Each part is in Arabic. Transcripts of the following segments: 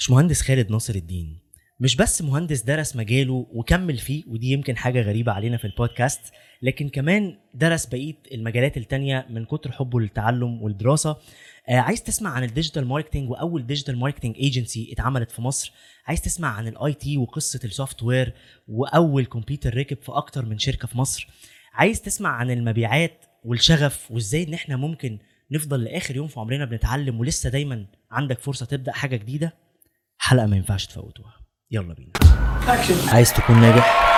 باشمهندس خالد ناصر الدين. مش بس مهندس درس مجاله وكمل فيه ودي يمكن حاجة غريبة علينا في البودكاست لكن كمان درس بقية المجالات التانية من كتر حبه للتعلم والدراسة. آه عايز تسمع عن ال digital marketing وأول digital marketing agency اتعملت في مصر؟ عايز تسمع عن ال IT وقصة ال software وأول كمبيوتر ركب في أكتر من شركة في مصر؟ عايز تسمع عن المبيعات والشغف وإزاي إن إحنا ممكن نفضل لآخر يوم في عمرنا بنتعلم ولسه دايما عندك فرصة تبدأ حاجة جديدة؟ حلقة ما ينفعش تفوتوها. يلا بينا. عايز تكون ناجح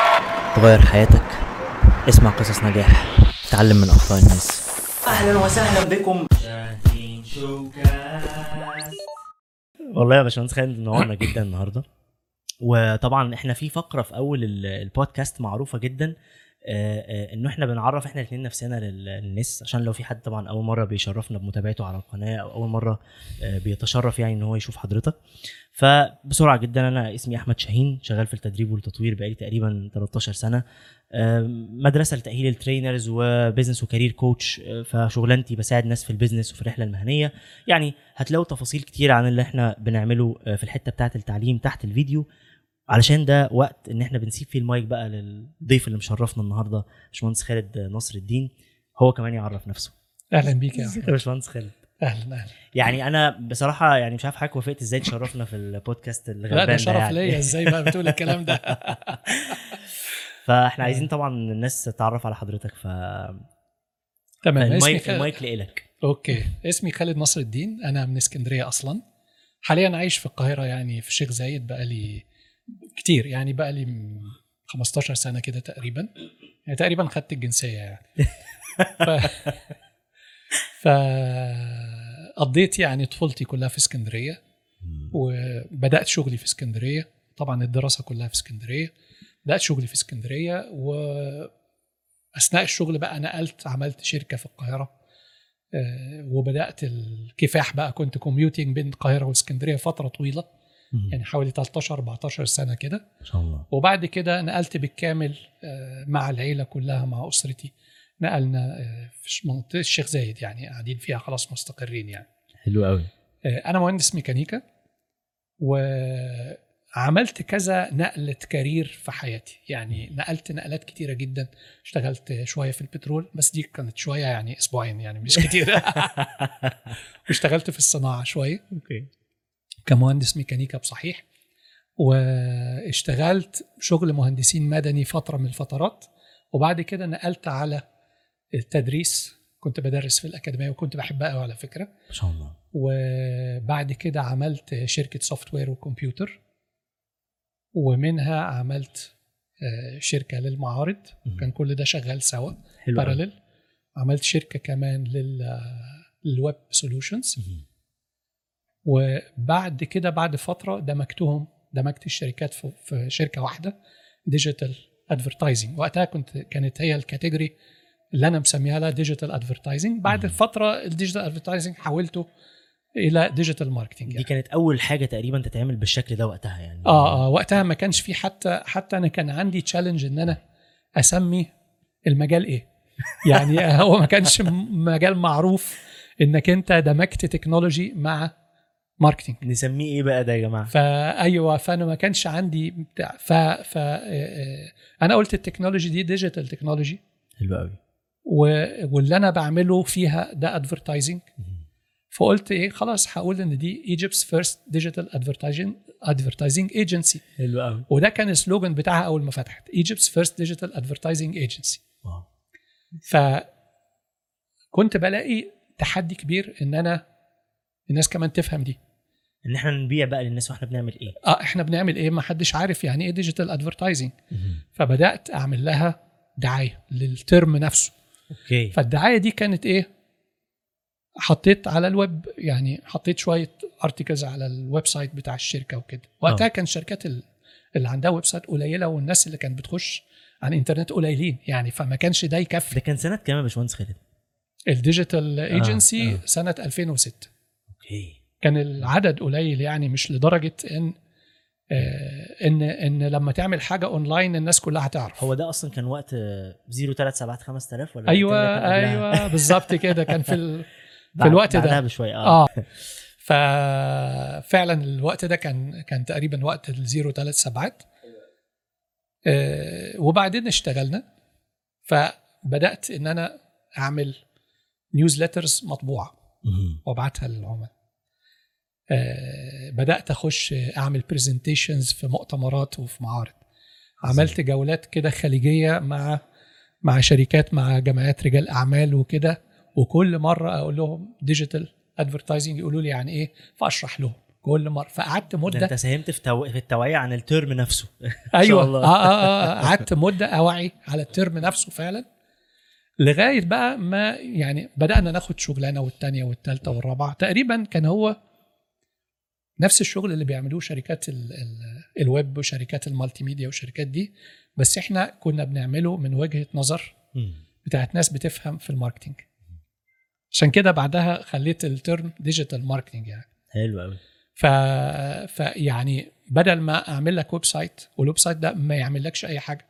تغير حياتك اسمع قصص نجاح تعلم من أخطاء الناس. أهلا وسهلا بكم. والله يا باشمهندس خالد نورنا جدا النهارده. وطبعا إحنا في فقرة في أول ال- البودكاست معروفة جدا انه إحنا بنعرف إحنا الاثنين نفسنا لل- للناس عشان لو في حد طبعا أول مرة بيشرفنا بمتابعته على القناة أو أول مرة آه، بيتشرف يعني إن هو يشوف حضرتك. فبسرعة جدا أنا اسمي أحمد شاهين شغال في التدريب والتطوير بقالي تقريبا 13 سنة. مدرسة لتأهيل ال trainers و business و career coach آه، فشغلانتي بساعد ناس في ال business وفي الرحلة المهنية. يعني هتلاقوا تفاصيل كتير عن اللي إحنا بنعمله آه، في الحتة بتاعة التعليم تحت الفيديو. علشان ده وقت إن إحنا بنسيب فيه المايك بقى للضيف اللي مشرفنا النهارده باشمهندس خالد ناصر الدين. هو كمان يعرف نفسه. أهلا بيك يا باشمهندس خالد. أهلا أهلا. يعني أنا بصراحة يعني مش عارف حضرتك وافقت إزاي تشرفنا في البودكاست الغلبان لا ده شرف يعني. ليا. إزاي بقى بتقول الكلام ده؟ فإحنا عايزين طبعا الناس تتعرف على حضرتك ف تمام. المايك خالد المايك لإلك okay. اسمي خالد نصر الدين. أنا من اسكندرية أصلا. حاليا عايش في القاهرة يعني في الشيخ زايد بقى لي كتير. يعني بقى لي 15 سنة كده تقريبا. يعني تقريبا خدت الجنسية يعني. ف... ف قضيت يعني طفولتي كلها في اسكندرية. وبدأت شغلي في اسكندرية. طبعا الدراسة كلها في اسكندرية. بدأت شغلي في اسكندرية. واثناء الشغل بقى نقلت عملت شركة في القاهرة. آه، وبدأت الكفاح بقى. كنت commuting بين القاهرة واسكندريه فترة طويلة. يعني حوالي 13 14 سنة كده. ما شاء الله. وبعد كده نقلت بالكامل آه، مع العيلة كلها مع أسرتي. نقلنا آه، في منطقة الشيخ زايد يعني قاعدين فيها خلاص مستقرين يعني. حلو قوي آه، أنا مهندس ميكانيكا وعملت كذا نقلة career في حياتي. يعني نقلت نقلات كتيرة جدا. اشتغلت شوية في البترول بس دي كانت شوية يعني أسبوعين يعني مش كتير. واشتغلت في الصناعة شوية. okay. كمهندس ميكانيكا بصحيح واشتغلت شغل مهندسين مدني فترة من الفترات وبعد كده نقلت على التدريس كنت بدرس في الأكاديمية وكنت بحبها قوي على فكرة ما شاء الله وبعد كده عملت شركة software وكمبيوتر ومنها عملت آه، شركة للمعارض مم. كان كل ده شغال سوا حلو. parallel عملت شركة كمان لل لل web solutions. وبعد كده بعد فترة دمجتهم دمجت الشركات في, شركة واحدة digital advertising وقتها كنت كانت هي ال category اللي أنا مسميها لها digital advertising بعد. فترة ال digital advertising حولته إلى digital marketing دي يعني. كانت أول حاجة تقريبا تتعمل بالشكل ده وقتها يعني آه آه وقتها ما كانش في حتى حتى أنا كان عندي challenge إن أنا أسمي المجال إيه يعني هو ما كانش مجال معروف إنك أنت دمجت technology مع marketing نسميه إيه بقى ده يا جماعة؟ فايوه فأنا ما كانش عندي بتاع ف ف آه، أنا قلت ال technology دي digital technology حلو قوي. واللي أنا بعمله فيها ده advertising فقلت إيه خلاص هقول إن دي Egypt's first digital advertising advertising agency حلو قوي. وده كان ال slogan بتاعها أول ما فتحت Egypt's first digital advertising agency wow. فكنت بلاقي تحدي كبير إن أنا الناس كمان تفهم دي. ان إحنا نبيع بقى للناس وإحنا بنعمل إيه. آه إحنا بنعمل إيه؟ ما حدش عارف يعني إيه digital advertising. فبدأت أعمل لها دعاية لل term نفسه. okay. فالدعاية دي كانت إيه؟ حطيت على الويب يعني حطيت شوية articles على ال website بتاع الشركة وكده. وقتها آه. كان الشركات ال- اللي عندها website قليلة والناس اللي كانت بتخش على الإنترنت قليلين. يعني فما كانش ده يكفي. ده كان سنة كام يا باشمهندس خالد؟ ال digital agency آه. سنة 2006 okay كان العدد قليل يعني مش لدرجة إن آه إن إن لما تعمل حاجة اونلاين الناس كلها هتعرف. هو ده أصلا كان وقت 03 5000 ولا أيوه؟ أيوه بالظبط كده. كان في ال... في الوقت ده. بشوية آه, آه. ففعلا الوقت ده كان كان تقريبا وقت الزيرو ثلاث سبعات. آه، وبعدين اشتغلنا. فبدأت إن أنا أعمل نيوزليترز مطبوعة. وأبعتها للعملاء. آه، بدأت أخش أعمل presentations في مؤتمرات وفي معارض. عملت جولات كده خليجية مع مع شركات مع جمعيات رجال أعمال وكده وكل مرة أقول لهم digital advertising يقولوا لي يعني إيه فأشرح لهم كل مرة. فقعدت ده مدة أنت ساهمت في, تو... في التوعية عن ال term نفسه. أيوه. الله. آه آه آه. قعدت مدة أوعي على ال term نفسه فعلا لغاية بقى ما يعني بدأنا ناخد شغلانة والتانية والتالتة والرابعة. تقريبا كان هو نفس الشغل اللي بيعملوه شركات ال ال الويب وشركات ال multimedia والشركات دي بس إحنا كنا بنعمله من وجهة نظر. بتاعت ناس بتفهم في ال marketing. عشان كده بعدها خليت ال term digital marketing يعني. حلو قوي ف... فيعني بدل ما أعمل لك website وال website ده ما يعملكش أي حاجة.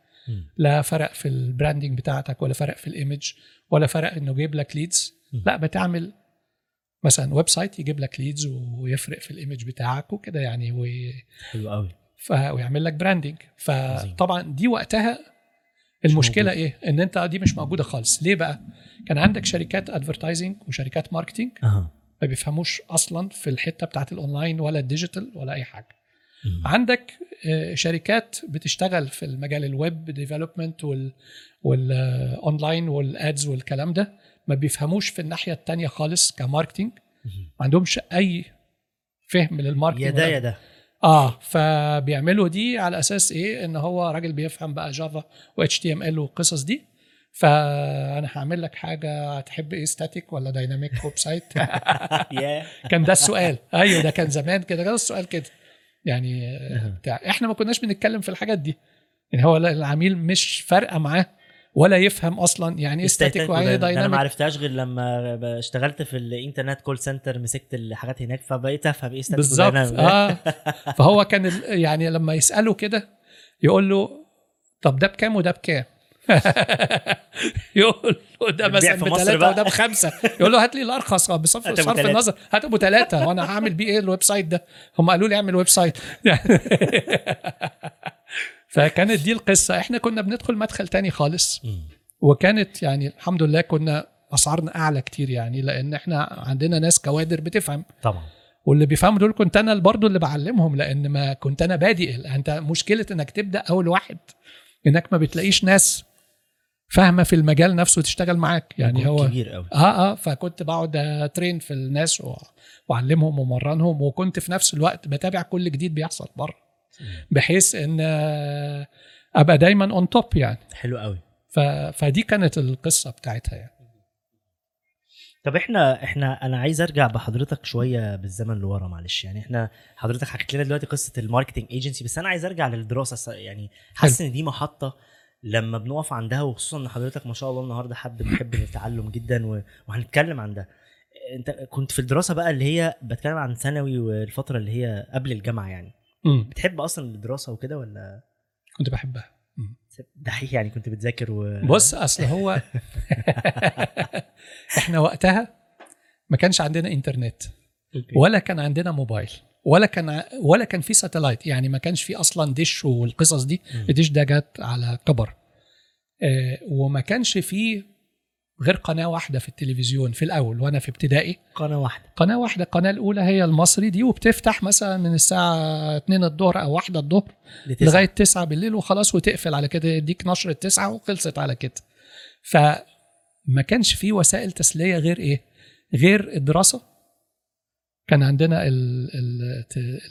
لا فرق في ال branding بتاعتك ولا فرق في ال image ولا فرق إنه يجيب لك leads. لا بتعمل مثلا website يجيب لك leads ويفرق في ال image بتاعك وكده يعني وي... حلو قوي. ف... ويعمل لك branding. فطبعا دي وقتها المشكلة. إيه؟ إن أنت دي مش موجودة خالص. ليه بقى؟ كان عندك شركات advertising وشركات marketing أها. ما بيفهموش أصلا في الحتة بتاعت الاونلاين ولا ال digital ولا أي حاجة. مم. عندك آه، شركات بتشتغل في المجال ال web development وال وال online وال ads والكلام ده. ما بيفهموش في الناحية التانية خالص ك marketing. ما عندهمش أي فهم لل marketing يا ده يا ده. آه فبيعملوا دي على أساس إيه؟ إن هو راجل بيفهم بقى Java و HTML والقصص دي. فأنا هعمل لك حاجة تحب إيه static ولا dynamic website كان ده السؤال. أيوه ده كان زمان كده كان السؤال كده. يعني. بتاع إحنا ما كناش بنتكلم في الحاجات دي. يعني هو العميل مش فارقة معاه ولا يفهم أصلا يعني إيه static إيه أنا ما dynamic عرفتهاش غير لما اشتغلت في الإنترنت call center مسكت الحاجات هناك فبقيت أفهم إيه static بالظبط. آه. فهو كان يعني لما يسأله كده يقول له طب ده بكام وده بكام؟ يقول له ده مثلا بثلاثه؟ وده بخمسة. يقول له هات لي الأرخص. آه، بصرف صرف. النظر. هات ابو ثلاثة وأنا هعمل بيه إيه ال website ده؟ هم قالوا لي اعمل website. فكانت دي القصة. إحنا كنا بندخل مدخل تاني خالص. وكانت يعني الحمد لله كنا أسعارنا أعلى كتير يعني لأن إحنا عندنا ناس كوادر بتفهم. طبعا. واللي بيفهموا دول كنت أنا برضو اللي بعلمهم لأن ما كنت أنا بادئ. أنت مشكلة إنك تبدأ أول واحد إنك ما بتلاقيش ناس فاهمة في المجال نفسه تشتغل معاك. يعني هو كبير قوي آه آه فكنت بقعد أترين في الناس وأعلمهم ومرنهم وكنت في نفس الوقت بتابع كل جديد بيحصل بره. بحيث إن آه، أبقى دايما اون توب يعني. حلو قوي. ف... فدي كانت القصة بتاعتها يعني. طب إحنا إحنا أنا عايز أرجع بحضرتك شوية بالزمن لورا معلش. يعني إحنا حضرتك حكيت لنا دلوقتي قصة ال marketing agency بس أنا عايز أرجع للدراسة يعني حاسس إن دي محطة لما بنقف عندها وخصوصا إن حضرتك ما شاء الله النهارده حد بيحب التعلم جدا وهنتكلم عن ده. أنت كنت في الدراسة بقى اللي هي بتكلم عن ثانوي والفترة اللي هي قبل الجامعة يعني. مم. بتحب أصلا الدراسة وكده ولا كنت بحبها. دحيح يعني كنت بتذاكر و بص أصل هو إحنا وقتها ما كانش عندنا إنترنت أوكي. ولا كان عندنا موبايل ولا كان ولا كان في satellite يعني ما كانش في أصلا dish والقصص دي مم. ال dish ده جت على كبر آه، وما كانش في غير قناة واحدة في التلفزيون في الأول وأنا في ابتدائي. قناة واحدة. قناة واحدة القناة الأولى هي المصري دي وبتفتح مثلا من الساعة 2 الظهر أو 1 الظهر. لغاية 9 بالليل وخلاص وتقفل على كده يديك نشره 9 وخلصت على كده. فما كانش في وسائل تسلية غير إيه؟ غير الدراسة. كان عندنا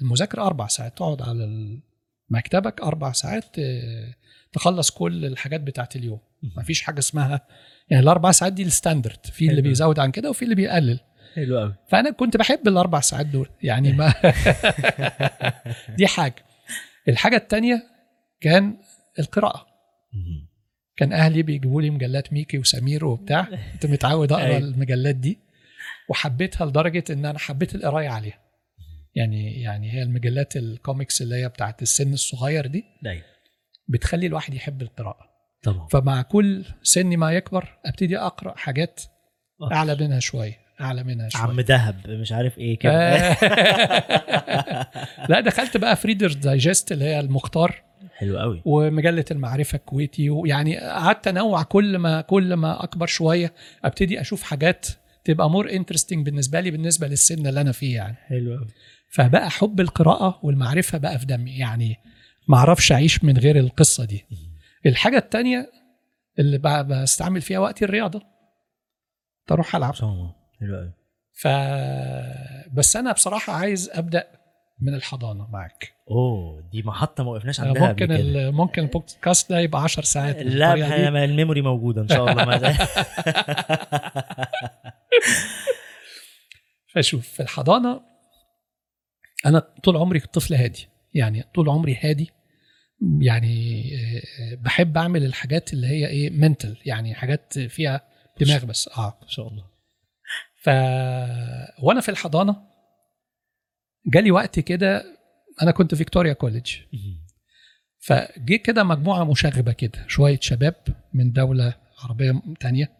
المذاكرة أربع ساعات تقعد على مكتبك أربع ساعات ت- تخلص كل الحاجات بتاعت اليوم. ما فيش حاجة اسمها يعني الأربع ساعات دي الستاندرد في اللي. بيزود عن كده وفي اللي بيقلل. حلو قوي فأنا كنت بحب الأربع ساعات دول يعني ما دي حاجة. الحاجة التانية كان القراءة. كان أهلي بيجيبوا لي مجلات ميكي وسمير وبتاع كنت متعود أقرأ أيوة. المجلات دي وحبيتها لدرجة إن أنا حبيت القراية عليها. يعني يعني هي المجلات الكوميكس اللي هي بتاعت السن الصغير دي أيوه. بتخلي الواحد يحب القراءة. طبعا. فمع كل سن ما يكبر أبتدي أقرأ حاجات أعلى منها شوية أعلى منها شوية عم دهب مش عارف إيه كده. آه. لا دخلت بقى ف Reader's Digest اللي هي المختار. حلو قوي. ومجلة المعرفة الكويتي ويعني قعدت أنوع كل ما كل ما أكبر شوية أبتدي أشوف حاجات تبقى more interesting بالنسبة لي بالنسبة للسن اللي أنا فيه يعني. حلو قوي. فبقى حب القراءة والمعرفة بقى في دمي. يعني ما أعرفش أعيش من غير القصة دي. الحاجة التانية اللي بستعمل فيها وقتي الرياضة. تروح ألعب. حلو قوي ف بس أنا بصراحة عايز أبدأ من الحضانة. معاك. أوه دي محطة ما وقفناش عندها ممكن قبل كده. ال- ممكن البودكاست ده يبقى 10 ساعات لا الميموري موجودة إن شاء الله. ما فشوف في الحضانة أنا طول عمري طفل هادي. يعني طول عمري هادي يعني آه، بحب أعمل الحاجات اللي هي إيه منتل يعني حاجات فيها دماغ بس. آه. ان شاء الله. ف وأنا في الحضانة جالي وقت كده أنا كنت Victoria College. فجه كده مجموعة مشاغبة كده شوية شباب من دولة عربية تانية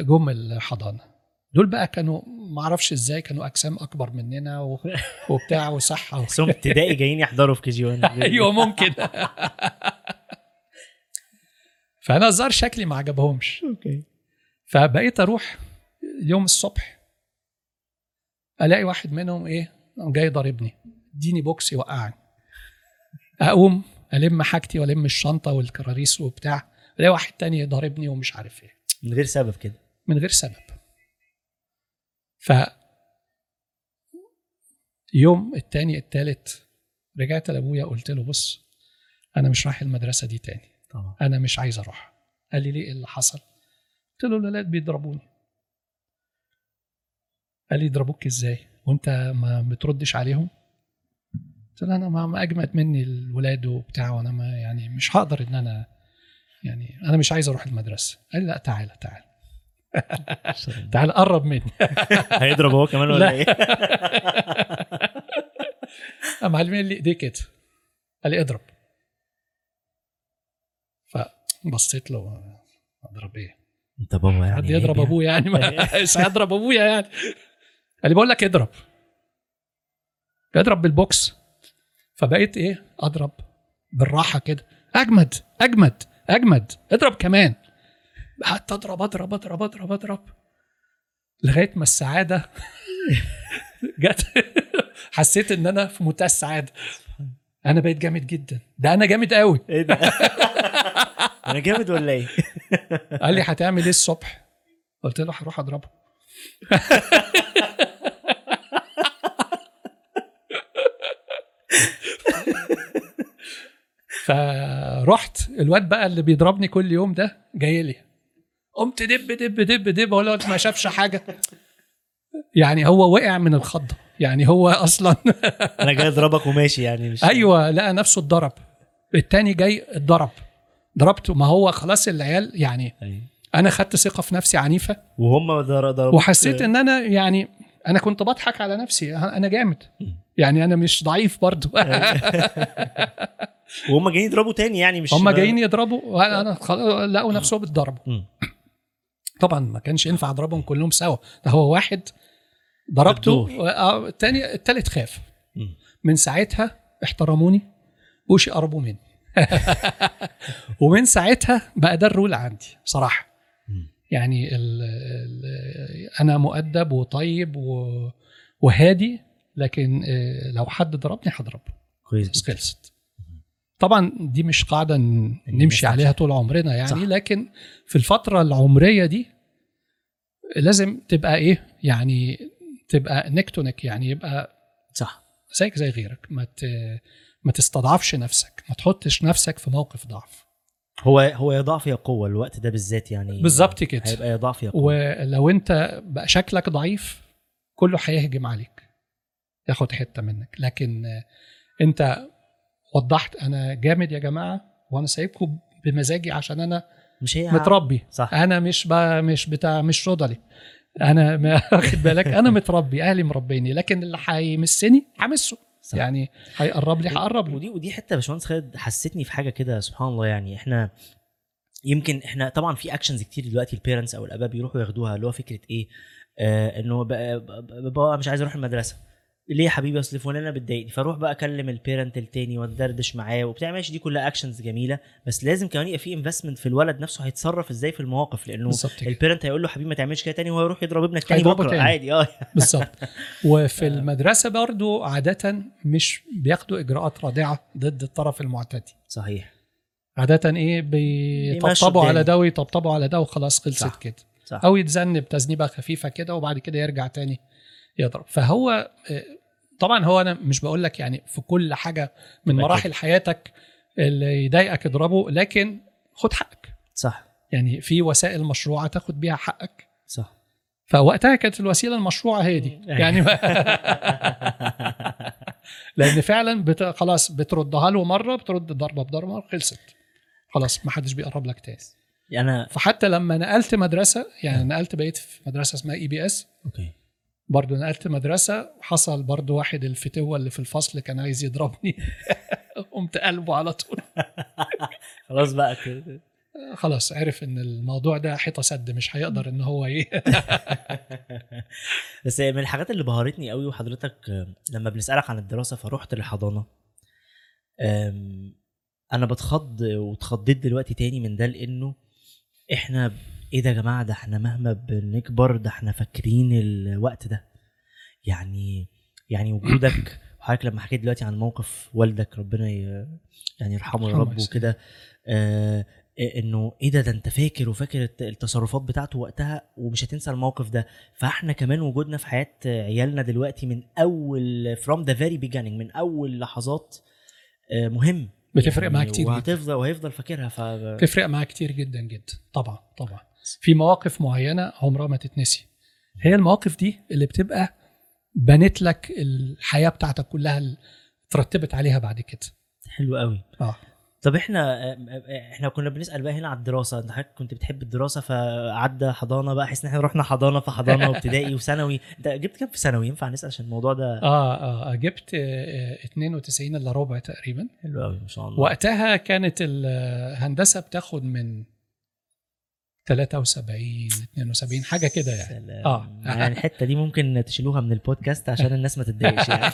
جم الحضانة. دول بقى كانوا ما أعرفش إزاي كانوا اجسام اكبر مننا و- وبتاع وصحة. بس ابتدائي جايين يحضروا في KG 1 أيوه ممكن. فانا الظاهر شكلي ما عجبهمش. أوكي. فبقيت أروح يوم الصبح ألاقي واحد منهم إيه جاي ضاربني. إديني box يوقعني. أقوم ألم حاجتي وألم الشنطة والكراريس وبتاع ألاقي واحد تاني ضاربني ومش عارف إيه. من غير سبب كده. من غير سبب. ف يوم التاني التالت رجعت لأبويا قلت له بص أنا مش رايح المدرسة دي تاني. طبعا. أنا مش عايز أروح. قال لي ليه اللي حصل؟ قلت له الولاد بيضربوني. قال لي يضربوك إزاي؟ وأنت ما بتردش عليهم؟ قلت له أنا ما ما أجمد مني الولاد وبتاع وأنا ما يعني مش هقدر إن أنا يعني أنا مش عايز أروح المدرسة. قال لي لا تعالى تعالى. تعالى قرب مني. هيضرب هو كمان ولا لا. إيه؟ قام معلمين لي ايديه كده. قال لي اضرب. فبصيت له اضرب إيه؟ انت بابا يعني. حد يضرب ابويا يعني؟ مش هيضرب أبويا يعني. قال لي بقول لك اضرب. اضرب بالبوكس. فبقيت إيه؟ اضرب بالراحة كده. أجمد أجمد أجمد. اضرب كمان. قعدت اضرب اضرب اضرب اضرب اضرب. لغاية ما السعادة جت. حسيت إن أنا في منتهى السعادة. أنا بقيت جامد جدا. ده أنا جامد قوي إيه ده؟ أنا جامد ولا إيه؟ قال لي هتعمل إيه الصبح؟ قلت له هروح أضربه. فرحت الواد بقى اللي بيضربني كل يوم ده جاي لي. قمت دب دب دب دب الواد ما شافش حاجة. يعني هو وقع من الخضه يعني هو أصلا أنا جاي أضربك وماشي يعني مش أيوه لقى نفسه اتضرب. التاني جاي اتضرب. ضربته. ما هو خلاص العيال يعني أيوة. أنا خدت ثقة في نفسي عنيفة. وهم ضر- ضربوك. وحسيت إن أنا يعني أنا كنت بضحك على نفسي. أنا جامد. يعني أنا مش ضعيف برضو. وهم جايين يضربوا تاني يعني مش هم جايين يضربوا. وأنا أنا خل- لقوا نفسهم اتضربوا. طبعا ما كانش ينفع اضربهم كلهم سوا. ده هو واحد ضربته بالدور. آه، التاني التالت خاف. من ساعتها احترموني وش قربوا مني. ومن ساعتها بقى ده الرول عندي بصراحة. يعني ال ال أنا مؤدب وطيب وهادي لكن آه، لو حد ضربني هضربه. كويس خلصت طبعا دي مش قاعدة نمشي عليها طول عمرنا يعني صح. لكن في الفترة العمرية دي لازم تبقى إيه؟ يعني تبقى نك تو نك يعني يبقى صح. زيك زي غيرك. ما ت- ما تستضعفش نفسك ما تحطش نفسك في موقف ضعف. هو هو يا ضعف يا قوة الوقت ده بالذات يعني بالظبط كده. هيبقى يا ضعف يا قوة. ولو أنت بقى شكلك ضعيف كله هيهجم عليك ياخد حتة منك. لكن أنت وضحت أنا جامد يا جماعة وأنا سايبكم بمزاجي عشان أنا مش هي متربي. صح. أنا مش. مش بتاع مش رضلي. أنا واخد بالك؟ أنا متربي أهلي مربيني لكن اللي هيمسني همسه. صح. يعني هيقرب لي هقرب له. ودي ودي حتة يا باشمهندس خالد حسيتني في حاجة كده سبحان الله يعني. إحنا يمكن إحنا طبعا في actions كتير دلوقتي ال parents أو الأباء بيروحوا ياخدوها اللي هو فكرة إيه؟ آه انه بابا مش عايز أروح المدرسة. ليه يا حبيبي؟ أصل فلانة بتضايقني فأروح بقى أكلم ال parent التاني وأتدردش معاه وبتاع ماشي دي كلها actions جميلة بس لازم كمان يبقى في investment في الولد نفسه هيتصرف إزاي في المواقف؟ لأنه. ال parent هيقول له حبيبي ما تعملش كده تاني وهو يروح يضرب ابنك تاني بكرة. عادي آه. بالظبط. وفي المدرسة برضو عادة مش بياخدوا إجراءات رادعة ضد الطرف المعتدي. صحيح. عادة إيه بيطبطبوا. على ده ويطبطبوا على ده وخلاص خلصت. كده. صح. أو يتذنب تذنيبة خفيفة كده وبعد كده يرجع تاني يضرب. فهو آه، طبعا هو أنا مش بقول لك يعني في كل حاجة من مراحل حياتك اللي يضايقك اضربه لكن خد حقك. صح. يعني في وسائل مشروعة تاخد بيها حقك. صح. فوقتها كانت الوسيلة المشروعة هي دي. يعني لأن فعلا بت... خلاص بتردها له مرة بترد ضربة بضربة خلصت. خلاص ما حدش بيقرب لك تاني. أنا فحتى لما نقلت مدرسة يعني نقلت بقيت في مدرسة اسمها EBS أوكي. برضه نقلت مدرسة حصل برضه واحد الفتوة اللي في الفصل كان عايز يضربني. قمت قلبه على طول. خلاص بقى كده خلاص عرف إن الموضوع ده حيطة سد مش هيقدر إن هو إيه. بس من الحاجات اللي بهرتني قوي وحضرتك لما بنسألك عن الدراسة فروحت للحضانة. أنا بتخض واتخضيت دلوقتي تاني من ده لإنه إحنا إيه ده يا جماعة؟ ده إحنا مهما بنكبر ده إحنا فاكرين الوقت ده. يعني يعني وجودك وحضرتك لما حكيت دلوقتي عن موقف والدك ربنا يعني يرحمه يا رب. وكده آه إنه إيه ده؟ ده أنت فاكر وفاكر الت- التصرفات بتاعته وقتها ومش هتنسى الموقف ده. فإحنا كمان وجودنا في حياة عيالنا دلوقتي من أول from the very beginning من أول لحظات آه، مهم. بتفرق معاه كتير. وهتفضل وهيفضل فاكرها ف تفرق معاه كتير جدا جدا. طبعا طبعا. في مواقف معينة عمرها ما تتنسي. هي المواقف دي اللي بتبقى بنت لك الحياة بتاعتك كلها اللي ترتبت عليها بعد كده. حلو قوي. آه. طب إحنا آه، إحنا كنا بنسأل بقى هنا على الدراسة. أنت حضرتك كنت بتحب الدراسة فعدى حضانة بقى حس إن إحنا رحنا حضانة فحضانه وابتدائي وثانوي. أنت جبت كام في ثانوي؟ ينفع نسأل عشان الموضوع ده؟ آه آه جبت آه، 92 إلا ربع تقريبا. حلو قوي ما شاء الله. وقتها كانت الهندسة بتاخد من 73 72 حاجة كده يعني. سلام. آه. يعني الحتة دي ممكن تشيلوها من البودكاست عشان الناس ما تتضايقش يعني.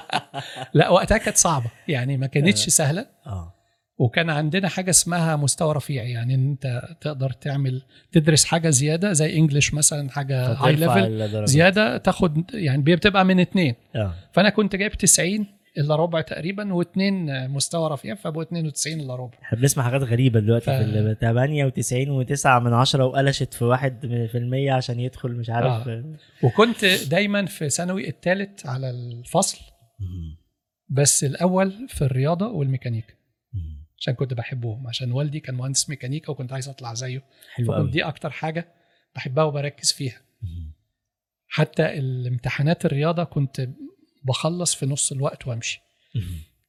لا وقتها كانت صعبة. يعني ما كانتش سهلة. آه. وكان عندنا حاجة اسمها مستوى رفيع. يعني ان انت تقدر تعمل تدرس حاجة زيادة زي English مثلا حاجة high level. زيادة تاخد يعني بتبقى من اتنين. آه. فأنا كنت جايب 90 إلا ربع تقريبا واثنين مستوى رفيع فابقوا 92 إلا ربع إحنا بنسمع حاجات غريبة دلوقتي ف- في ال 98 و9 من عشرة وقلشت في واحد من- في المية عشان يدخل مش عارف آه. وكنت دايما في ثانوي الثالث على الفصل. بس الأول في الرياضة والميكانيكا. عشان كنت بحبهم عشان والدي كان مهندس ميكانيكا وكنت عايز أطلع زيه حلو فكنت قوي دي أكتر حاجة بحبها وبركز فيها. حتى الامتحانات الرياضة كنت بخلص في نص الوقت وامشي.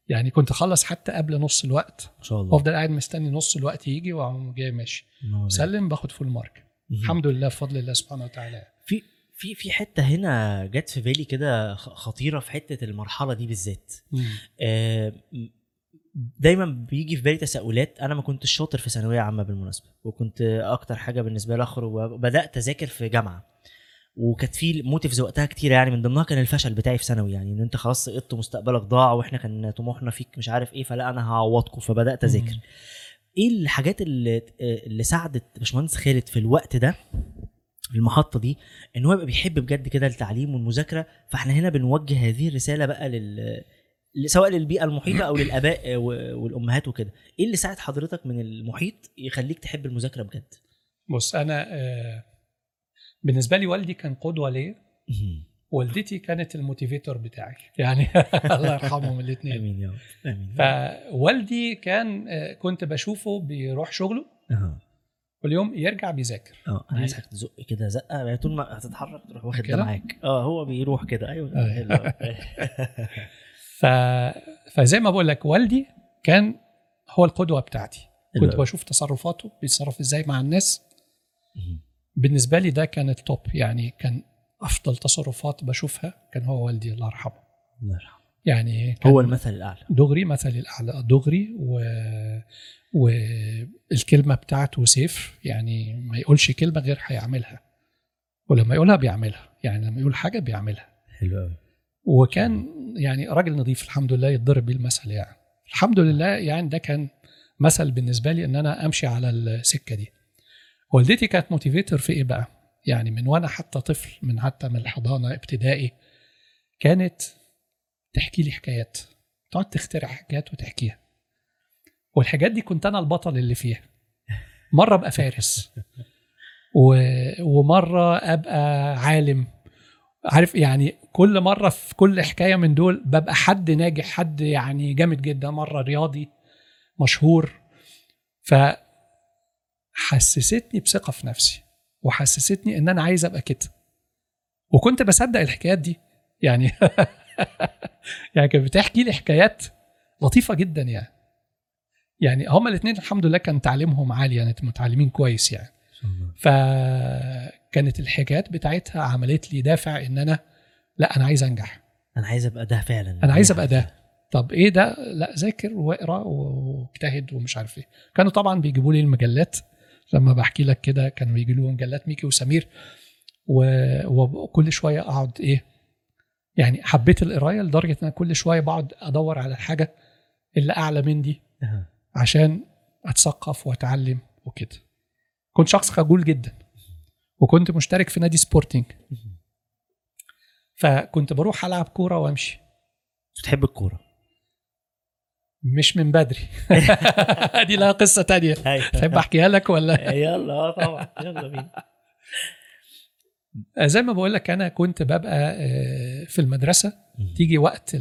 يعني كنت أخلص حتى قبل نص الوقت. ما شاء الله. وأفضل قاعد مستني نص الوقت يجي وأقوم جاي ماشي. سلم باخد فول مارك. الحمد لله بفضل الله سبحانه وتعالى. في في في حتة هنا جت في بالي كده خطيرة في حتة المرحلة دي بالذات. آه، دايما بيجي في بالي تساؤلات أنا ما كنتش شاطر في ثانوية عامة بالمناسبة وكنت أكتر حاجة بالنسبة لي أخرج وبدات أذاكر في جامعة. وكانت في موتيفز وقتها كتير يعني من ضمنها كان الفشل بتاعي في ثانوي يعني إن أنت خلاص سقطت مستقبلك ضاع وإحنا كان طموحنا فيك مش عارف إيه فلا أنا هعوضكم فبدأت أذاكر. إيه الحاجات اللي اللي ساعدت باشمهندس خالد في الوقت ده المحطة دي إن هو يبقى بيحب بجد كده التعليم والمذاكرة؟ فإحنا هنا بنوجه هذه الرسالة بقى لل سواء للبيئة المحيطة أو للآباء والأمهات وكده. إيه اللي ساعد حضرتك من المحيط يخليك تحب المذاكرة بجد؟ بص أنا آه، بالنسبة لي والدي كان قدوة ليا. والدتي كانت ال motivator بتاعي. يعني الله يرحمهم الاثنين آمين يا رب. آمين فوالدي كان آه، كنت بشوفه بيروح شغله. كل يوم يرجع بيذاكر. آه أنا عايزك تزق كده زقه يعني طول ما هتتحرك تروح واخد ده؟ معاك. آه هو بيروح كده. أيوه. آه. ف... فزي ما بقول لك والدي كان هو القدوة بتاعتي. كنت. بشوف تصرفاته بيتصرف إزاي مع الناس. بالنسبة لي ده كان التوب يعني كان أفضل تصرفات بشوفها كان هو والدي الله يرحمه. الله يرحمه. يعني هو المثل الأعلى. دغري مثل الأعلى. دغري و والكلمة بتاعته سيف يعني ما يقولش كلمة غير هيعملها. ولما يقولها بيعملها. يعني لما يقول حاجة بيعملها. حلو قوي وكان يعني راجل نظيف الحمد لله يتضرب بيه المثل يعني. الحمد لله يعني ده كان مثل بالنسبة لي إن أنا أمشي على السكة دي. والدتي كانت موتيفيتور في إيه بقى؟ يعني من وأنا حتى طفل من حتى من الحضانة ابتدائي كانت تحكي لي حكايات. تقعد تخترع حاجات وتحكيها. والحاجات دي كنت أنا البطل اللي فيها. مرة أبقى فارس. و... ومرة أبقى عالم. عارف يعني كل مرة في كل حكاية من دول ببقى حد ناجح حد يعني جامد جدا. مرة رياضي مشهور. فحسستني بثقة في نفسي وحسستني إن أنا عايز أبقى كده. وكنت بصدق الحكايات دي. يعني يعني كانت بتحكي لي حكايات لطيفة جدا يعني. يعني هما الاثنين الحمد لله كان تعليمهم عالي يعني متعلمين كويس يعني. فكانت الحكايات بتاعتها عملت لي دافع إن أنا لا أنا عايز أنجح. أنا عايز أبقى ده فعلا. أنا عايز أبقى ده. طب إيه ده؟ لا ذاكر واقرأ واجتهد ومش عارف إيه. كانوا طبعا بيجيبوا لي المجلات لما بحكي لك كده كانوا بيجيبوا لي مجلات ميكي وسمير وكل شوية أقعد إيه يعني حبيت القراية لدرجة إن أنا كل شوية بقعد أدور على الحاجة اللي أعلى من دي. عشان أتثقف وأتعلم وكده. كنت شخص خجول جدا وكنت مشترك في نادي سبورتنج فكنت بروح ألعب كورة وأمشي. بتحب الكورة؟ مش من بدري. دي لها قصة تانية. تحب أحكيها لك ولا؟ يلا آه طبعا. يلا بينا. زي ما بقول لك أنا كنت ببقى آه، في المدرسة. تيجي وقت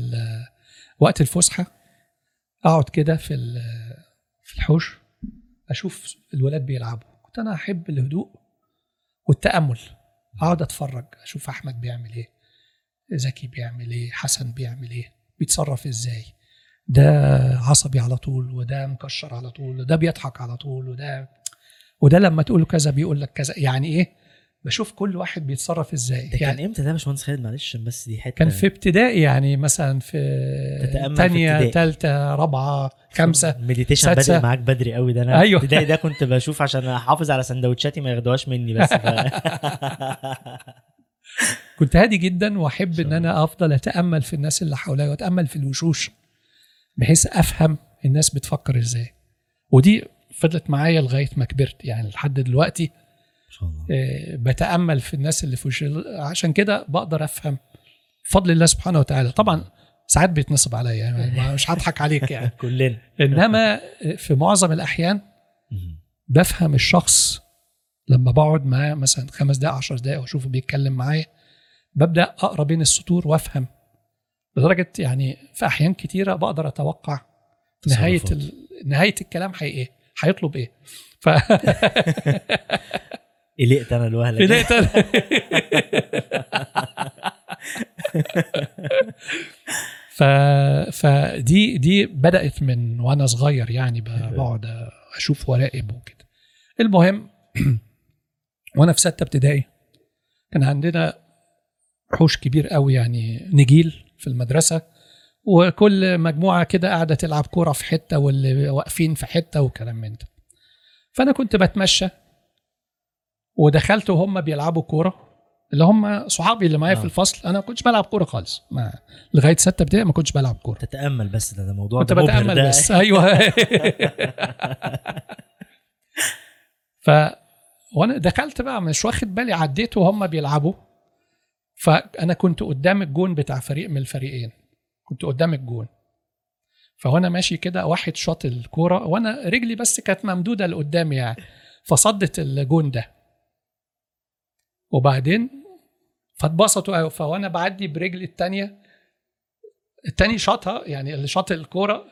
وقت الفسحة أقعد كده في في الحوش أشوف الولاد بيلعبوا. كنت أنا أحب الهدوء والتأمل. أقعد أتفرج أشوف أحمد بيعمل إيه زكي بيعمل إيه حسن بيعمل إيه بيتصرف إزاي. ده عصبي على طول وده مكشر على طول وده بيضحك على طول وده وده لما تقول له كذا بيقول لك كذا. يعني إيه؟ بشوف كل واحد بيتصرف إزاي. ده يعني كان إمتى ده؟ يا باشمهندس خالد معلش بس دي حتة كان في ابتدائي يعني مثلا في تانية. تالتة رابعة خمسة المديتيشن سادسة. بادئ معاك بدري قوي ده. أنا أيوة. ابتدائي ده كنت بشوف عشان أحافظ على سندوتشاتي ما ياخدوهاش مني بس. ف... كنت هادي جدا وأحب إن أنا أفضل أتأمل في الناس اللي حواليا وأتأمل في الوشوش. بحيث أفهم الناس بتفكر إزاي. ودي فضلت معايا لغاية ما كبرت يعني لحد دلوقتي آه، بتأمل في الناس اللي في وشي عشان كده بقدر أفهم بفضل الله سبحانه وتعالى. طبعا ساعات بيتنصب عليا يعني مش هضحك عليك يعني. كلنا. إنما في معظم الأحيان. بفهم الشخص لما بقعد معاه مثلا خمس دقائق عشر دقائق وأشوفه بيتكلم معايا ببدأ أقرأ بين السطور وأفهم لدرجة يعني في أحيان كتيرة بقدر أتوقع نهاية. ال... نهاية الكلام هي إيه؟ هيطلب إيه؟ ف قلقت أنا الوهلة دي. بدايه ف... فدي دي بدأت من وأنا صغير يعني بقعد أشوف وراقب وكده. المهم وأنا في ستة ابتدائي كان عندنا حوش كبير قوي يعني نجيل. في المدرسة وكل مجموعة كده قاعدة تلعب كورة في حتة واللي واقفين في حتة وكلام من ده فأنا كنت بتمشى ودخلت وهم بيلعبوا كورة اللي هم صحابي اللي معايا آه. في الفصل أنا ما كنتش بلعب كورة خالص ما لغاية ستة ابتدائي ما كنتش بلعب كورة تتأمل بس ده, ده موضوع كنت بتأمل ده. بس أيوه ف وأنا دخلت بقى مش واخد بالي عديت وهم بيلعبوا فأنا كنت قدام الجون بتاع فريق من الفريقين. كنت قدام الجون. فوانا ماشي كده واحد شاط الكورة وأنا رجلي بس كانت ممدودة لقدام يعني. فصدت الجون ده. وبعدين فاتبسطوا قوي فوانا بعدي برجلي التانية التاني شاطها يعني اللي شاط الكورة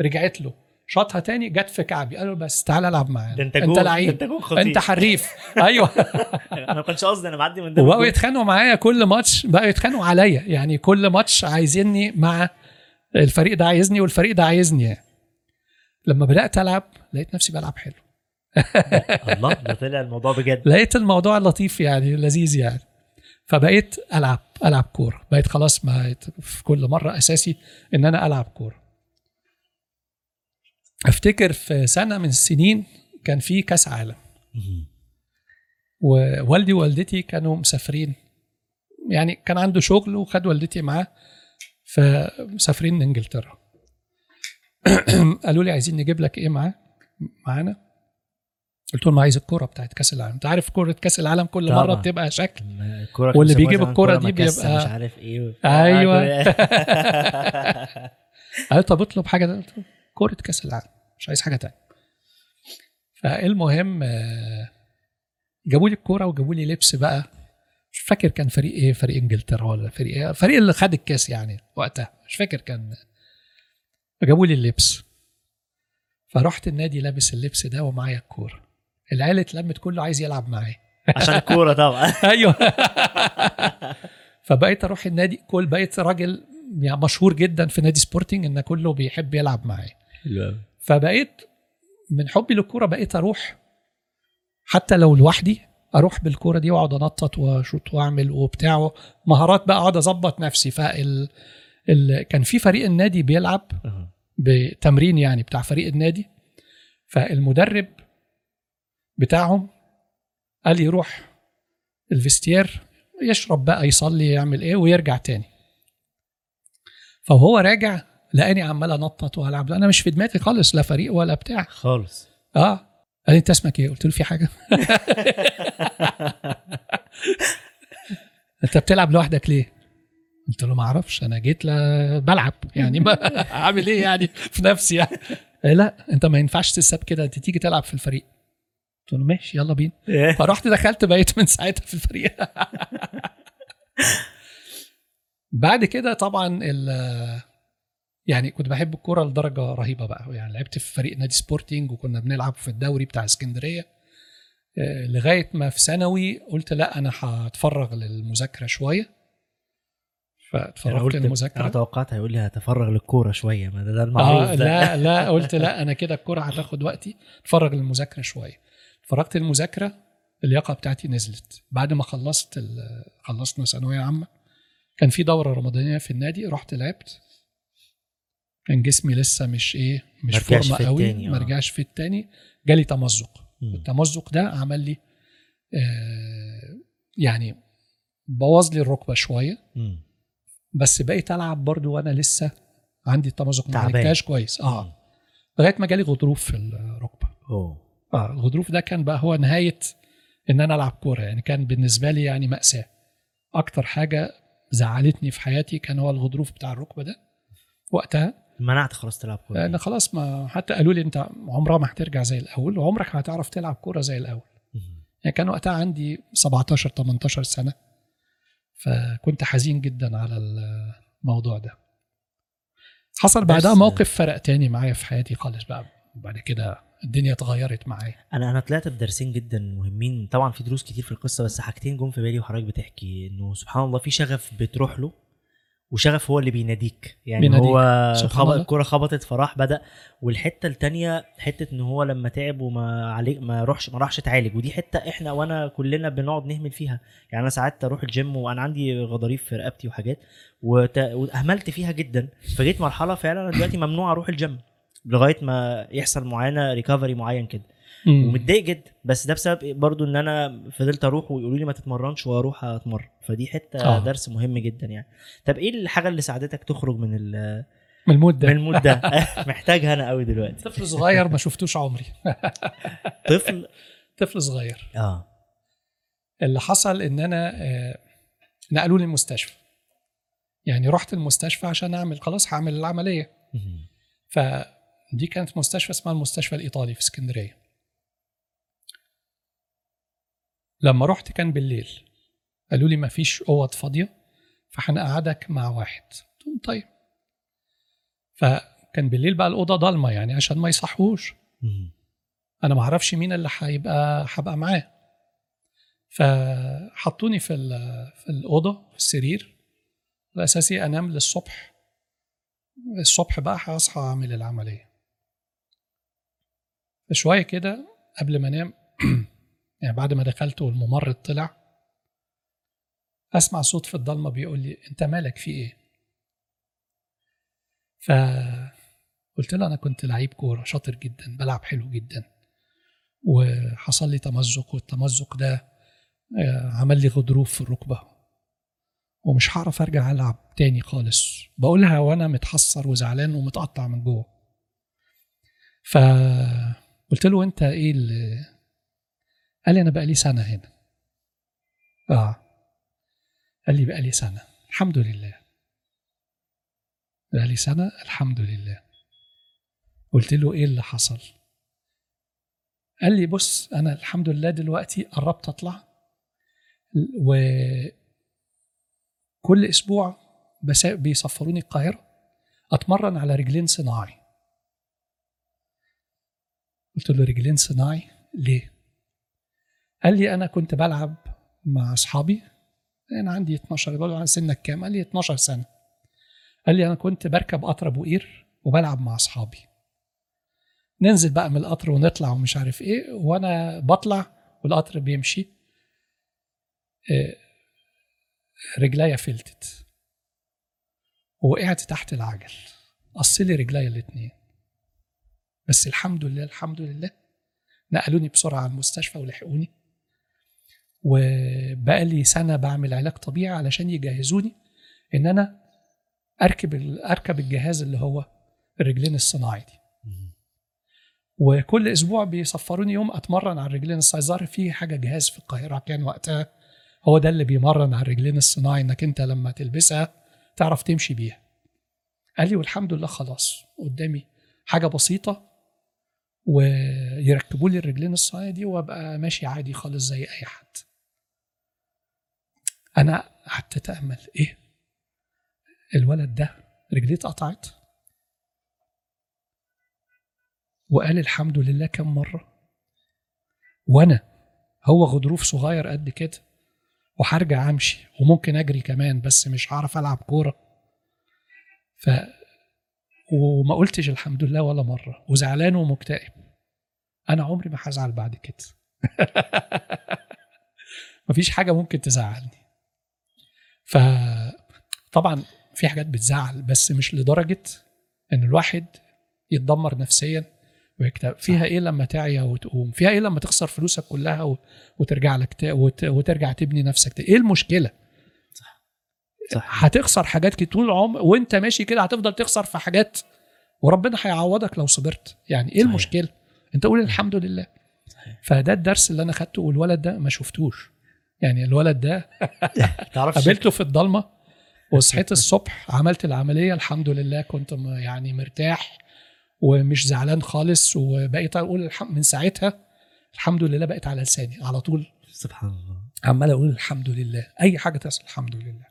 رجعت له. شاطها تاني جت في كعبي. قال له بس تعالى العب معانا. انت انت لعيب. انت حريف. أيوه. أنا ما كنتش قصدي أنا بعدي من ده. وبقوا يتخانقوا معايا كل ماتش. بقوا يتخانقوا عليا. يعني كل ماتش عايزيني مع الفريق ده عايزني والفريق ده عايزني. لما بدأت ألعب لقيت نفسي بلعب حلو. الله ده طلع الموضوع بجد. لقيت الموضوع لطيف يعني لذيذ يعني. فبقيت ألعب ألعب كورة. بقيت خلاص ما في كل مرة أساسي إن أنا ألعب كورة. أفتكر في سنة من السنين كان في كأس عالم. ووالدي ووالدتي كانوا مسافرين. يعني كان عنده شغل وخد والدتي معاه فمسافرين انجلترا قالوا لي عايزين نجيب لك إيه معاه؟ معانا؟ قلت لهم عايز الكورة بتاعت كأس العالم. أنت عارف كورة كأس العالم كل طبعا. مره بتبقى شكل. واللي بيجيب زمان دي بيبقى- مش عارف إيه. كل- قال طب اطلب حاجة. كورة كأس العالم. مش عايز حاجة تانية. فالمهم آه، جابوا لي الكورة وجابوا لي لبس بقى. مش فاكر كان فريق إيه فريق إنجلترا ولا فريق إيه فريق اللي خد الكاس يعني وقتها. مش فاكر كان. جابوا لي اللبس. فرحت النادي لابس اللبس ده ومعايا الكورة. العيال اتلمت كله عايز يلعب معايا. عشان الكورة طبعا. أيوه. فبقيت أروح النادي كل بقيت راجل يعني مشهور جدا في نادي سبورتنج إن كله بيحب يلعب معايا. فبقيت من حبي للكورة بقيت أروح حتى لو لوحدي أروح بالكورة دي وأقعد أنطط وأشوط وأعمل وبتاع. مهارات بقى أقعد أظبط نفسي. فال ال... كان في فريق النادي بيلعب بتمرين يعني بتاع فريق النادي. فالمدرب بتاعهم قال لي يروح الفيستير يشرب بقى يصلي يعمل إيه ويرجع تاني. فهو راجع لقاني عمال أنطط وألعب. أنا مش في دماغي خالص لا فريق ولا بتاع. خالص. آه. قال لي أنت اسمك إيه؟ قلت له في حاجة. أنت بتلعب لوحدك ليه؟ قلت له ما أعرفش. أنا جيت ل- بلعب. يعني ما أعمل إيه يعني؟ في نفسي يعني. لا أنت ما ينفعش تساب كده. أنت تيجي تلعب في الفريق. قلت له ماشي يلا بينا. فرحت دخلت بقيت من ساعتها في الفريق. بعد كده طبعا ال- يعني كنت بحب الكورة لدرجة رهيبة بقى. يعني لعبت في فريق نادي سبورتنج وكنا بنلعب في الدوري بتاع اسكندرية. آه، لغاية ما في ثانوي قلت لا أنا هتفرغ للمذاكرة شوية. أنا فاتفرغت أنا للمذاكرة. توقعت هيقول لي هتفرغ للكورة شوية ما ده, ده المعروف ده. لا لا قلت لا أنا كده الكورة هتاخد وقتي. اتفرغ للمذاكرة شوية. اتفرجت للمذاكرة اللياقة بتاعتي نزلت. بعد ما خلصت خلصنا ثانوية عامة كان في دورة رمضانية في النادي رحت لعبت. كان جسمي لسه مش إيه مش فورمة في قوي التاني، آه. ما رجعش في التاني. جالي تمزق. التمزق ده عمل لي آه يعني بوظ لي الركبة شوية. مم. بس بقيت ألعب برضو وأنا لسه عندي التمزق ما. عالجتهاش كويس. آه. لغاية ما جالي غضروف في الركبة. أوه. آه الغضروف ده كان بقى هو نهاية إن أنا ألعب كورة يعني كان بالنسبة لي يعني مأساة. أكتر حاجة زعلتني في حياتي كان هو الغضروف بتاع الركبة ده. وقتها منعت خلاص تلعب كورة. لأن خلاص ما حتى قالوا لي أنت عمرها ما هترجع زي الأول وعمرك ما هتعرف تلعب كورة زي الأول. يعني كان وقتها عندي 17 18 سنة فكنت حزين جدا على الموضوع ده. حصل بعدها موقف فرق تاني معايا في حياتي خالص بقى. بعد كده الدنيا اتغيرت معايا. أنا أنا طلعت بدرسين جدا مهمين. طبعا في دروس كتير في القصة بس حاجتين جم في بالي وحضرتك بتحكي. إنه سبحان الله في شغف بتروح له وشغف هو اللي بيناديك يعني بيناديك. هو الله. الكوره خبطت فراح بدأ والحتة التانية حتة إن هو لما تعب وما عليه ما روحش ما راحش اتعالج ودي حتة إحنا وأنا كلنا بنقعد نهمل فيها يعني أنا ساعات أروح الجيم وأنا عندي غضاريف في رقبتي وحاجات وت... وأهملت فيها جدا فجيت مرحلة فعلا أنا دلوقتي ممنوع أروح الجيم لغاية ما يحصل معانا recovery معين كده. ومتضايق جدا. بس ده بسبب برضو إن أنا فضلت أروح ويقولوا لي ما تتمرنش وأروح أتمرن. فدي حتة آه. درس مهم جدا يعني. طب إيه الحاجة اللي ساعدتك تخرج من ال- من ال mood من ده ال mood ده؟ محتاجها أنا قوي دلوقتي. طفل صغير ما شفتوش عمري. طفل؟ طفل صغير. آه. اللي حصل إن أنا آه، نقلوني المستشفى. يعني رحت المستشفى عشان أعمل خلاص هعمل العملية. فدي كانت مستشفى اسمها المستشفى الإيطالي في اسكندرية. لما رحت كان بالليل. قالوا لي ما فيش أوض فاضية فهنقعدك مع واحد. قلت لهم طيب. فكان بالليل بقى الأوضة ضلمة يعني عشان ما يصحوش. أنا ما أعرفش مين اللي هيبقى هبقى معاه. فحطوني في في الأوضة في السرير. على اساسي أنام للصبح. الصبح بقى هصحى أعمل العملية. شوية كده قبل ما أنام يعني بعد ما دخلت والممرض طلع أسمع صوت في الضلمة بيقول لي أنت مالك في إيه؟ فقلت له أنا كنت لعيب كورة شاطر جدا بلعب حلو جدا وحصل لي تمزق والتمزق ده آه، عمل لي غضروف في الركبة ومش هعرف أرجع ألعب تاني خالص. بقولها وأنا متحسر وزعلان ومتقطع من جوه. فقلت له أنت إيه اللي قال لي أنا بقالي سنة هنا. آه. قال لي بقالي سنة. الحمد لله. بقالي سنة الحمد لله. قلت له إيه اللي حصل؟ قال لي بص أنا الحمد لله دلوقتي قربت أطلع. وكل أسبوع بس بيسفروني القاهرة أتمرن على رجلين صناعي. قلت له رجلين صناعي؟ ليه؟ قال لي أنا كنت بلعب مع أصحابي. أنا عندي 12 بقول عن سنك كام؟ قال لي 12 سنة. قال لي أنا كنت بركب قطر أبو قير وبلعب مع أصحابي. ننزل بقى من القطر ونطلع ومش عارف إيه وأنا بطلع والقطر بيمشي. آه، رجليا فلتت. ووقعت تحت العجل. قص لي رجليا الاتنين. بس الحمد لله الحمد لله نقلوني بسرعة على المستشفى ولحقوني. وبقى لي سنة بعمل علاج طبيعي علشان يجهزوني إن أنا أركب أركب الجهاز اللي هو الرجلين الصناعي دي. وكل أسبوع بيسفروني يوم أتمرن على الرجلين الصناعي. ظهر في حاجة جهاز في القاهرة كان وقتها هو ده اللي بيمرن على الرجلين الصناعي إنك أنت لما تلبسها تعرف تمشي بيها. قال لي والحمد لله خلاص قدامي حاجة بسيطة ويركبوا لي الرجلين الصناعي دي وأبقى ماشي عادي خالص زي أي حد. أنا قعدت أتأمل. إيه؟ الولد ده رجليه اتقطعت. وقال الحمد لله كم مرة. وأنا هو غضروف صغير قد كده وهرجع أمشي وممكن أجري كمان بس مش هعرف ألعب كورة. ف وما قلتش الحمد لله ولا مرة. وزعلان ومكتئب. أنا عمري ما هزعل بعد كده. مفيش حاجة ممكن تزعلني. فطبعا في حاجات بتزعل بس مش لدرجة إن الواحد يتدمر نفسيا ويكتئب فيها إيه لما تعيا وتقوم؟ فيها إيه لما تخسر فلوسك كلها وترجع لك ت- وت- وترجع تبني نفسك؟ إيه المشكلة؟ صح. هتخسر حاجات كتير طول العمر وأنت ماشي كده هتفضل تخسر في حاجات وربنا هيعوضك لو صبرت. يعني إيه صحيح. المشكلة؟ أنت قول الحمد لله. صحيح. فده الدرس اللي أنا خدته والولد ده ما شفتوش. يعني الولد ده تعرفش قابلته في الضلمة وصحيت الصبح عملت العملية الحمد لله كنت يعني مرتاح ومش زعلان خالص وبقيت أقول. من ساعتها الحمد لله بقت على لساني على طول. سبحان الله. عمال أقول الحمد لله أي حاجة تحصل الحمد لله.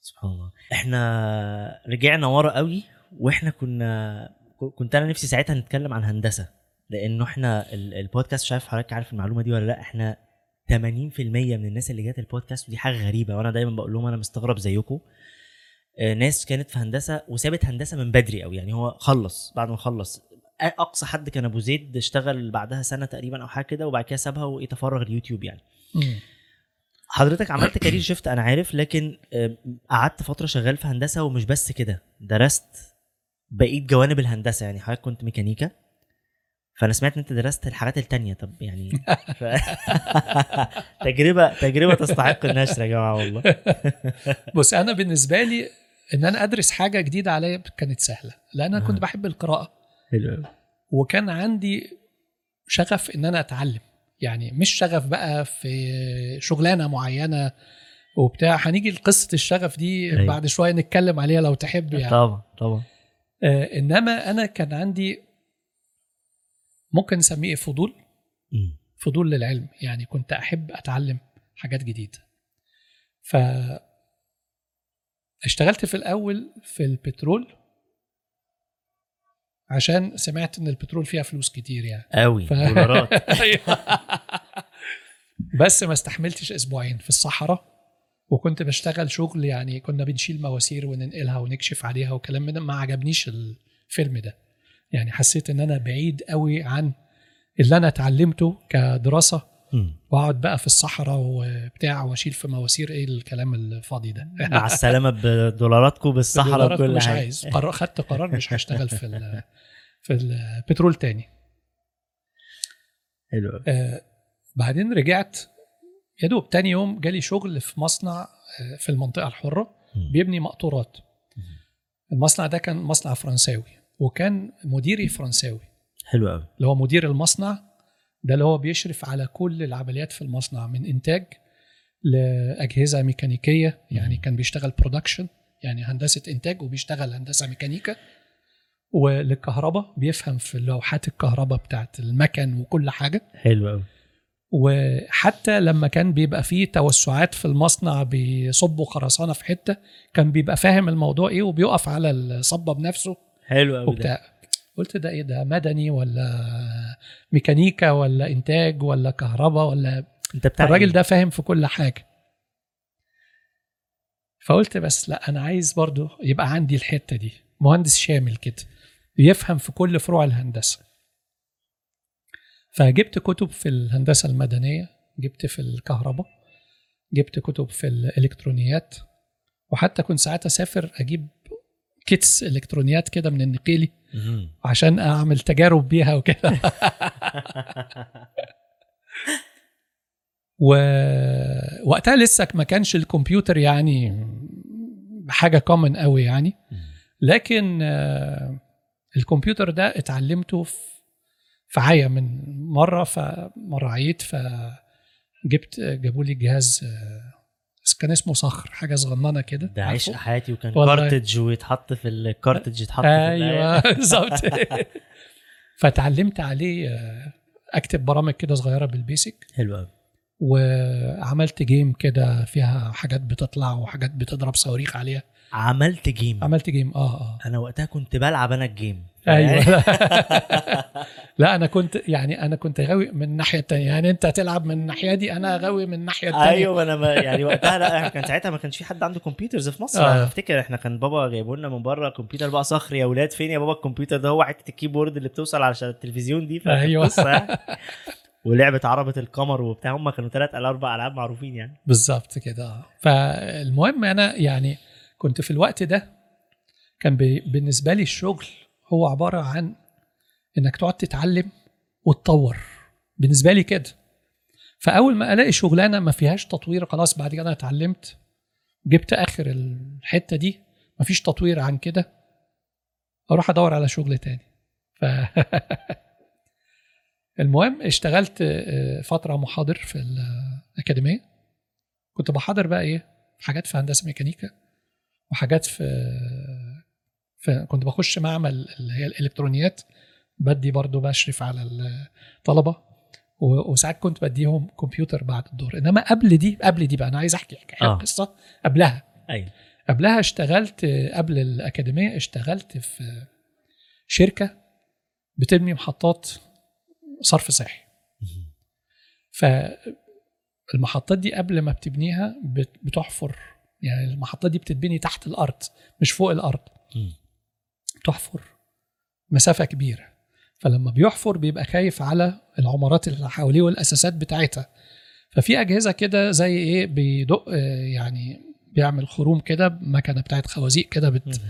سبحان الله. إحنا رجعنا ورا قوي وإحنا كنا كنت أنا نفسي ساعتها نتكلم عن هندسة لأنه إحنا ال- البودكاست مش عارف حضرتك عارف المعلومة دي ولا لأ إحنا 80% من الناس اللي جت البودكاست ودي حاجة غريبة وأنا دايما بقول لهم أنا مستغرب زيكم. آه، ناس كانت في هندسة وسابت هندسة من بدري قوي يعني هو خلص بعد ما خلص. أقصى حد كان أبو زيد اشتغل بعدها سنة تقريبا أو حاجة كده وبعد كده سابها ويتفرغ اليوتيوب يعني. حضرتك عملت career shift أنا عارف لكن آه، قعدت فترة شغال في هندسة ومش بس كده درست بقيت جوانب الهندسة يعني حضرتك كنت ميكانيكا. فأنا سمعت إن أنت درست الحاجات التانية. طب يعني ف... تجربة تجربة تستحق النشر يا جماعة والله. بص أنا بالنسبة لي إن أنا أدرس حاجة جديدة عليا كانت سهلة لأن أنا كنت آه. بحب القراءة. حلو وكان عندي شغف إن أنا أتعلم. يعني مش شغف بقى في شغلانة معينة وبتاع. هنيجي لقصة الشغف دي أيوة. بعد شوية نتكلم عليها لو تحب يعني. طبعا طبعا. آه إنما أنا كان عندي ممكن نسميه فضول. فضول للعلم. يعني كنت أحب أتعلم حاجات جديدة. ف اشتغلت في الأول في البترول عشان سمعت إن البترول فيها فلوس كتير يعني. قوي ف- دولارات. أيوة. بس ما استحملتش أسبوعين في الصحراء وكنت بشتغل شغل يعني كنا بنشيل مواسير وننقلها ونكشف عليها وكلام من ما عجبنيش الفيلم ده. يعني حسيت إن أنا بعيد قوي عن اللي أنا اتعلمته كدراسة. وأقعد بقى في الصحراء وبتاع وأشيل في مواسير إيه الكلام الفاضي ده. مع السلامة بدولاراتكم بالصحراء وكل مش عايز. قرر خدت قرار مش هشتغل في ال- في البترول تاني. حلو آه بعدين رجعت يا دوب تاني يوم جالي شغل في مصنع آه، في المنطقة الحرة. بيبني مقطورات. المصنع ده كان مصنع فرنساوي. وكان مديري فرنساوي. حلو قوي. اللي هو مدير المصنع ده اللي هو بيشرف على كل العمليات في المصنع من إنتاج لأجهزة ميكانيكية يعني كان بيشتغل برودكشن يعني هندسة إنتاج وبيشتغل هندسة ميكانيكا. وللكهرباء بيفهم في لوحات الكهرباء بتاعت المكن وكل حاجة. حلو قوي. وحتى لما كان بيبقى فيه توسعات في المصنع بيصبوا خرسانة في حتة كان بيبقى فاهم الموضوع إيه وبيقف على الصبة بنفسه حلو قوي ده. وبتاع. قلت ده إيه ده مدني ولا ميكانيكا ولا إنتاج ولا كهرباء ولا أنت بتاع الراجل إيه؟ ده فاهم في كل حاجة. فقلت بس لا أنا عايز برضو يبقى عندي الحتة دي. مهندس شامل كده يفهم في كل فروع الهندسة. فجبت كتب في الهندسة المدنية جبت في الكهرباء جبت كتب في الإلكترونيات وحتى كنت ساعات أسافر أجيب كيتس إلكترونيات كده من النقيلي. عشان أعمل تجارب بيها وكده. ووقتها لسه ما كانش الكمبيوتر يعني حاجة كومن قوي يعني. لكن آه، الكمبيوتر ده اتعلمته في عيا من مرة فمرة عيت فجبت جابوا لي جهاز آه، كان اسمه صخر حاجة صغننة كده. ده عيش عارفه؟ حياتي وكان. كارتج ويتحط في الكارتج يتحط في أيوه. بالظبط. فتعلمت عليه آه، أكتب برامج كده صغيرة بال BASIC. حلو قوي وعملت game كده فيها حاجات بتطلع وحاجات بتضرب صواريخ عليها. عملت game عملت game آه آه. أنا وقتها كنت بلعب أنا ال game أيوه لا أنا كنت يعني أنا كنت غاوي من الناحية التانية يعني أنت هتلعب من الناحية دي أنا غاوي من الناحية التانية أيوه أنا ما يعني وقتها لا كان ساعتها ما كانش في حد عنده computers في مصر آه. أنا أفتكر إحنا كان بابا جايبوا لنا من بره كمبيوتر بقى صخر يا أولاد فين يا بابا الكمبيوتر ده هو حتة ال keyboard اللي بتوصل على شاشة التلفزيون دي. قصة يعني. ولعبة عربة القمر وبتاع هم كانوا ثلاث أو أربع ألعاب معروفين يعني بالظبط كده. فالمهم أنا يعني كنت في الوقت ده كان بالنسبة لي الشغل هو عبارة عن إنك تقعد تتعلم وتطور. بالنسبة لي كده. فأول ما ألاقي شغلانة ما فيهاش تطوير خلاص بعد كده أنا اتعلمت جبت آخر الحتة دي ما فيش تطوير عن كده أروح أدور على شغل تاني. ف المهم اشتغلت آه، فترة محاضر في الأكاديمية. كنت بحاضر بقى إيه؟ حاجات في هندسة ميكانيكا وحاجات في في كنت بخش معمل اللي هي الإلكترونيات بدي برضو بشرف على الطلبة وساعات كنت بديهم كمبيوتر بعد الدور. إنما قبل دي قبل دي بقى أنا عايز أحكي حكاية آه. قصة قبلها. أيوه. قبلها اشتغلت قبل الأكاديمية اشتغلت في شركة بتبني محطات صرف صحي. فالمحطات دي قبل ما بتبنيها بت- بتحفر. يعني المحطات دي بتتبني تحت الأرض مش فوق الأرض. مم. تحفر. مسافة كبيرة. فلما بيحفر بيبقى خايف على العمارات اللي حواليه والأساسات بتاعتها. ففي أجهزة كده زي إيه بيدق آه، يعني بيعمل خروم كده مكنة بتاعت خوازيق كده بت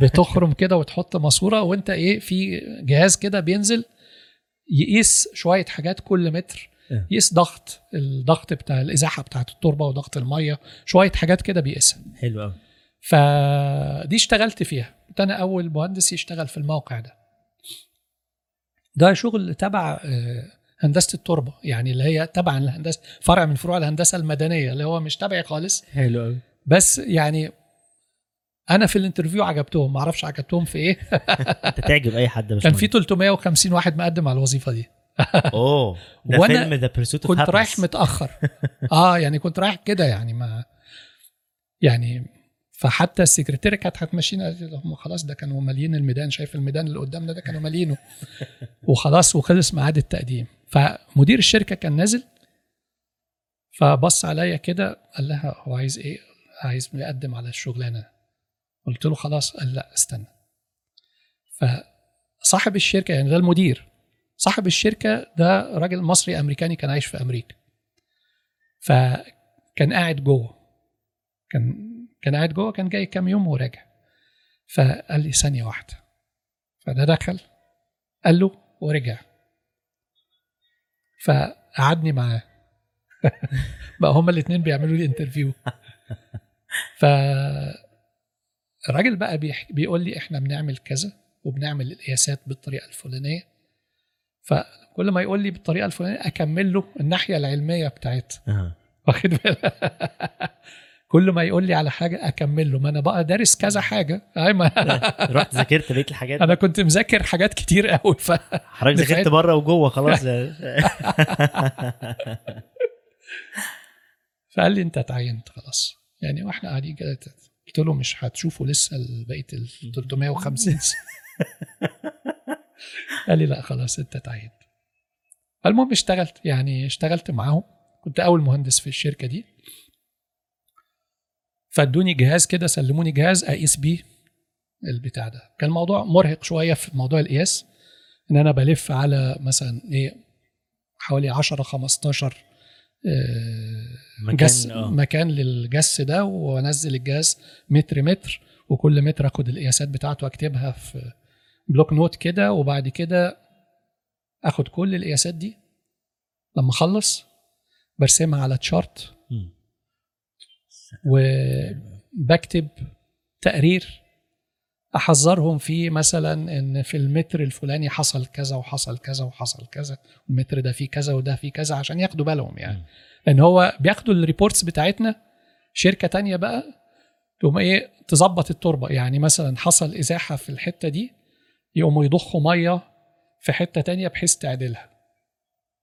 بتخرم كده وتحط ماسورة وأنت إيه في جهاز كده بينزل يقيس شوية حاجات كل متر آه. يقيس ضغط الضغط بتاع الإزاحة بتاعت التربة وضغط المية شوية حاجات كده بيقيسها. حلو قوي فدي اشتغلت فيها. كنت أنا أول مهندس يشتغل في الموقع ده. ده شغل تبع آه، هندسة التربة يعني اللي هي تبع الهندسة فرع من فروع الهندسة المدنية اللي هو مش تبعي خالص. حلو قوي بس يعني أنا في ال interview عجبتهم ما أعرفش عجبتهم في إيه. أنت تعجب أي حد يا كان في باشمهندس. 350 واحد مقدم على الوظيفة دي. أوه ده فيلم The Pursuit كنت رايح متأخر. آه يعني كنت رايح كده يعني ما يعني فحتى السكرتيرة كانت هتمشينا. هم خلاص ده كانوا مالين الميدان شايف الميدان اللي قدامنا ده كانوا مالينه. وخلاص وخلص ميعاد التقديم. فمدير الشركة كان نازل فبص عليا كده قال لها هو عايز إيه؟ عايز يقدم على الشغلانة. قلت له خلاص. قال لا استنى. فصاحب الشركة يعني ده المدير. صاحب الشركة ده راجل مصري أمريكاني كان عايش في أمريكا. فكان قاعد جوه. كان كان قاعد جوه كان جاي كام يوم وراجع. فقال لي ثانية واحدة. فده دخل قال له ورجع. فقعدني معاه. بقى هما الاثنين بيعملوا لي انترفيو ف الراجل بقى بيح... بيقول لي إحنا بنعمل كذا وبنعمل القياسات بالطريقة الفلانية. فكل ما يقول لي بالطريقة الفلانية أكمل له الناحية العلمية بتاعتها. واخد بالك كل ما يقول لي على حاجة اكمل له ما أنا بقى دارس كذا حاجة. أي ما رحت ذاكرت بقيه الحاجات أنا كنت مذاكر حاجات كتير قوي ف... حضرتك ذاكرت بره وجوه خلاص. فقال لي أنت اتعينت خلاص. يعني وإحنا قاعدين كده قلت له مش هتشوفوا لسه بقيه ال 350 سنة. قال لي لا خلاص أنت اتعينت. المهم اشتغلت. يعني اشتغلت معاهم. كنت أول مهندس في الشركة دي. فادوني جهاز كده سلموني جهاز اقيس بيه البتاع ده كان الموضوع مرهق شوية في موضوع القياس إن أنا بلف على مثلا إيه حوالي 10 15 آه، مكان- جس آه. مكان للجس ده وأنزل الجهاز متر متر وكل متر آخد القياسات بتاعته اكتبها في bloc note كده وبعد كده آخد كل القياسات دي لما أخلص برسمها على chart. وبكتب تقرير أحذرهم فيه مثلا إن في المتر الفلاني حصل كذا وحصل كذا وحصل كذا المتر ده فيه كذا وده فيه كذا عشان ياخدوا بالهم يعني. لأن هو بياخدوا ال reports بتاعتنا شركة تانية بقى تقوم إيه تظبط التربة. يعني مثلا حصل إزاحة في الحتة دي يقوموا يضخوا مية في حتة تانية بحيث تعدلها.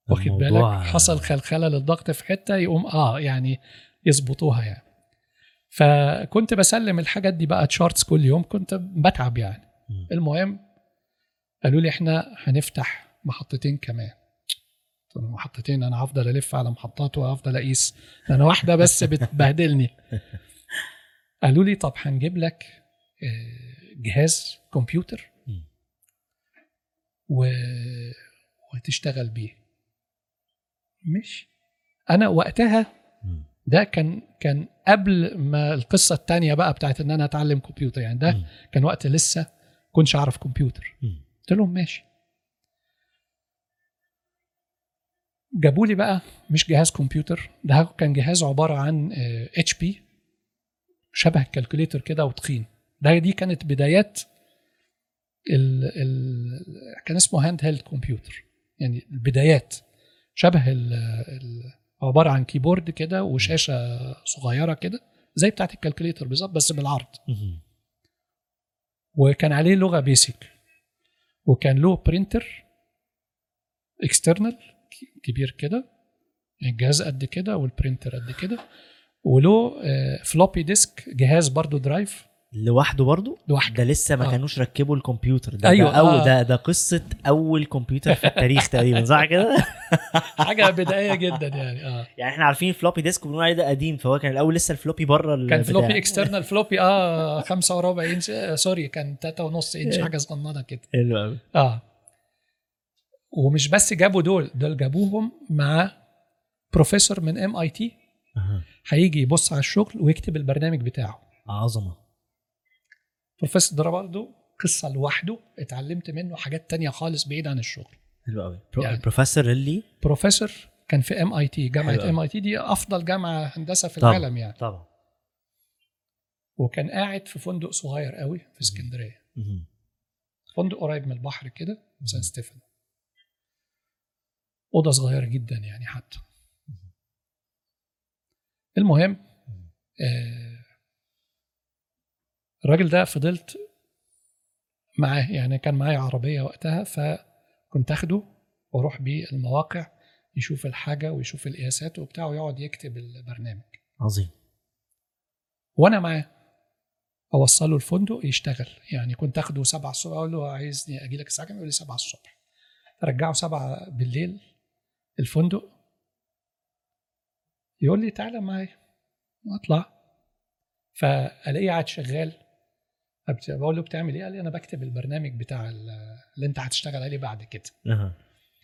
واخد بالك؟ حصل خلخلة للضغط في حتة يقوم آه يعني يظبطوها يعني. فكنت بسلم الحاجات دي بقى تشارتس كل يوم كنت بتعب يعني. المهم قالوا لي إحنا هنفتح محطتين كمان محطتين أنا هفضل ألف على محطات وهفضل أقيس أنا واحدة بس بتبهدلني قالوا لي طب هنجيب لك آه، جهاز كمبيوتر. و... وتشتغل بيه مش أنا وقتها. ده كان كان قبل ما القصة التانية بقى بتاعت إن أنا أتعلم كمبيوتر يعني ده مم. كان وقت لسه كنتش أعرف كمبيوتر. قلت لهم ماشي جابوا لي بقى مش جهاز كمبيوتر ده كان جهاز عبارة عن HP شبه ال calculator كده وتخين ده دي كانت بدايات ال ال كان اسمه handheld computer يعني البدايات شبه ال ال عبارة عن keyboard كده وشاشة صغيرة كده زي بتاعت ال calculator بالظبط بس بالعرض. وكان عليه لغة BASIC وكان له printer external كبير كده الجهاز قد كده وال printer قد كده وله floppy disk جهاز برضو drive لوحده برضو لوحده. ده لسه ما آه. كانوش ركبوا الكمبيوتر. ده أيوة، ده, أو آه. ده ده قصة أول كمبيوتر في التاريخ تقريبا صح كده؟ حاجة بدائية جدا يعني آه. يعني إحنا عارفين floppy disk وبنقول عليه ده قديم فهو كان الأول لسه ال floppy بره كان floppy external floppy آه خمسة وربع انش آه sorry كان تلاتة ونص انش حاجة صغننة كده. حلو قوي آه. ومش بس جابوا دول دول جابوهم مع بروفيسور من MIT هيجي يبص على الشغل ويكتب البرنامج بتاعه. عظمة. بروفيسور ده برضه قصة لوحده اتعلمت منه حاجات تانية خالص بعيد عن الشغل. حلو قوي. يعني. البروفيسور اللي بروفيسور كان في MIT جامعة. MIT دي أفضل جامعة هندسة في طبعا. العالم يعني. طبعا. وكان قاعد في فندق صغير قوي في اسكندرية. فندق قريب من البحر كده سان ستيفانو أوضة صغيرة جدا يعني حتى. المهم آه الراجل ده فضلت معاه يعني كان معايا عربية وقتها فكنت آخده وأروح بيه المواقع يشوف الحاجة ويشوف القياسات وبتاع ويقعد يكتب البرنامج. عظيم. وأنا معاه أوصله الفندق يشتغل يعني كنت آخده سبعة الصبح أقول له عايزني أجي لك الساعة كام؟ يقول لي سبعة الصبح. ارجعه سبعة بالليل الفندق يقول لي تعالى معايا. أطلع. فألاقيه قاعد شغال بقول له بتعمل إيه؟ قال لي أنا بكتب البرنامج بتاع ال- اللي أنت هتشتغل عليه بعد كده أها.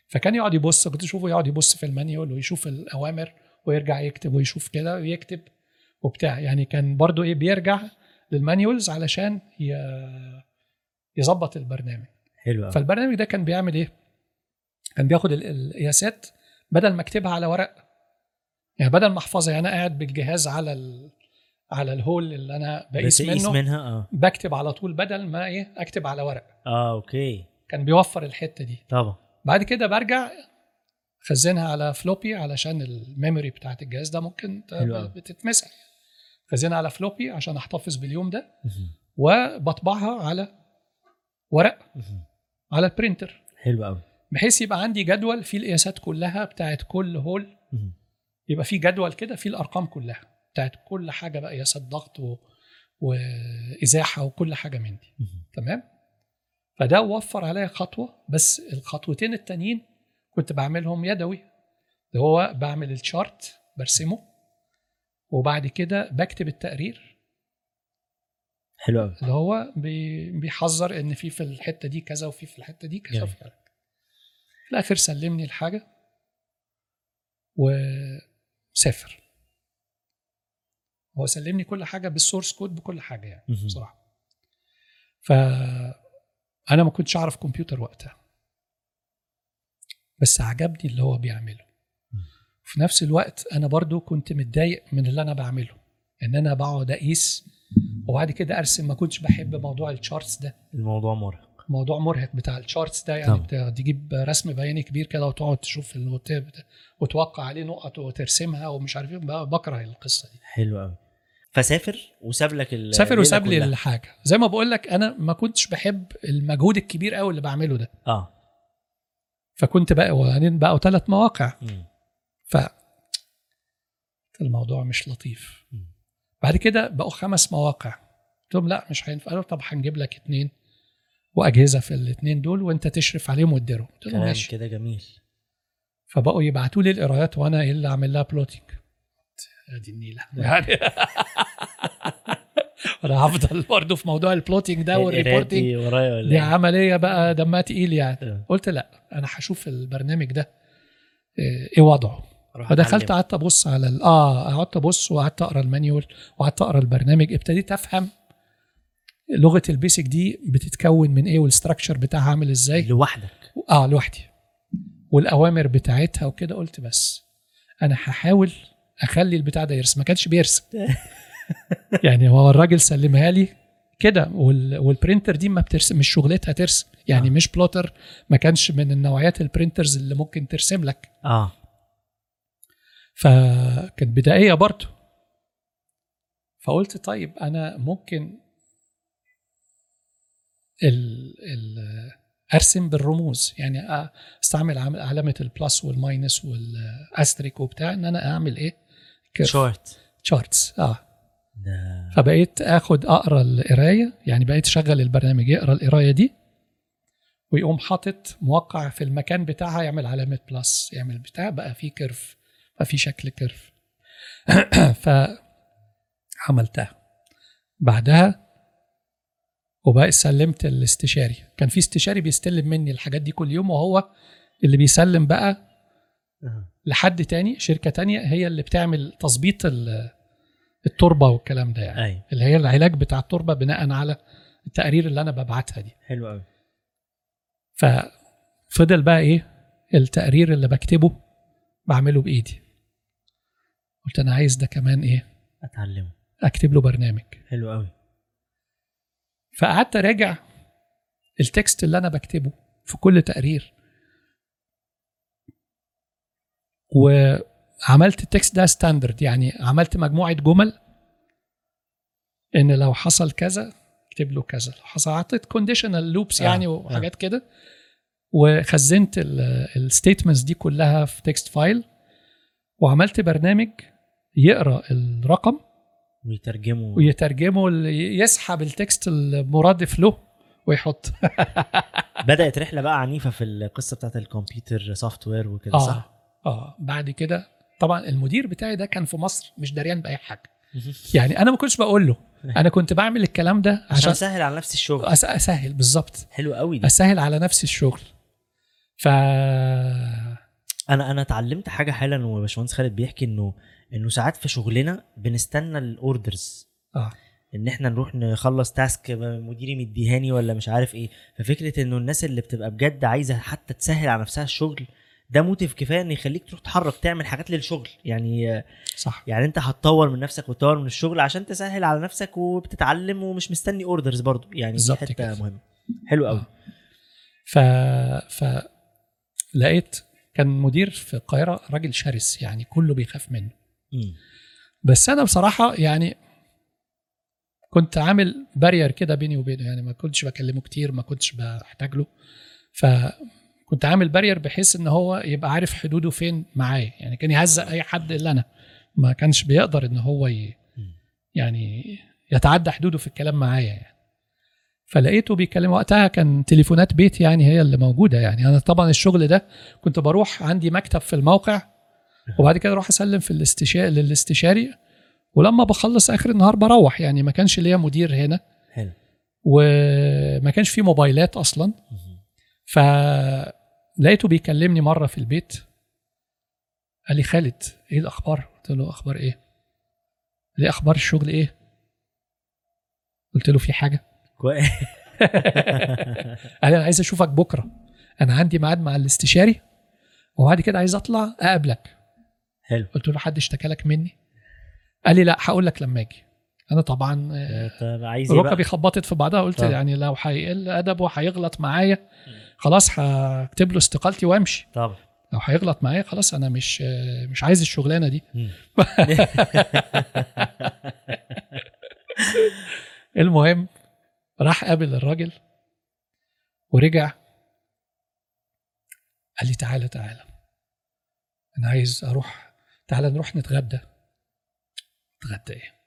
فكان يقعد يبص كنت أشوفه يقعد يبص في المانيول ويشوف الأوامر ويرجع يكتب ويشوف كده ويكتب وبتاع يعني كان برضو إيه بيرجع لل manuals علشان يظبط البرنامج حلو فالبرنامج ده كان بيعمل إيه كان بياخد ال- القياسات بدل ما اكتبها على ورق يعني بدل ما احفظها يعني أنا قاعد بالجهاز على. على ال hole اللي أنا بقيس منه منها؟ آه. بكتب على طول بدل ما إيه أكتب على ورق. آه أوكي. كان بيوفر الحتة دي. طبعا. بعد كده برجع خزنها على floppy علشان ال memory بتاعت الجهاز ده ممكن. بتتمسح. خزنها على floppy عشان أحتفظ باليوم ده. وبطبعها على ورق. على ال printer. حلو قوي بحيث يبقى عندي جدول فيه القياسات كلها بتاعت كل hole. يبقى فيه جدول كده فيه الأرقام كلها. بتاعت كل حاجة بقى قياسات ضغط و... وإزاحة وكل حاجة من دي. تمام فده وفر عليا خطوة بس الخطوتين التانيين كنت بعملهم يدوي اللي هو بعمل الشارت برسمه وبعد كده بكتب التقرير حلو قوي اللي هو بي- بيحذر إن في في الحتة دي كذا وفي في الحتة دي كذا جميل. وفي كذا. في الآخر سلمني الحاجة وسافر هو سلمني كل حاجة بال source code بكل حاجة يعني. بصراحة. ف أنا ما كنتش أعرف كمبيوتر وقتها. بس عجبني اللي هو بيعمله. في نفس الوقت أنا برضو كنت متضايق من اللي أنا بعمله. إن أنا بقعد أقيس وبعد كده أرسم ما كنتش بحب موضوع ال charts ده. الموضوع مرهق. موضوع مرهق بتاع ال charts ده يعني طبعا. بت- تجيب رسم بياني كبير كده وتقعد تشوف وتوقع عليه نقط وترسمها ومش عارف إيه بكره القصة دي. حلو قوي فسافر وساب لك سافر وساب لي. الحاجة. زي ما بقول لك أنا ما كنتش بحب المجهود الكبير قوي اللي بعمله ده. آه. فكنت بقى وبعدين بقوا ثلاث مواقع. مم. ف الموضوع مش لطيف. مم. بعد كده بقوا خمس مواقع. قلت لهم لا مش هينفع. قالوا طب هنجيب لك اتنين. وأجهزة في الاتنين دول وأنت تشرف عليهم وتديرهم. قلت ماشي. كده جميل. فبقوا يبعتوا لي القرايات وأنا إيه اللي أعمل لها plotting ادي النيلة. يعني أنا هفضل برضه في موضوع ال plotting ده القرايات وال reporting دي ورايا ولا دي إيه؟ عملية بقى دمها تقيل يعني. قلت لا أنا هشوف البرنامج ده إيه إيه وضعه. فدخلت. قعدت أبص على آه قعدت أبص وقعدت أقرأ ال manual وقعدت أقرأ البرنامج ابتديت أفهم لغة ال BASIC دي بتتكون من إيه وال structure بتاعها عامل إزاي؟ لوحدك. آه لوحدي. والأوامر بتاعتها وكده قلت بس. أنا هحاول أخلي البتاع ده يرسم. ما كانش بيرسم. يعني هو الراجل سلمها لي كده وال... وال printer دي ما بترسم مش شغلتها ترسم. يعني آه. مش plotter ما كانش من النوعيات ال printers اللي ممكن ترسم لك. آه. فكانت بدائية برضه. فقلت طيب أنا ممكن ال ال أرسم بالرموز. يعني أستعمل عم- علامة ال plus وال minus وال asterisk وبتاع إن أنا أعمل إيه؟ شورت charts آه. ده. فبقيت آخد أقرأ القراية. يعني بقيت أشغل البرنامج يقرأ القراية دي ويقوم حاطط موقع في المكان بتاعها يعمل علامة plus يعمل بتاع. بقى في curve بقى في شكل curve. فعملتها بعدها وبقى سلمت الاستشاري. كان في استشاري بيستلم مني الحاجات دي كل يوم وهو اللي بيسلم بقى. لحد تاني شركة تانية هي اللي بتعمل تظبيط ال- التربة والكلام ده يعني. أيوه. اللي هي العلاج بتاع التربة بناء على التقارير اللي أنا ببعتها دي. حلو قوي ففضل بقى إيه؟ التقرير اللي بكتبه بعمله بإيدي. قلت أنا عايز ده كمان إيه؟ أتعلمه. أكتب له برنامج. حلو قوي فقعدت أراجع ال text اللي أنا بكتبه في كل تقرير. وعملت ال text ده standard يعني عملت مجموعة جمل إن لو حصل كذا اكتب له كذا لو حصل حطيت conditional loops آه، يعني آه. وحاجات كده. وخزنت ال statements دي كلها في text file وعملت برنامج يقرأ الرقم ويترجموا. ويترجمه ل- يسحب ال text المرادف له ويحط. بدأت رحلة بقى عنيفة في القصة بتاعت الكمبيوتر software وكده آه صح؟ آه بعد كده طبعا المدير بتاعي ده كان في مصر مش دريان بأي حاجة. يعني أنا ما كنتش بقول له. أنا كنت بعمل الكلام ده عشان عشان أسهل على نفسي الشغل. أس- أسهل بالظبط. حلو قوي ده أسهل على نفسي الشغل. ف أنا أنا اتعلمت حاجة حالا وباشمهندس خالد بيحكي إنه انه ساعات في شغلنا بنستنى ال orders. آه. ان إحنا نروح نخلص task مديري مديهاني ولا مش عارف إيه. ففكرة انه الناس اللي بتبقى بجد عايزة حتى تسهل على نفسها الشغل ده motive كفاية إن يخليك تروح تتحرك تعمل حاجات للشغل. يعني صح. يعني انت هتطور من نفسك وتطور من الشغل عشان تسهل على نفسك وبتتعلم ومش مستني orders برضو يعني دي حتة كده. مهمة. حلو قوي. آه. ف ف لقيت كان مدير في القاهرة راجل شرس يعني كله بيخاف منه. بس أنا بصراحة يعني كنت عامل بارير كده بيني وبينه يعني ما كنتش بكلمه كتير ما كنتش بحتاج له. فكنت عامل بارير بحيث إن هو يبقى عارف حدوده فين معايا يعني كان يهزق أي حد إلا أنا. ما كانش بيقدر إن هو ي... يعني يتعدى حدوده في الكلام معايا يعني. فلقيته بيتكلم وقتها كان تليفونات بيت يعني هي اللي موجودة يعني. أنا طبعا الشغل ده كنت بروح عندي مكتب في الموقع وبعد كده أروح اسلم في الاستشاري للاستشاري ولما بخلص اخر النهار بروح. يعني ما كانش ليا مدير هنا. حلو. وما كانش في موبايلات أصلا. فلقيته بيكلمني مرة في البيت. قال لي خالد إيه الأخبار؟ قلت له أخبار إيه؟ قال لي أخبار الشغل إيه؟ قلت له في حاجة. قال لي أنا عايز أشوفك بكرة. أنا عندي ميعاد مع الاستشاري وبعد كده عايز أطلع أقابلك. حلو. قلت له حد اشتكى لك مني؟ قال لي لا هقول لك لما أجي. أنا طبعا آه، طب عايز بقى؟ ركبي خبطت في بعضها قلت طبعا. يعني لو هيقل ادبه هيغلط معايا خلاص هكتب له استقالتي وامشي. طبعا. لو هيغلط معايا خلاص أنا مش آه، مش عايز الشغلانة دي. المهم راح قابل الراجل ورجع قال لي تعالى تعالى. أنا عايز أروح تعالى نروح نتغدى. نتغدى إيه؟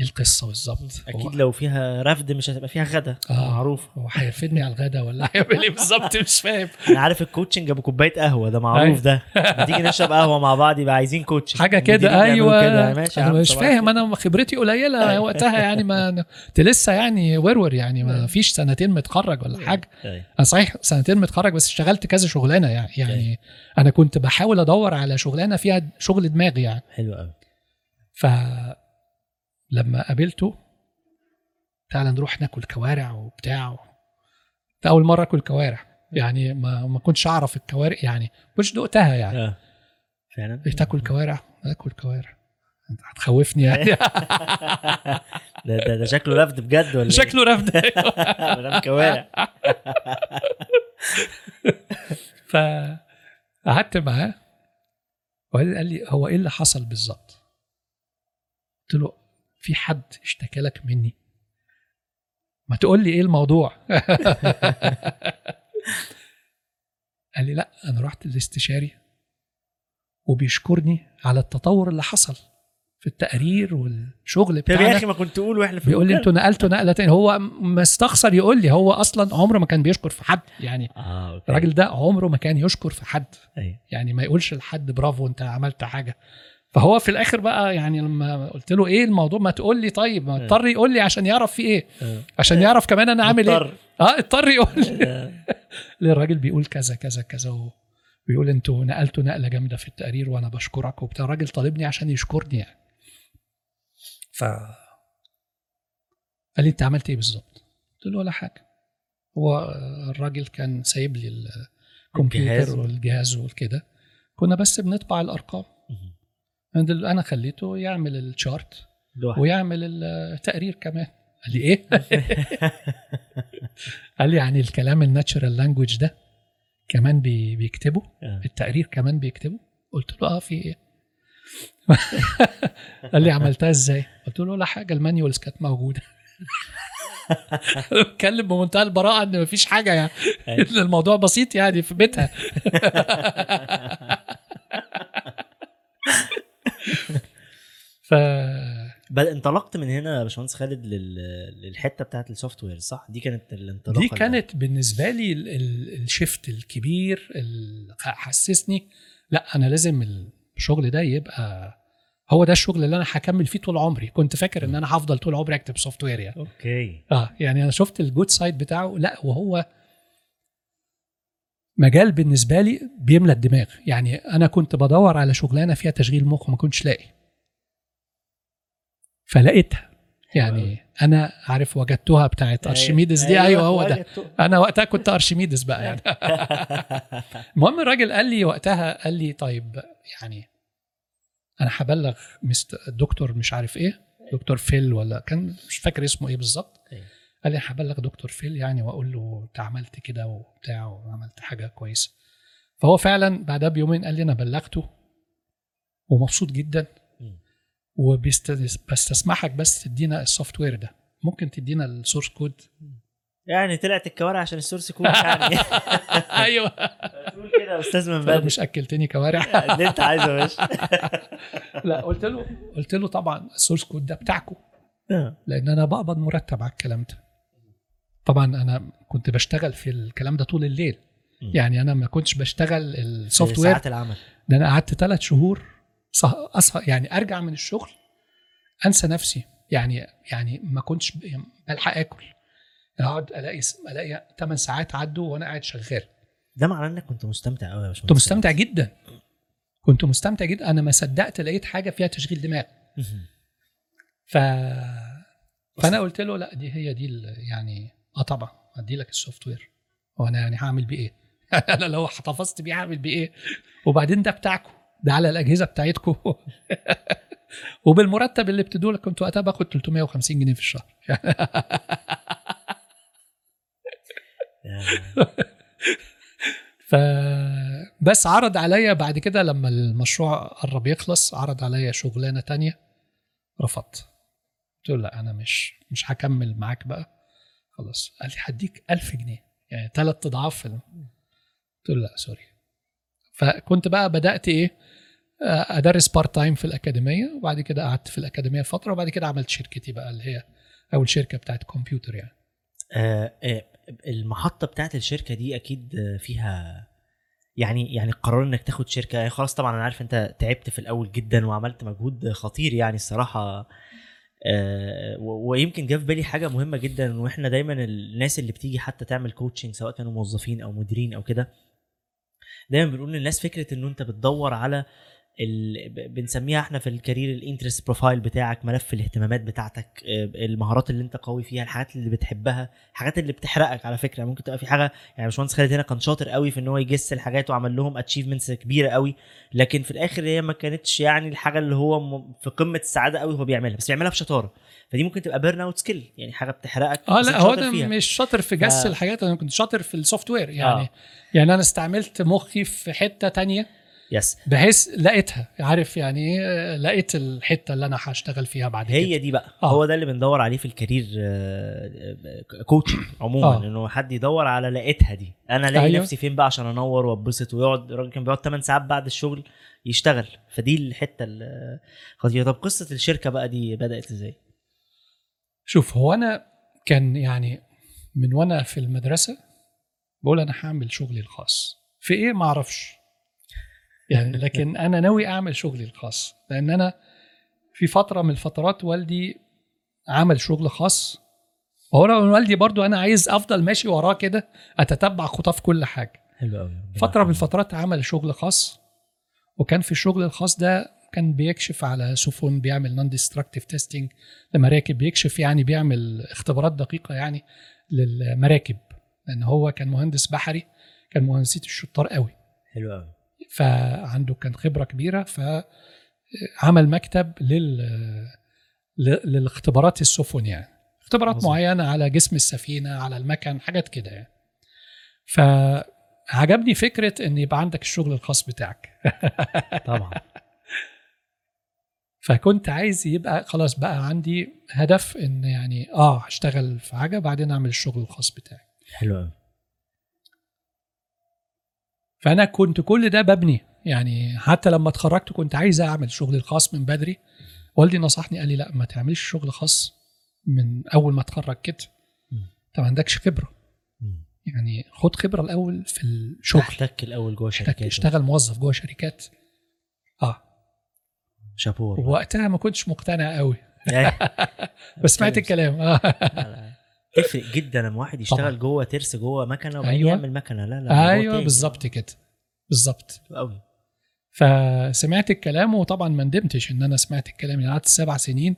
إيه القصة بالظبط؟ أكيد لو فيها رفد مش هتبقى فيها غدا. آه. معروف. هو هيرفدني على الغدا ولا هيعمل إيه بالظبط؟ مش فاهم. أنا عارف ال coaching أبو كوباية قهوة ده معروف ده. تيجي نشرب قهوة مع بعض يبقى عايزين coach حاجة كده أيوه. كده. ماشي أنا مش فاهم. أنا خبرتي قليلة وقتها يعني ما انت لسه يعني ورور يعني ما فيش سنتين متخرج ولا حاجة. أنا صحيح سنتين متخرج بس اشتغلت كذا شغلانة يعني يعني أنا كنت بحاول أدور على شغلانة فيها شغل دماغي يعني. حلو قوي فلما قابلته تعالى نروح ناكل كوارع وبتاع. ده اول مرة أكل كوارع. يعني ما ما كنتش أعرف الكوارع يعني كنتش دقتها يعني. آه. فعلا؟ تاكل كوارع؟ اكل كوارع. انت هتخوفني يعني. ده ده, ده شكله رفد بجد ولا إيه؟ شكله رفض. مدام كوارع. فقعدت معاه وبعدين قال لي هو إيه اللي حصل بالظبط؟ قلت له في حد اشتكى لك مني. ما تقول لي إيه الموضوع؟ قال لي لا أنا رحت للاستشاري وبيشكرني على التطور اللي حصل في التقرير والشغل طب يا بتاعنا. أخي ما كنت تقول وإحنا في بيقول لي. أنتوا نقلتوا نقلة تاني هو مستخسر يقول لي هو أصلا عمره ما كان بيشكر في حد يعني أوكي. الراجل ده عمره ما كان يشكر في حد. أيوة. يعني ما يقولش لحد برافو أنت عملت حاجة. فهو في الآخر بقى يعني لما قلت له إيه الموضوع؟ ما تقول لي طيب ما اضطر يقول لي عشان يعرف في إيه؟ آه. عشان يعرف كمان أنا عامل إيه. آه اضطر يقول لي. الراجل بيقول كذا كذا كذا ويقول أنتوا نقلتوا نقلة جامدة في التقرير وأنا بشكرك وبتاع. الراجل طالبني عشان يشكرني يعني. ف قال لي أنت عملت إيه بالظبط؟ قلت له ولا حاجة. هو الراجل كان سايب لي الجهاز. الكمبيوتر والجهاز والكده. كنا بس بنطبع الأرقام. أنا خليته يعمل ال chart. ويعمل التقرير كمان قال لي إيه؟ قال لي يعني الكلام ال natural language ده كمان بي بيكتبه آه. التقرير كمان بيكتبه قلت له آه في إيه قال لي عملتها إزاي قلت له لا حاجة ال manuals كانت موجودة بتكلم بمنتهى البراءة إن مفيش حاجة يعني أيوة. الموضوع بسيط يعني في بيتها ف بل انطلقت من هنا يا باشمهندس خالد لل... للحتة بتاعت ال software صح؟ دي كانت الانطلاقة دي. كانت بالنسبة لي ال- ال- ال shift الكبير اللي حسسني لا أنا لازم الشغل ده يبقى هو ده الشغل اللي أنا هكمل فيه طول عمري. كنت فاكر إن أنا هفضل طول عمري أكتب software يعني. okay. آه يعني أنا شفت ال good side بتاعه لا وهو مجال بالنسبة لي بيملى الدماغ. يعني أنا كنت بدور على شغلانة فيها تشغيل مخ وما كنتش لاقي. فلقيتها. يعني أنا عارف وجدتها بتاعت ارشميدس دي. أيوه هو ده. أنا وقتها كنت ارشميدس بقى يعني. المهم الراجل قال لي وقتها قال لي طيب يعني أنا هبلغ مستر دكتور مش عارف إيه دكتور فيل ولا كان مش فاكر اسمه إيه بالظبط. أيوة. قال لي هبلغ دكتور فيل يعني وأقول له أنت عملت كده وبتاع وعملت حاجة كويسة. فهو فعلا بعدها بيومين قال لي أنا بلغته ومبسوط جدا. وبستسمحك بس تدينا ال software ده. ممكن تدينا السورس كود؟ يعني طلعت الكوارع عشان ال source code يعني. أيوه. تقول كده يا أستاذ من بدري. مش أكلتني كوارع؟ اللي أنت عايزه يا باشا. لا قلت له قلت له طبعا ال source code ده بتاعكم لأن أنا بقبض مرتب على الكلام ده. طبعا أنا كنت بشتغل في الكلام ده طول الليل. مم. يعني أنا ما كنتش بشتغل ال software ساعات العمل. ده أنا قعدت ثلاث شهور أصحى يعني أرجع من الشغل أنسى نفسي. يعني يعني ما كنتش بلحق آكل. أقعد ألاقي ألاقي 8 ساعات عدوا وأنا قاعد شغال. ده معناه إنك كنت مستمتع قوي يا باشمهندس كنت مستمتع جدا. كنت مستمتع جدا. أنا ما صدقت لقيت حاجة فيها تشغيل دماغ. ف فأنا قلت له لا دي هي دي يعني آه طبعا ادي لك السوفت وير وأنا يعني هعمل بيه إيه؟ أنا لو احتفظت بيه هعمل بيه إيه؟ وبعدين ده بتاعكم ده على الأجهزة بتاعتكم وبالمرتب اللي بتدوا لك كنت وقتها باخد 350 جنيه في الشهر. ف بس عرض عليا بعد كده لما المشروع قرب يخلص عرض عليا شغلانة تانية رفضت. قلت له لا أنا مش مش هكمل معاك بقى. خلاص. قال لي هديك 1000 جنيه. يعني ثلاث اضعاف قلت له لا sorry. فكنت بقى بدأت إيه آه، أدرس part time في الأكاديمية وبعد كده قعدت في الأكاديمية فترة وبعد كده عملت شركتي بقى اللي هي أول شركة بتاعت كمبيوتر يعني. آه، آه، المحطة بتاعت الشركة دي أكيد آه، فيها يعني يعني القرار إنك تاخد شركة. يعني خلاص طبعا أنا عارف أنت تعبت في الأول جدا وعملت مجهود خطير يعني الصراحة. آه، ويمكن جه في بالي حاجة مهمة جدا وإحنا دايما الناس اللي بتيجي حتى تعمل coaching سواء كانوا موظفين أو مديرين أو كده دايما بنقول للناس فكرة إنه أنت بتدور على بنسميها إحنا في ال career ال interest profile بتاعك ملف الاهتمامات بتاعتك آه، المهارات اللي انت قوي فيها الحاجات اللي بتحبها الحاجات اللي بتحرقك على فكرة ممكن تبقى في حاجة يعني باشمهندس خالد هنا كان شاطر قوي في إن هو يـ chase الحاجات وعمل لهم achievements كبيرة قوي لكن في الآخر هي ما كانتش يعني الحاجة اللي هو في قمة السعادة قوي هو بيعملها بس بيعملها بشطارة فدي ممكن تبقى burnout skill يعني حاجة بتحرقك آه لا هو أنا. مش شاطر في جس ف- الحاجات أنا كنت شاطر في ال software يعني آه. يعني أنا استعملت مخي في حتة تانية yes بحيث لقيتها. عارف يعني إيه؟ لقيت الحتة اللي أنا هشتغل فيها بعد كده. هي دي بقى. آه. هو ده اللي بندور عليه في ال career coaching عموما آه. إنه حد يدور على لقيتها دي. أنا الاقي أيوه. نفسي فين بقى عشان أنور وأتبسط ويقعد الراجل كان بيقعد 8 ساعات بعد الشغل يشتغل. فدي الحتة الخطيره طب قصة الشركة بقى دي بدأت إزاي؟ شوف هو أنا كان يعني من وأنا في المدرسة بقول أنا هعمل شغلي الخاص. في إيه؟ ما أعرفش. يعني لكن أنا ناوي أعمل شغلي الخاص لأن أنا في فترة من الفترات والدي عمل شغل خاص. وهو والدي برضو أنا عايز أفضل ماشي وراه كده أتتبع خطاه في كل حاجة. حلو قوي فترة من الفترات عمل شغل خاص وكان في الشغل الخاص ده كان بيكشف على سفن بيعمل non destructive testing لمراكب بيكشف يعني بيعمل اختبارات دقيقة يعني للمراكب لأن هو كان مهندس بحري كان مهندسيه الشطار قوي حلو قوي فعنده كان خبرة كبيرة فعمل مكتب لل للاختبارات السفن يعني. اختبارات مظبوط. معينة على جسم السفينة على المكن حاجات كده يعني. فعجبني فكرة إن يبقى عندك الشغل الخاص بتاعك. طبعا. فكنت عايز يبقى خلاص بقى عندي هدف إن يعني آه هشتغل في حاجة بعدين أعمل الشغل الخاص بتاعي. حلو فأنا كنت كل ده ببني. يعني حتى لما اتخرجت كنت عايز أعمل شغلي الخاص من بدري. والدي نصحني قال لي لا ما تعملش شغل خاص من أول ما اتخرج كده. انت ما عندكش خبرة. يعني خد خبرة الأول في الشغل. احتك الأول جوه شركات. اشتغل موظف جوه شركات. آه. شابور. وقتها ما كنتش مقتنع قوي. يعني بس سمعت الكلام. لا، لا. تفرق جدا لما واحد يشتغل طبعا. جوه ترس جوه مكنة وبعدين أيوة. يعمل مكنة. لا لا أيوه. بالظبط كده. بالظبط. قوي. فسمعت الكلام وطبعا ما ندمتش إن أنا سمعت الكلام. يعني قعدت سبع سنين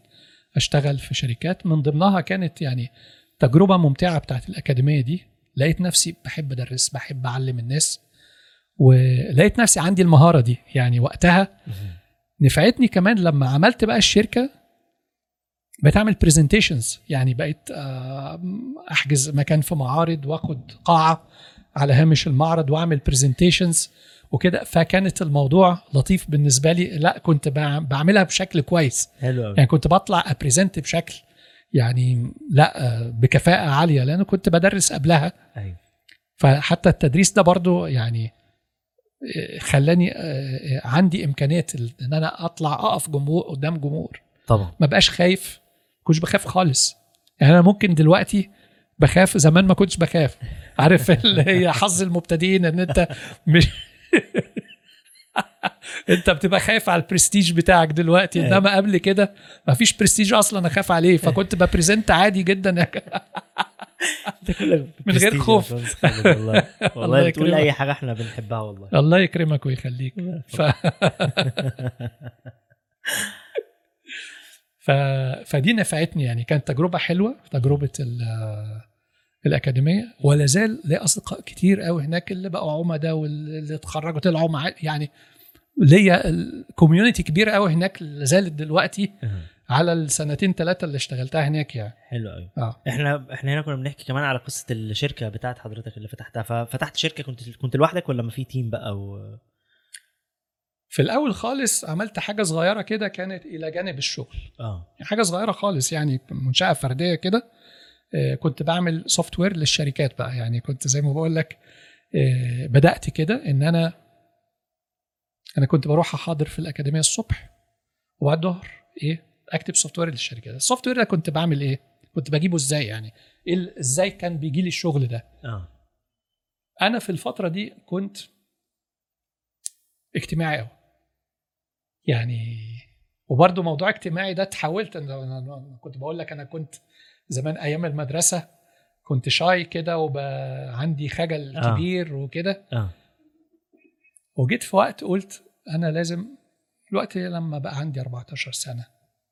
أشتغل في شركات. من ضمنها كانت يعني تجربة ممتعة بتاعت الأكاديمية دي. لقيت نفسي بحب أدرس بحب أعلم الناس. ولقيت نفسي عندي المهارة دي. يعني وقتها نفعتني كمان لما عملت بقى الشركة. بقيت اعمل presentations يعني بقيت آه، أحجز مكان في معارض وأخد قاعة على هامش المعرض وأعمل presentations وكده. فكانت الموضوع لطيف بالنسبة لي. لا كنت بع- بعملها بشكل كويس. حلو يعني كنت بطلع ا present بشكل يعني لا آه، بكفاءة عالية لأن كنت بدرس قبلها. أيوه. فحتى التدريس ده برضو يعني آه، خلاني عندي إمكانية إن أنا أطلع أقف جمهور قدام جمهور. طبعا. ما بقاش خايف كنتش بخاف خالص. يعني أنا ممكن دلوقتي بخاف زمان ما كنتش بخاف. عارف اللي هي حظ المبتدئين إن أنت مش أنت بتبقى خايف على البرستيج بتاعك دلوقتي. أيوة. إنما قبل كده ما فيش برستيج أصلا اخاف عليه. فكنت ب present عادي جدا. من غير خوف. والله والله. الله بتقول. أي حاجة إحنا بنحبها والله. الله يكرمك ويخليك. ف... فدي نفعتني يعني. كانت تجربة حلوة تجربة ال... الأكاديمية ولا زال لي أصدقاء كتير قوي هناك اللي بقوا عمداء واللي اتخرجوا طلعوا مع يعني ليا ال community كبيرة قوي هناك لا زالت دلوقتي على السنتين ثلاثة اللي اشتغلتها هناك يعني. حلو قوي آه. إحنا إحنا هنا كنا بنحكي كمان على قصة الشركة بتاعت حضرتك اللي فتحتها. ففتحت شركة كنت كنت لوحدك ولا ما في team بقى و... في الأول خالص عملت حاجة صغيرة كده كانت إلى جانب الشغل. آه. حاجة صغيرة خالص يعني منشأة فردية كده. آه، كنت بعمل software للشركات بقى. يعني كنت زي ما بقول لك آه، بدأت كده إن أنا أنا كنت بروح أحاضر في الأكاديمية الصبح وبعد الظهر إيه أكتب software للشركات ال software ده كنت بعمل إيه؟ كنت بجيبه إزاي يعني؟ إزاي كان بيجي لي الشغل ده؟ آه. أنا في الفترة دي كنت اجتماعي قوي يعني وبرضه موضوع اجتماعي ده أنا أنا كنت بقول لك أنا كنت زمان أيام المدرسة كنت شاي كده وعندي خجل آه. كبير وكده آه وجيت في وقت قلت أنا لازم الوقت لما بقى عندي 14 سنة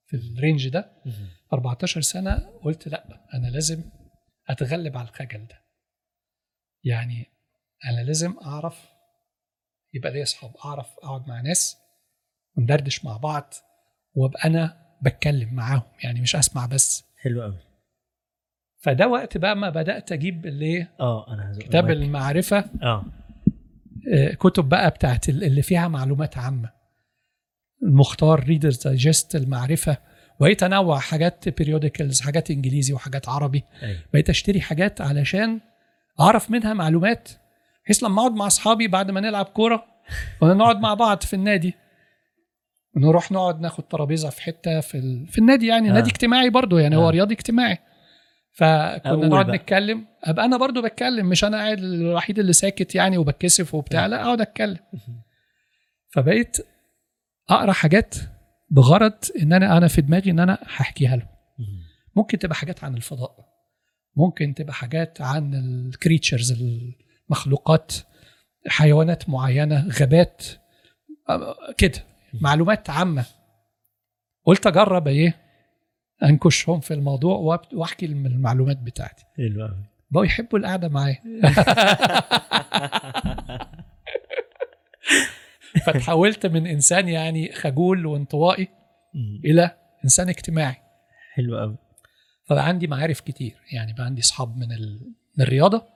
في الرينج ده مهم. 14 سنة قلت لأ أنا لازم أتغلب على الخجل ده يعني أنا لازم أعرف يبقى ليا أصحاب أعرف أقعد مع ناس وندردش مع بعض وابقى أنا بتكلم معاهم يعني مش أسمع بس. حلو قوي فده وقت بقى ما بدأت أجيب اللي آه أنا كتاب. المعرفة. آه. آه، كتب بقى بتاعت ال- اللي فيها معلومات عامة. المختار Reader's Digest المعرفة. بقيت أنوع حاجات periodicals حاجات إنجليزي وحاجات عربي. أيوه. بقيت أشتري حاجات علشان أعرف منها معلومات بحيث لما أقعد مع أصحابي بعد ما نلعب كورة ونقعد مع بعض في النادي. نروح نقعد ناخد ترابيزة في حتة في ال... في النادي يعني آه. آه. نادي اجتماعي برضو يعني هو آه. رياضي اجتماعي فكنا نقعد بقى. نتكلم ابقى أنا برضو بتكلم مش أنا قاعد الوحيد اللي ساكت يعني وبتكسف وبتاع لا أقعد أتكلم فبقيت أقرأ حاجات بغرض إن أنا أنا في دماغي إن أنا هحكيها له. ممكن تبقى حاجات عن الفضاء ممكن تبقى حاجات عن الكريتشرز المخلوقات حيوانات معينة غابات كده معلومات عامة. قلت أجرب إيه؟ أنكشهم في الموضوع وأحكي المعلومات بتاعتي. حلو بقوا يحبوا القعدة معايا. فتحولت من إنسان يعني خجول وانطوائي مم. إلى إنسان اجتماعي. حلو قوي فبقى عندي معارف كتير. يعني بقى عندي اصحاب من ال... من الرياضة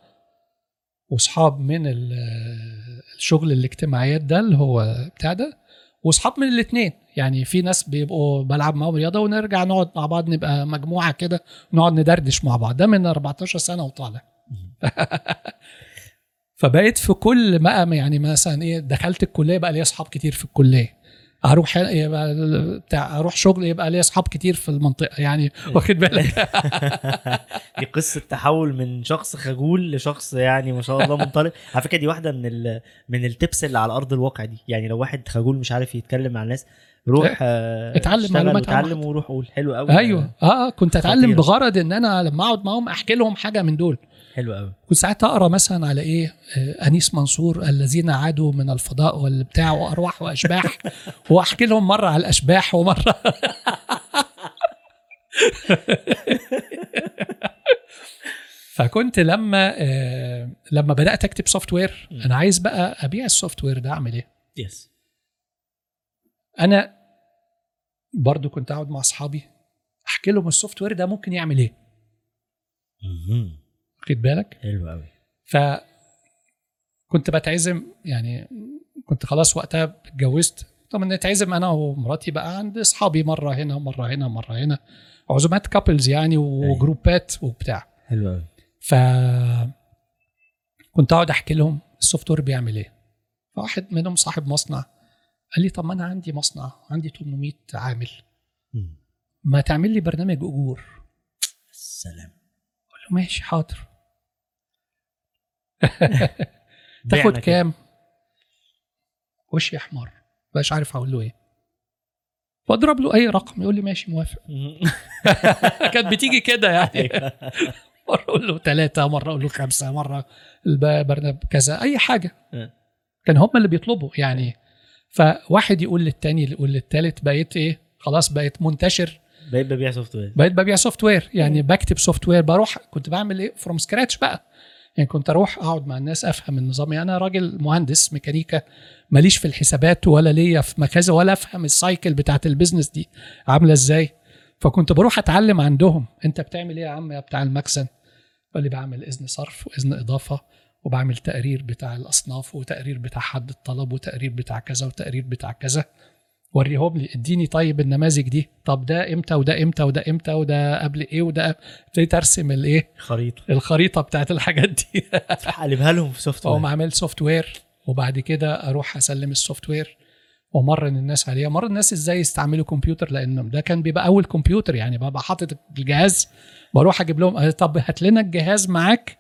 واصحاب من ال... الشغل الاجتماعيات ده اللي هو بتاع ده. واصحاب من الاثنين يعني في ناس بيبقوا بلعب معاهم رياضة ونرجع نقعد مع بعض نبقى مجموعة كده نقعد ندردش مع بعض. ده من 14 سنة وطالع. فبقيت في كل مقام يعني مثلا إيه دخلت الكلية بقى لي أصحاب كتير في الكلية. أروح يبقى بتاع أروح شغل يبقى لي أصحاب كتير في المنطقة يعني واخد بالك؟ دي قصة تحول من شخص خجول لشخص يعني ما شاء الله منطلق. على فكرة دي واحدة من ال من التبس اللي على أرض الواقع دي. يعني لو واحد خجول مش عارف يتكلم مع الناس روح آه، اتعلم معلومات بعض. وروح قول. حلو قوي أيوه. آه آه، كنت اتعلم. بغرض إن أنا لما أقعد معاهم أحكي لهم حاجة من دول. حلو قوي. كنت ساعات أقرأ مثلا على إيه؟ آه، أنيس منصور الذين عادوا من الفضاء والبتاع وأرواح وأشباح. واحكي لهم مرة على الأشباح ومرة. فكنت لما آه، لما بدأت أكتب software. أنا عايز بقى أبيع ال software ده أعمل إيه؟ yes أنا برضو كنت أقعد مع أصحابي أحكي لهم ال software ده ممكن يعمل إيه. واخد بالك؟ حلو قوي ف كنت بتعزم يعني كنت خلاص وقتها اتجوزت. طبعا نتعزم أنا ومراتي بقى عند أصحابي مرة هنا مرة هنا مرة هنا. عزومات couples يعني و group ات وبتاع. حلو قوي ف كنت أقعد أحكي لهم ال software بيعمل إيه. فواحد منهم صاحب مصنع قال لي طب ما أنا عندي مصنع عندي 800 عامل. ما تعمل لي برنامج أجور. السلام قلت له ماشي حاضر. تاخد. كام؟ وشي احمر مبقاش عارف أقول له إيه. فاضرب له أي رقم يقول لي ماشي موافق. كانت بتيجي كده يعني. أيوة. مرة أقول له ثلاثة مرة أقول له خمسة مرة البرنامج كذا أي حاجة. أه. كان هم اللي بيطلبوا يعني. فواحد يقول للتاني يقول للتالت بقيت إيه؟ خلاص بقيت منتشر. بقيت ببيع software بقيت ببيع software يعني بكتب software بروح كنت بعمل إيه؟ from scratch بقى. يعني كنت أروح أقعد مع الناس أفهم النظام. يعني أنا راجل مهندس ميكانيكا ماليش في الحسابات ولا ليا في مكازة ولا أفهم ال cycle بتاعت ال business دي عاملة إزاي. فكنت بروح أتعلم عندهم. أنت بتعمل إيه يا عم يا بتاع المخزن؟ يقول لي بعمل إذن صرف وإذن إضافة وبعمل تقرير بتاع الأصناف وتقرير بتاع حد الطلب وتقرير بتاع كذا وتقرير بتاع كذا. وريهم لي اديني طيب النماذج دي. طب ده إمتى وده إمتى وده إمتى وده قبل إيه وده ابتديت ارسم الايه؟ خريطة. الخريطة بتاعت الحاجات دي. اقلبها لهم في software اقوم اعمل software وبعد كده أروح اسلم ال software ومرن الناس عليها مرن الناس إزاي يستعملوا كمبيوتر لأن ده كان بيبقى أول كمبيوتر يعني. ببقى حاطط الجهاز بروح أجيب لهم آه، طب هات لنا الجهاز معاك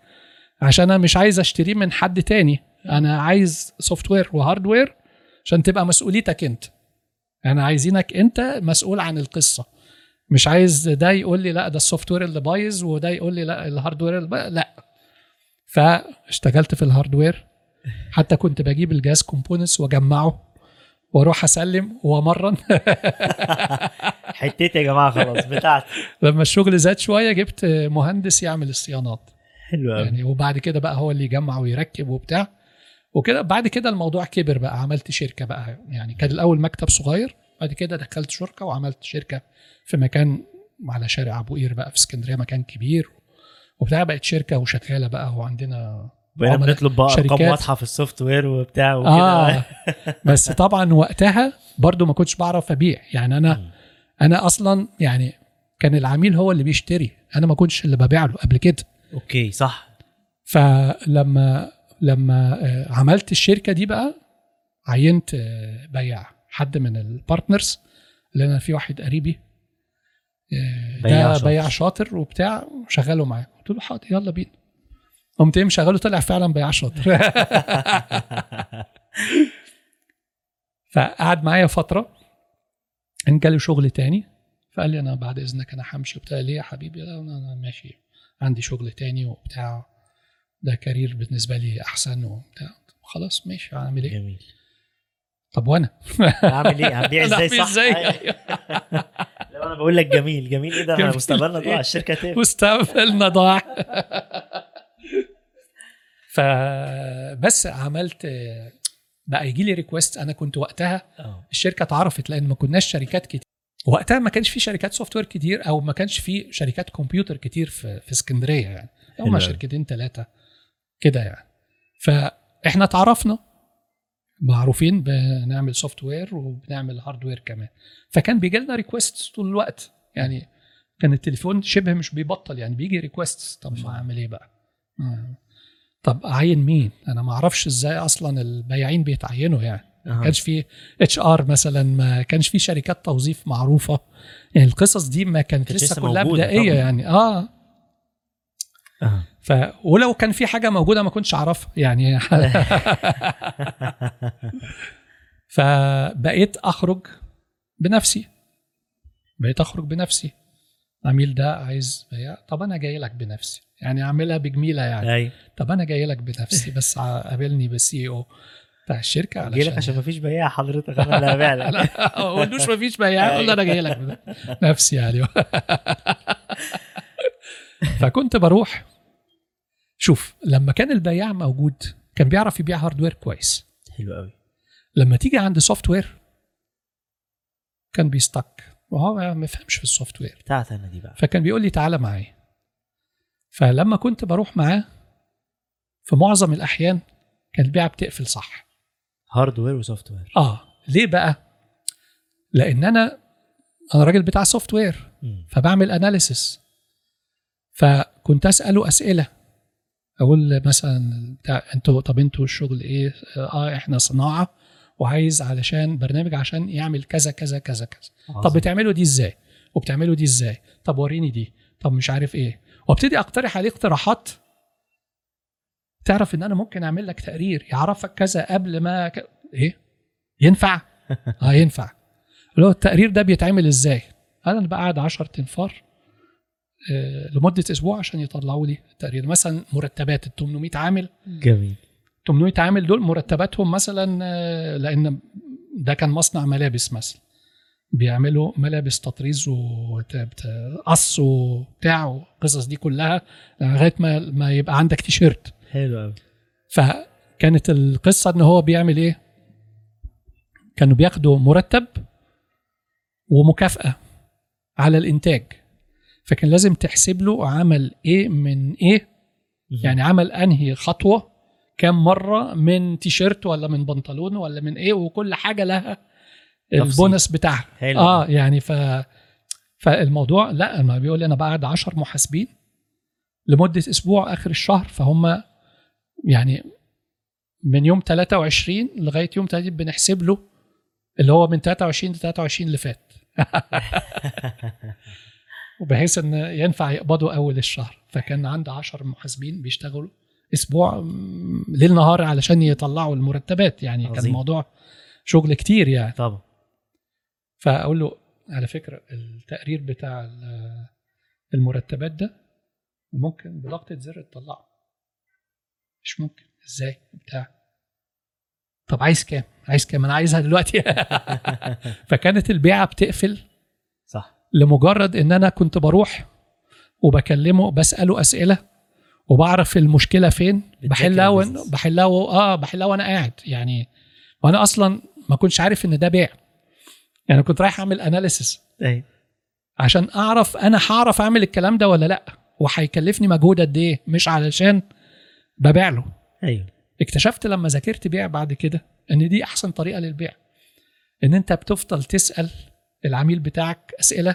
عشان أنا مش عايز اشتريه من حد تاني. أنا عايز software و hardware عشان تبقى مسؤوليتك انت. أنا عايزينك انت مسؤول عن القصة. مش عايز ده يقول لي لا ده ال software اللي بايظ وده يقول لي لا ال hardware اللي. لا. فاشتغلت في ال hardware حتى كنت بجيب الجهاز components واجمعه وأروح اسلم وامرن. حتتي يا جماعة خلاص بتاعتي. لما الشغل زاد شوية جبت مهندس يعمل الصيانات. حلو يعني وبعد كده بقى هو اللي يجمع ويركب وبتاع. وكده. بعد كده الموضوع كبر بقى عملت شركة بقى. يعني كان الأول مكتب صغير بعد كده دخلت شركة وعملت شركة في مكان على شارع أبو قير بقى في اسكندرية مكان كبير. وبتاع بقت شركة وشغالة بقى وعندنا بقينا بنطلب بقى أرقام. واضحة في ال software وبتاع وكده. آه. بس طبعا وقتها برضو ما كنتش بعرف أبيع. يعني أنا مم. أنا أصلا يعني كان العميل هو اللي بيشتري. أنا ما كنتش اللي ببيع له قبل كده. okay صح. فلما لما آه، عملت الشركة دي بقى عينت آه، بياع حد من ال partners لأن في واحد قريبي آه، بياع ده شاطر. بياع شاطر وبتاع شغله معاه. قلت له حاضر يلا بينا. قمت إيه مشغله طلع فعلا بياع شاطر. فقعد معايا فترة ان جالي شغل تاني. فقال لي أنا بعد إذنك أنا همشي وبتاع. ليه يا حبيبي؟ أنا ماشي عندي شغل تاني وبتاع. ده كارير بالنسبة لي أحسن وبتاع. خلاص ماشي هعمل إيه؟ جميل. طب وأنا؟ هعمل إيه؟ هنبيع أنا إزاي؟ صح؟ إزاي؟ أيوة. لو أنا بقول لك جميل جميل إيه ده. مستقبلنا ضاع الشركة تقفل مستقبلنا ضاع. فبس عملت بقى يجي لي request أنا كنت وقتها آه. الشركة اتعرفت لأن ما كناش شركات كتير. وقتها ما كانش في شركات software كتير أو ما كانش في شركات كمبيوتر كتير في, في اسكندرية يعني. هما. شركتين ثلاثة كده يعني. فإحنا اتعرفنا. معروفين بنعمل software وبنعمل hardware كمان. فكان بيجي لنا request طول الوقت. يعني كان التليفون شبه مش بيبطل يعني بيجي request طب ما أعمل إيه بقى؟ مم. طب اعين مين؟ أنا ما أعرفش إزاي أصلا البياعين بيتعينوا يعني. ما أها. كانش في HR مثلا ما كانش في شركات توظيف معروفة. يعني القصص دي ما كانت لسه كلها بدائية. يعني. آه. ف ولو كان في حاجة موجودة ما كنتش أعرفها يعني. فبقيت أخرج بنفسي. بقيت أخرج بنفسي. عميل ده عايز طب أنا جاي لك بنفسي. يعني أعملها بجميلة يعني. أيوه طب أنا جاي لك بنفسي بس قابلني بالسي أو بتاع الشركة جاي لك عشان مفيش بياع حضرتك أنا اللي هبيع لك. لا ما قولوش مفيش بياع قول له أنا جاي لك بنفسي يعني. فكنت بروح شوف لما كان البياع موجود كان بيعرف يبيع hardware كويس. حلو قوي. لما تيجي عند software كان بي stuck. وهو ما يفهمش في ال software بتاعت أنا دي بقى. فكان بيقول لي تعالى معايا. فلما كنت بروح معاه في معظم الأحيان كان البيعه بتقفل صح. hardware و software آه. ليه بقى؟ لأن أنا أنا راجل بتاع software. فبعمل analysis فكنت أسأله أسئلة. أقول مثلا بتاع أنتوا طب أنتوا الشغل إيه؟ آه إحنا صناعة وعايز علشان برنامج عشان يعمل كذا كذا كذا كذا. طب عظيم. بتعملوا دي إزاي؟ وبتعملوا دي إزاي؟ طب وريني دي. طب مش عارف إيه. وابتدي أقترح عليه اقتراحات. تعرف إن أنا ممكن أعمل لك تقرير يعرفك كذا قبل ما ك... إيه؟ ينفع؟ آه ينفع. اللي هو التقرير ده بيتعمل إزاي؟ أنا بقعد 10 تنفار. لمدة أسبوع عشان يطلعوا لي التقرير مثلا مرتبات ال 800 عامل. جميل. 800 عامل دول مرتباتهم مثلا آه، لأن ده كان مصنع ملابس مثلا. بيعملوا ملابس تطريز وقص وبتاع والقصص دي كلها لغاية ما ما يبقى عندك تيشيرت. حلو قوي فكانت القصة إن هو بيعمل إيه؟ كانوا بياخدوا مرتب ومكافأة على الإنتاج. فكان لازم تحسب له عمل إيه من إيه يعني عمل أنهي خطوة كام مرة من تيشيرت ولا من بنطلون ولا من إيه وكل حاجة لها البونص بتاعها. حلو. آه يعني ف فالموضوع لا ما بيقول لي أنا بقعد 10 محاسبين لمدة أسبوع آخر الشهر فهم يعني من يوم 23 لغاية يوم 30 بنحسب له اللي هو من 23 ل 23 اللي فات. وبحيث إن ينفع يقبضوا أول الشهر. فكان عندي 10 محاسبين بيشتغلوا أسبوع ليل نهار علشان يطلعوا المرتبات. يعني كان عظيم. الموضوع شغل كتير يعني. طبعا. فأقول له على فكرة التقرير بتاع ال- المرتبات ده ممكن بضغطه زر تطلعه. مش ممكن. إزاي؟ بتاع. طب عايز كام؟ عايز كام؟ أنا عايزها دلوقتي. فكانت البيعة بتقفل. صح. لمجرد إن أنا كنت بروح وبكلمه بساله أسئلة وبعرف المشكلة فين بحلها. بحلها و... آه بحلها وأنا قاعد. يعني وأنا أصلا ما كنتش عارف إن ده بيع. يعني كنت رايح أعمل اناليسس عشان أعرف أنا هعرف أعمل الكلام ده ولا لأ؟ وهيكلفني مجهود قد إيه؟ مش علشان ببيع له. أيوه اكتشفت لما ذاكرت بيع بعد كده إن دي أحسن طريقة للبيع. إن أنت بتفضل تسأل العميل بتاعك أسئلة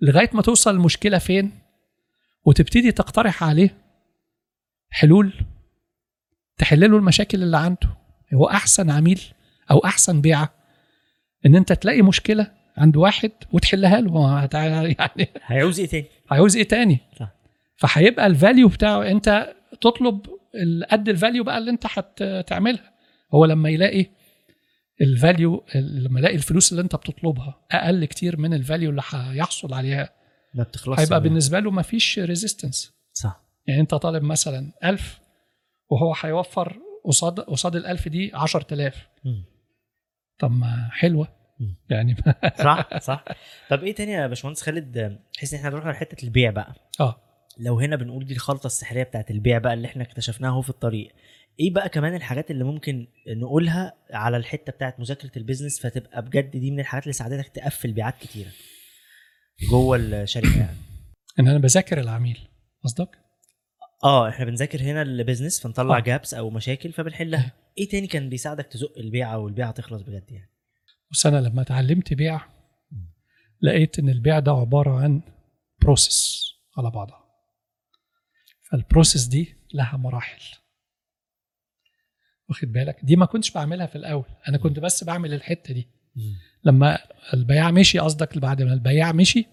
لغاية ما توصل المشكلة فين وتبتدي تقترح عليه حلول تحل له المشاكل اللي عنده. هو أحسن عميل أو أحسن بيعة إن أنت تلاقي مشكلة عند واحد وتحلها له. يعني هيعوز إيه تاني؟ عاوز إيه تاني. فهيبقى ال value بتاعه أنت تطلب قد ال value بقى اللي أنت هتعملها. هو لما يلاقي ال value لما يلاقي الفلوس اللي انت بتطلبها أقل كتير من ال value اللي هيحصل عليها ما بتخلصش هيبقى. بالنسبة له ما فيش resistance صح. يعني انت طالب مثلا 1000 وهو هيوفر قصاد قصاد ال 1000 دي 10000 مم. طب ما حلوة. مم. يعني صح صح. طب إيه تاني يا باشمهندس خالد؟ بحيث ان إحنا نروح لحته البيع بقى. آه. لو هنا بنقول دي الخلطة السحرية بتاعت البيع بقى اللي إحنا اكتشفناها في الطريق. إيه بقى كمان الحاجات اللي ممكن نقولها على الحتة بتاعت مذاكرة ال business فتبقى بجد دي من الحاجات اللي ساعدتك تقفل بيعات كتيرة. جوه الشركة يعني. إن أنا بذاكر العميل. قصدك؟ آه إحنا بنذاكر هنا ال business فنطلع آه. gaps أو مشاكل فبنحلها. إيه. تاني كان بيساعدك تزق البيعة والبيعه تخلص بجد يعني؟ بس أنا لما اتعلمت بيع لقيت إن البيع ده عبارة عن process على بعضها. فال process دي لها مراحل. واخد بالك؟ دي ما كنتش بعملها في الأول. أنا كنت بس بعمل الحتة دي. لما البياع مشي قصدك بعد ما البياع مشي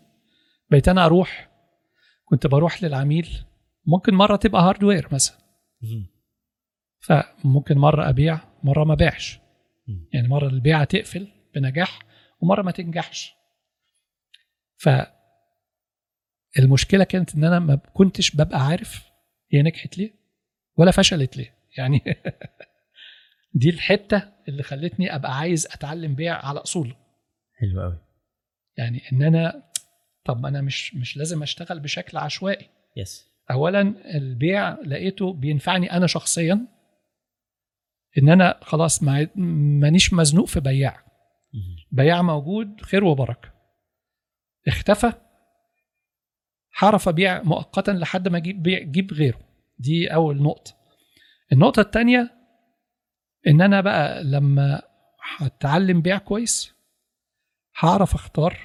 بقيت أنا أروح كنت بروح للعميل. ممكن مرة تبقى هاردوير مثلا. مم. فممكن مرة أبيع مرة ما بيعش. يعني مرة البيعة تقفل بنجاح ومرة ما تنجحش. ف المشكلة كانت إن أنا ما كنتش ببقى عارف هي نجحت ليه ولا فشلت ليه. يعني دي الحتة اللي خلتني أبقى عايز أتعلم بيع على أصوله. حلو قوي يعني إن أنا طب أنا مش مش لازم أشتغل بشكل عشوائي. يس اولا البيع لقيته بينفعني أنا شخصيا. إن أنا خلاص ما- مانيش مزنوق في بياع. بياع موجود خير وبركة. اختفى. هعرف أبيع مؤقتا لحد ما أجيب بيع أجيب غيره. دي أول نقطة. النقطة الثانية إن أنا بقى لما هتعلم بيع كويس هعرف أختار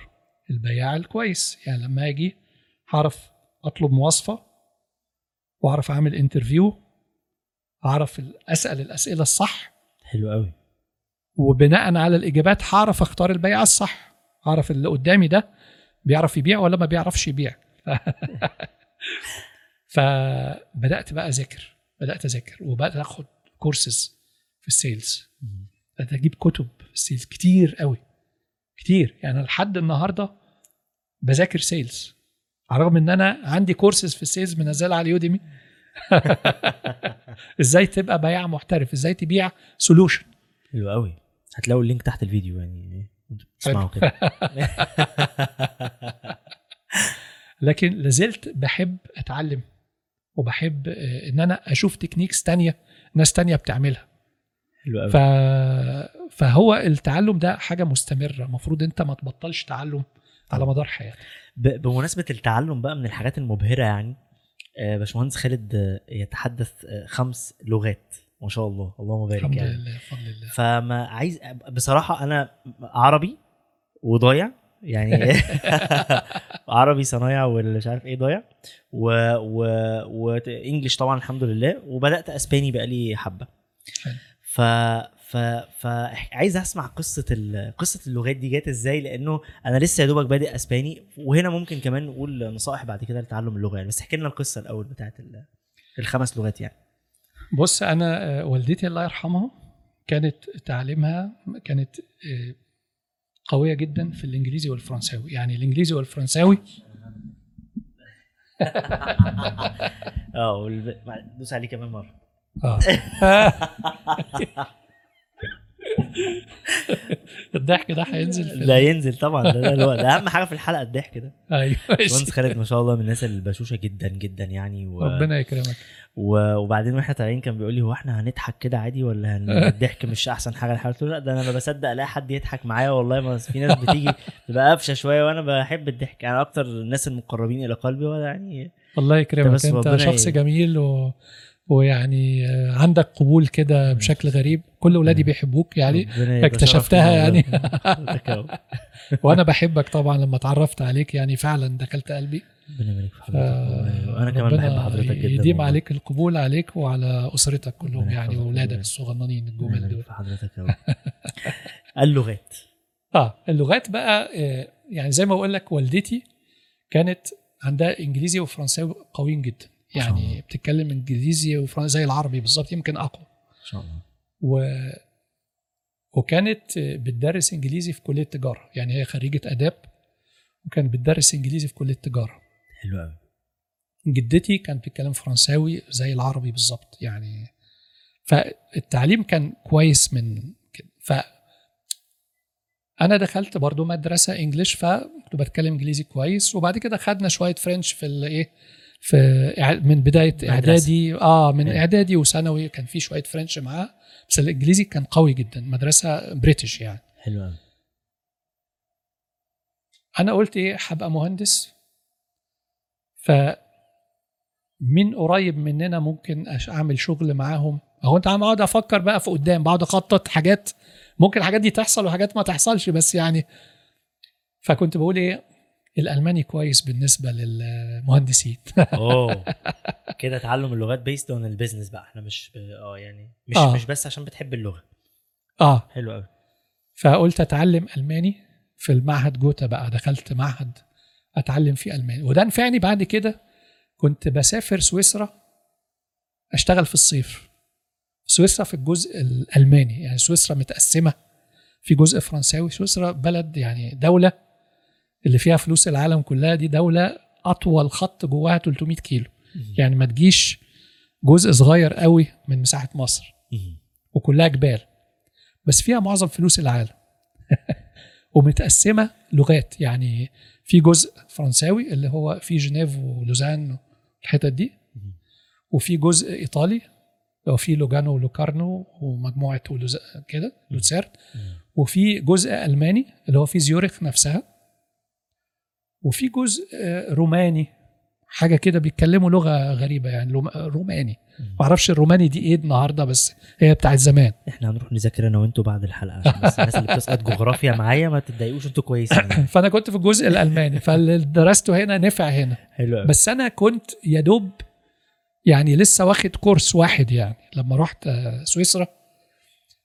البياع الكويس. يعني لما أجي هعرف أطلب مواصفة وأعرف أعمل انترفيو أعرف أسأل الأسئلة الصح. حلو قوي وبناء على الإجابات هعرف أختار البياع الصح. أعرف اللي قدامي ده بيعرف يبيع ولا ما بيعرفش يبيع. فبدات بقى أذاكر بدأت أذاكر وبدات آخد كورسز في ال sales بدات أجيب كتب في ال sales كتير قوي. كتير. يعني لحد النهارده بذاكر sales على الرغم إن أنا عندي كورسز في ال sales منزلها على Udemy إزاي تبقى بياع محترف؟ إزاي تبيع solution حلو قوي. هتلاقوا ال link تحت الفيديو يعني. أنتوا بتسمعوا كده. لكن لازلت بحب أتعلم. وبحب آه، إن أنا أشوف تكنيكس تانية ناس تانية بتعملها. حلو قوي. ف... فهو التعلم ده حاجة مستمرة. المفروض انت ما تبطلش تعلم على مدار حياتك. ب- بمناسبة التعلم بقى من الحاجات المبهرة يعني آه، باشمهندس خالد آه، يتحدث آه، خمس لغات ما شاء الله. اللهم بارك الحمد يعني. لله بفضل الله فما عايز بصراحة أنا عربي وضايع يعني. عربي صنايع واللي مش عارف إيه ضايع. و و وانجلش طبعا الحمد لله. وبدأت أسباني بقالي حبة. ف ف ف عايز اسمع قصة ال... قصة اللغات دي جت إزاي؟ لأنه أنا لسه يا دوبك بادئ اسباني وهنا ممكن كمان نقول نصائح بعد كده لتعلم اللغة يعني. بس احكي لنا القصة الأول بتاعت ال... الخمس لغات يعني. بص أنا آه، والدتي الله يرحمها كانت تعليمها كانت آه، قوية جدا في الإنجليزي والفرنساوي. يعني الإنجليزي والفرنساوي آه دوس عليه كمان مرة. الضحك ده هينزل ده ينزل طبعا. ده, ده, ده, ده أهم حاجة في الحلقة الضحك ده. أيوه باشمهندس خالد ما شاء الله من الناس البشوشة جدا جدا يعني و... ربنا يكرمك. و... وبعدين وإحنا طالعين كان بيقول لي هو إحنا هنضحك كده عادي ولا هن... الضحك مش أحسن حاجة قلت له لا ده أنا ما بصدق ألاقي حد يضحك معايا والله ما في ناس بتيجي تبقى قافشه شوية وأنا بحب الضحك. يعني أكتر الناس المقربين إلى قلبي ولا يعني الله يكرمك. أنت شخص جميل و... ويعني آه، عندك قبول كده بشكل غريب. كل اولادي. بيحبوك يعني. اكتشفتها يعني. وأنا بحبك طبعا لما اتعرفت عليك يعني. فعلا دخلت قلبي. والله. وأنا كمان بحب حضرتك جدا يديم. عليك القبول عليك وعلى أسرتك كلهم يعني. واولادك الصغننين يبارك دول. حضرتك اللغات. آه اللغات بقى آه، يعني زي ما بقول لك والدتي كانت عندها إنجليزي وفرنساوي قويين جدا. ما شاء الله. يعني بتتكلم إنجليزي وفرنساوي زي العربي بالظبط يمكن أقوى. إن شاء الله. و وكانت بتدرس إنجليزي في كلية تجارة يعني هي خريجة آداب وكانت بتدرس إنجليزي في كلية تجارة. حلو قوي جدتي كانت بتتكلم فرنساوي زي العربي بالظبط يعني فالتعليم كان كويس من كده ف أنا دخلت برضو مدرسة إنجليش فكنت بتكلم إنجليزي كويس وبعد كده خدنا شوية فرنش في الايه في من بداية إعدادي آه من حلو. إعدادي وثانوي كان في شوية فرنش معاه بس الإنجليزي كان قوي جدا مدرسة بريتش يعني. حلو قوي أنا قلت إيه هبقى مهندس. ف من قريب مننا ممكن أعمل شغل معاهم. هو أنت عم أقعد أفكر بقى في قدام بقعد أخطط حاجات. ممكن الحاجات دي تحصل وحاجات ما تحصلش بس يعني. فكنت بقول إيه الألماني كويس بالنسبة للمهندسين. أوه. كده تعلم اللغات based on ال business بقى. إحنا مش آه يعني مش آه. مش بس عشان بتحب اللغة. آه. حلو قوي فقلت أتعلم ألماني في المعهد جوتا بقى. دخلت معهد أتعلم فيه ألماني. وده نفعني بعد كده كنت بسافر سويسرا أشتغل في الصيف. سويسرا في الجزء الألماني. يعني سويسرا متقسمة في جزء فرنساوي. سويسرا بلد يعني دولة اللي فيها فلوس العالم كلها دي دولة أطول خط جواها 300 كيلو. يعني ما تجيش جزء صغير قوي من مساحة مصر. وكلها جبال. بس فيها معظم فلوس العالم. ومتقسمة لغات. يعني في جزء فرنساوي اللي هو في جنيف ولوزان الحتت دي. وفي جزء إيطالي. لو في لوجانو ولوكارنو ومجموعة كده لوتسيرن وفي جزء ألماني اللي هو في زيورخ نفسها. وفي جزء آه، روماني. حاجة كده بيتكلموا لغة غريبة يعني لوم- روماني. ما أعرفش الروماني دي إيه النهارده بس هي بتاعت زمان. إحنا هنروح نذاكر أنا وانتوا بعد الحلقة عشان بس الناس اللي بتسقط جغرافيا معايا ما تتضايقوش أنتوا كويسين. فأنا كنت في الجزء الألماني فاللي درسته هنا نفع هنا. حلو بس أنا كنت يا دوب يعني لسه واخد course واحد يعني لما رحت آه، سويسرا.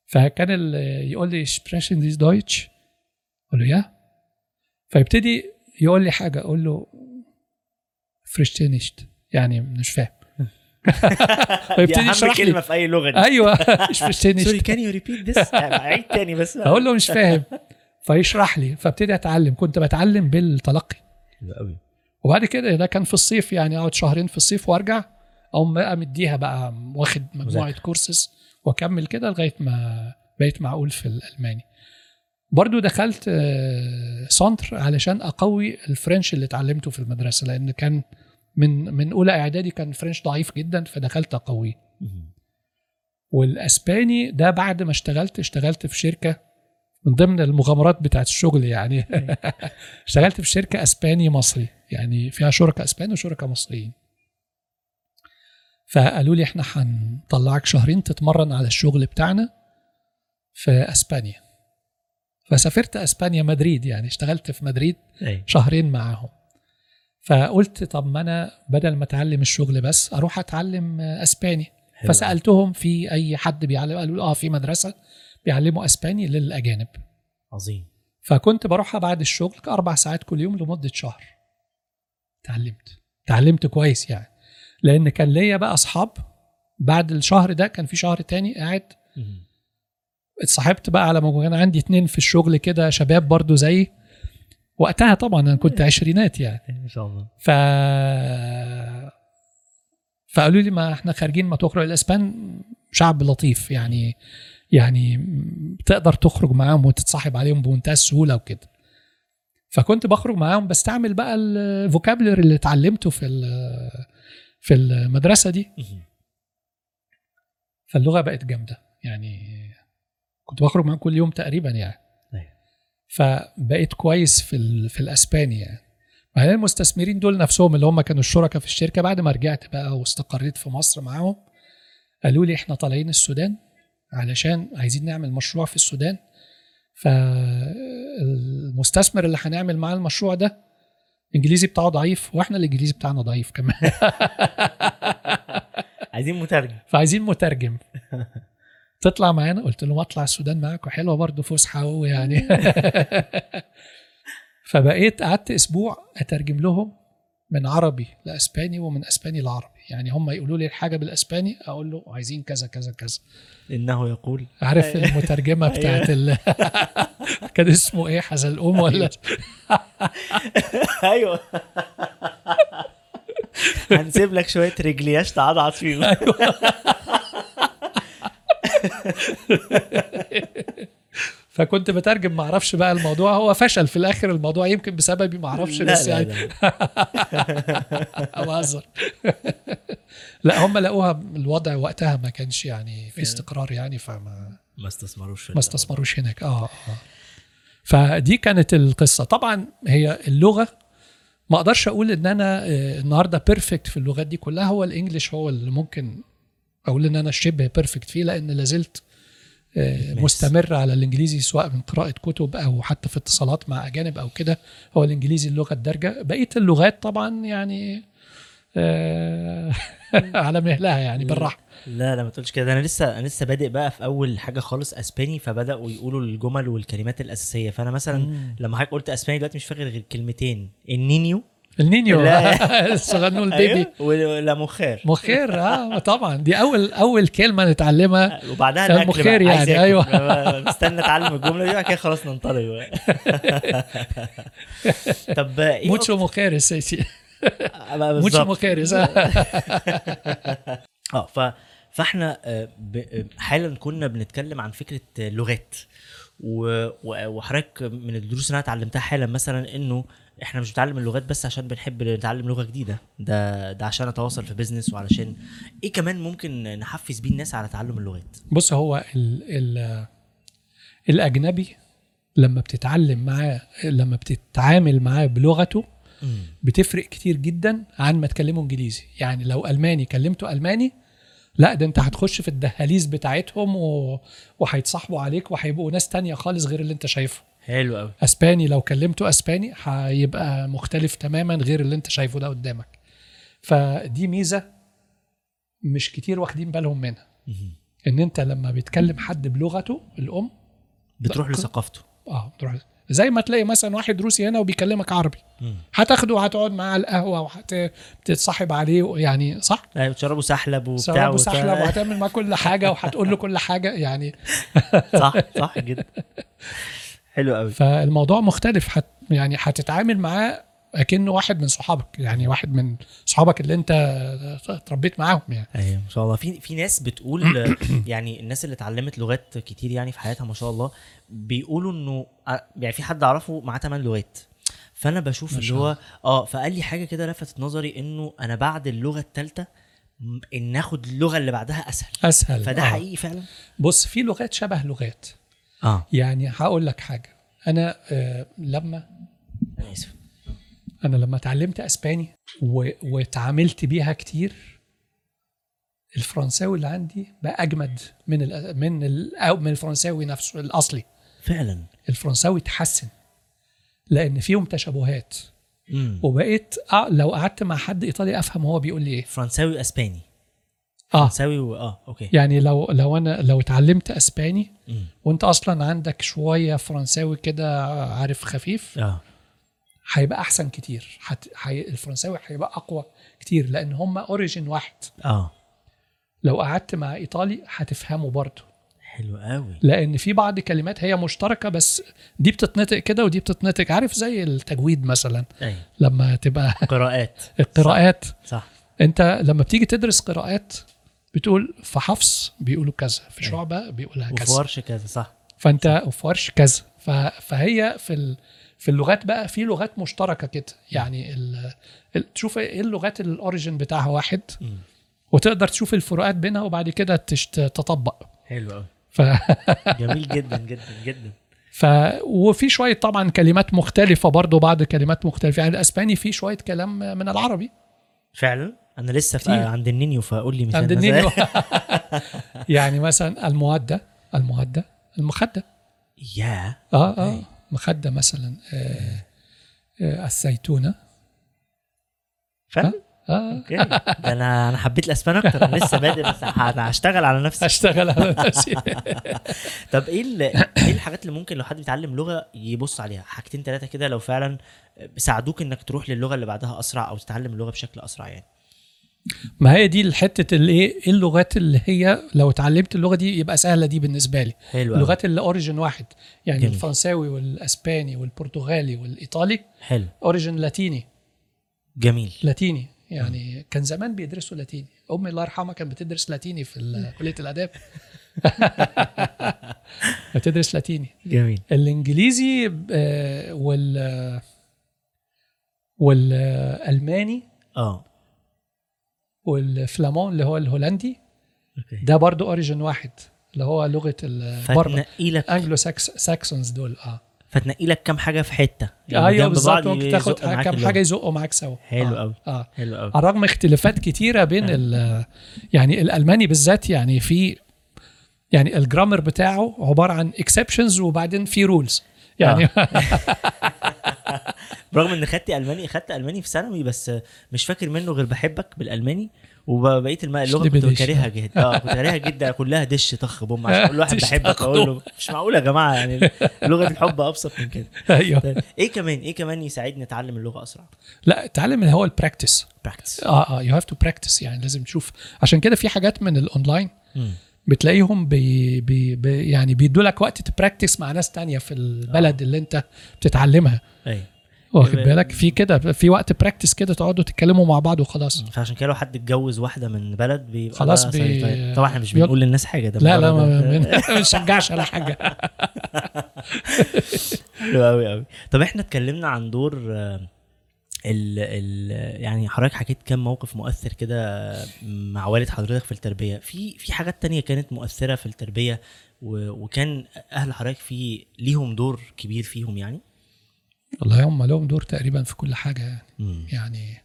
فكان يقول لي sprechen Sie Deutsch أقول له يا فيبتدي يقول لي حاجة أقول له verstehe nicht يعني مش فاهم. دي فيبتدي أهم يشرح كلمة لي في أي لغة. دي أيوه. مش sorry verstehe nicht كان you repeat this عيد تاني بس. أقول له مش فاهم. فيشرح لي. فابتدي أتعلم. كنت بتعلم بالتلقي. قوي. وبعد كده ده كان في الصيف يعني أقعد شهرين في الصيف وأرجع. أقوم بقى مديها بقى واخد مجموعة. كورسز وأكمل كده لغاية ما بقيت معقول في الألماني. برضو دخلت آه، سنتر علشان أقوي الفرنش اللي اتعلمته في المدرسة لأن كان من من أولى إعدادي كان الفرنش ضعيف جدا فدخلت أقويه. والأسباني ده بعد ما اشتغلت اشتغلت في شركة من ضمن المغامرات بتاعت الشغل يعني. اشتغلت في شركة أسباني مصري يعني فيها شركاء اسبان وشركاء مصريين. فقالوا لي إحنا هنطلعك شهرين تتمرن على الشغل بتاعنا في أسبانيا. فسافرت إسبانيا مدريد يعني اشتغلت في مدريد أيوة. شهرين معاهم. فقلت طب ما أنا بدل ما أتعلم الشغل بس أروح أتعلم إسباني. حلو. فسألتهم في أي حد بيعلم قالوا آه في مدرسة بيعلموا إسباني للأجانب. عظيم. فكنت بروحها بعد الشغل أربع ساعات كل يوم لمدة شهر. اتعلمت. اتعلمت كويس يعني. لأن كان ليا بقى أصحاب بعد الشهر ده كان في شهر تاني قاعد. اتصاحبت بقى على ما كان عندي اتنين في الشغل كده شباب برضو زي وقتها طبعا أنا كنت عشرينات يعني. ما شاء الله. ف فقالوا لي ما إحنا خارجين ما تخرج. الإسبان شعب لطيف يعني يعني تقدر تخرج معاهم وتتصاحب عليهم بمنتهى السهولة وكده. فكنت بخرج معاهم بستعمل بقى الفوكابلري اللي اتعلمته في في المدرسة دي. فاللغة بقت جامدة يعني. كنت بخرج معاهم كل يوم تقريبا يعني. أيوة. فبقيت كويس في في الأسباني يعني. بعدين المستثمرين دول نفسهم اللي هم كانوا الشركاء في الشركة بعد ما رجعت بقى واستقريت في مصر معاهم قالوا لي إحنا طالعين السودان علشان عايزين نعمل مشروع في السودان. فالمستثمر اللي هنعمل معاه المشروع ده الانجليزي بتاعه ضعيف وإحنا الانجليزي بتاعنا ضعيف كمان. عايزين مترجم. فعايزين مترجم. تطلع معانا؟ قلت لهم أطلع السودان معاكم. حلوة برضه فسحة ويعني فبقيت قعدت أسبوع أترجم لهم من عربي لإسباني ومن إسباني لعربي. يعني هم يقولوا لي الحاجة بالإسباني أقول له عايزين كذا كذا كذا. إنه يقول. عارف المترجمة بتاعت ال... كان اسمه إيه؟ حزلقوم ولا؟ أيوه. هنسيب لك شوية رجلياش تعضعض فيهم فكنت بترجم ما أعرفش بقى الموضوع. هو فشل في الآخر الموضوع يمكن بسببي ما أعرفش بس لا يعني. لا. بهزر لا هم لقوها الوضع وقتها ما كانش يعني في استقرار يعني فما ما استثمروش ما استثمروش هناك. آه آه. فدي كانت القصة. طبعا هي اللغة ما أقدرش أقول إن أنا آه، النهارده perfect في اللغات دي كلها. هو ال English هو اللي ممكن أقول إن أنا شبه perfect فيه لأن لازلت آه،. مستمر على الإنجليزي سواء من قراءة كتب أو حتى في اتصالات مع أجانب أو كده. هو الإنجليزي اللغة الدارجة. بقية اللغات طبعا يعني آه، على مهلها يعني بالراحة. لا لا ما تقولش كده. أنا لسه أنا لسه بادئ بقى في أول حاجة خالص أسباني فبدأوا يقولوا الجمل والكلمات الأساسية. فأنا مثلا لما حضرتك قلت أسباني دلوقتي مش فاكر غير كلمتين. النينيو النينيو. لا. الصغنون البيبي. أيوه. ولا مخير مخير آه طبعا. دي أول أول كلمة نتعلمها. وبعدها الاكل مخير يعني،. أيوة. مستني أتعلم الجملة دي كده خلاص ننطلق طب إيه موتشو مخيرس أكتر- بقى موتشو. مخيرس آه ف فإحنا آه، آه، حالا كنا بنتكلم عن فكرة آه، لغات وحضرتك من الدروس اللي أنا اتعلمتها حالا مثلا إنه إحنا مش بنتعلم اللغات بس عشان بنحب نتعلم لغة جديدة. ده ده عشان اتواصل في بيزنس وعلشان إيه كمان ممكن نحفز بيه الناس على تعلم اللغات؟ بص هو ال ال الأجنبي لما بتتعلم معاه لما بتتعامل معاه بلغته بتفرق كتير جدا عن ما تكلمه إنجليزي. يعني لو ألماني كلمته ألماني لا ده أنت هتخش في الدهاليز بتاعتهم و... وهيتصاحبوا عليك وهيبقوا ناس تانية خالص غير اللي أنت شايفه حلو قوي. أسباني لو كلمته أسباني هيبقى مختلف تماما غير اللي أنت شايفه ده قدامك. فدي ميزة مش كتير واخدين بالهم منها. إن أنت لما بتكلم حد بلغته الأم بتروح لثقافته. آه بتروح زي ما تلاقي مثلا واحد روسي هنا وبيكلمك عربي. هتاخده وهتقعد معاه على القهوة وهتتصاحب عليه يعني صح؟ أيوه بتشربوا سحلب وبتاع وبتاع. وسحلب وهتعمل معاه كل حاجة وهتقول له كل حاجة يعني صح صح جدا. حلو قوي. فالموضوع مختلف. حت يعني هتتعامل معاه أكنه واحد من صحابك يعني واحد من صحابك اللي أنت اتربيت معاهم يعني. أيوه ما شاء الله. في في ناس بتقول يعني الناس اللي اتعلمت لغات كتير يعني في حياتها ما شاء الله بيقولوا إنه ع- يعني في حد أعرفه معاه 8 لغات. فأنا بشوف اللي هو آه فقال لي حاجة كده لفتت نظري إنه أنا بعد اللغة الثالثه إن آخد اللغة اللي بعدها أسهل. أسهل. فده آه. حقيقي فعلا؟ بص في لغات شبه لغات. آه. يعني هقول لك حاجة. أنا آه لما أنا آسف. أنا لما اتعلمت إسباني. واتعاملت بيها كتير الفرنساوي اللي عندي بقى أجمد من ال... من ال... من الفرنساوي نفسه الأصلي. فعلا. الفرنساوي اتحسن لأن فيهم تشابهات. امم وبقيت. لو قعدت مع حد إيطالي أفهم هو بيقول لي إيه. فرنساوي اسباني آه. فرنساوي و... آه أوكي. يعني لو لو أنا لو اتعلمت إسباني مم. وأنت أصلا عندك شوية فرنساوي كده عارف خفيف آه. هيبقى أحسن كتير. حت... حي... الفرنساوي هيبقى أقوى كتير لأن هم اوريجين واحد. آه. لو قعدت مع إيطالي هتفهمه برضه. حلو قوي لأن في بعض كلمات هي مشتركة بس دي بتتنطق كده ودي بتتنطق عارف زي التجويد مثلا. أيوه. لما تبقى قراءات. القراءات. صح. أنت لما بتيجي تدرس قراءات بتقول في حفص بيقولوا كذا في أيوة. شعبة بيقولها وفي كذا. ورش كذا صح. فأنت وفي ورش كذا. فهي في ال... في اللغات بقى في لغات مشتركة كده. يعني ال... ال... تشوف إيه اللغات ال origin بتاعها واحد. وتقدر تشوف الفروقات بينها وبعد كده تشت... تطبق. حلو قوي ف... جميل جدا جدا جدا. ف وفي شوية طبعا كلمات مختلفة برضو بعض كلمات مختلفة. يعني الأسباني فيه شوية كلام من العربي. فعلا؟ أنا لسه في كتير. عند النينيو فقول لي مثال عند. النينيو. يعني مثلا almohada almohada المخدة. يا آه آه أوكي. مخدة مثلا آه آه الزيتونة. فعلا آه أوكي. ده أنا أنا حبيت الأسبان أكتر. أنا لسه بادئ بس هشتغل على نفسي. اشتغل على نفسي. طب إيه إيه الحاجات اللي ممكن لو حد بيتعلم لغة يبص عليها؟ حاجتين ثلاثة كده لو فعلا ساعدوك إنك تروح للغة اللي بعدها أسرع أو تتعلم اللغة بشكل أسرع يعني. ما هي دي الحتة اللي إيه؟ إيه اللغات اللي هي لو اتعلمت اللغة دي يبقى سهلة دي بالنسبة لي. حلو. اللغات اللي origin واحد. يعني جميل. الفرنساوي والإسباني والبرتغالي والإيطالي. حلو. origin لاتيني. جميل. لاتيني. يعني كان زمان بيدرسوا لاتيني. أمي الله يرحمها كانت بتدرس لاتيني في كلية الآداب. بتدرس لاتيني. جميل. الإنجليزي آه، وال والألماني. آه. والفلامون اللي هو الهولندي. أوكي. ده برضو origin واحد اللي هو لغة لك Anglo-Sax Saxons دول آه. فتنقي لك كام حاجة في حتة. يعني أيوه بالظبط ممكن تاخد كام. حاجة يزقوا معاك سوا. حلو آه. أوي. آه. حلو قوي على الرغم اختلافات كتيرة بين ال يعني الألماني بالذات يعني في يعني ال grammar بتاعه عبارة عن exceptions وبعدين في rules يعني برغم إن خدت ألماني خدت ألماني في ثانوي بس مش فاكر منه غير بحبك بالألماني وبقيت الم... اللغة كنت ich liebe dich. كارهها جدا. آه كنت كارهها جدا. كلها دش طخ بوم. عشان كل واحد بحبك أقول له. مش معقول يا جماعة يعني لغة الحب أبسط من كده. أيوه. طيب، إيه كمان إيه كمان يساعدني أتعلم اللغة أسرع؟ لا اتعلم اللي هو ال practice practice آه آه you have to practice يعني لازم تشوف. عشان كده في حاجات من الاونلاين بتلاقيهم بي بي بي يعني بيدوا لك وقت ت practice مع ناس تانية في البلد اللي أنت بتتعلمها. أيوه. واخد بالك؟ في كده في وقت practice كده تقعدوا تتكلموا مع بعض وخلاص. فعشان كده لو حد اتجوز واحدة من بلد بيبقى خلاص بي- سيطرة. طبعا إحنا مش بنقول للناس حاجة ده لا لا ما بنشجعش على حاجة. حلو قوي قوي طب إحنا اتكلمنا عن دور آه، ال ال يعني حضرتك حكيت كام موقف مؤثر كده مع والد حضرتك في التربية. في في حاجات تانية كانت مؤثرة في التربية وكان أهل حضرتك في ليهم دور كبير فيهم يعني؟ والله هم لهم دور تقريبا في كل حاجة يعني مم. يعني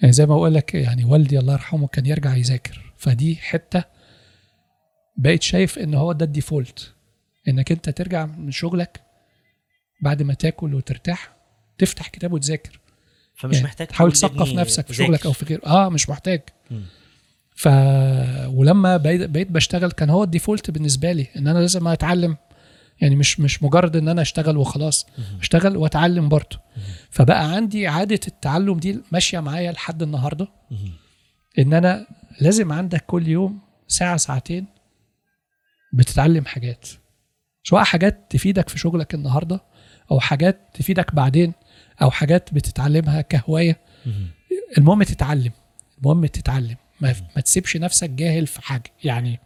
يعني زي ما بقول لك يعني والدي الله يرحمه كان يرجع يذاكر فدي حتة بقيت شايف إن هو ده الديفولت إنك أنت ترجع من شغلك بعد ما تاكل وترتاح تفتح كتاب وتذاكر فمش يعني محتاج تحاول تثقف نفسك في. شغلك أو في غيره آه مش محتاج مم. ف ولما بقيت, بقيت بشتغل كان هو الديفولت بالنسبة لي إن أنا لازم أتعلم يعني مش مش مجرد إن أنا أشتغل وخلاص. أشتغل وأتعلم برضه. فبقى عندي عادة التعلم دي ماشية معايا لحد النهارده. إن أنا لازم عندك كل يوم ساعة ساعتين بتتعلم حاجات. سواء حاجات تفيدك في شغلك النهارده أو حاجات تفيدك بعدين أو حاجات بتتعلمها كهواية. مهم. المهم تتعلم. المهم تتعلم. ما, ما تسيبش نفسك جاهل في حاجة. يعني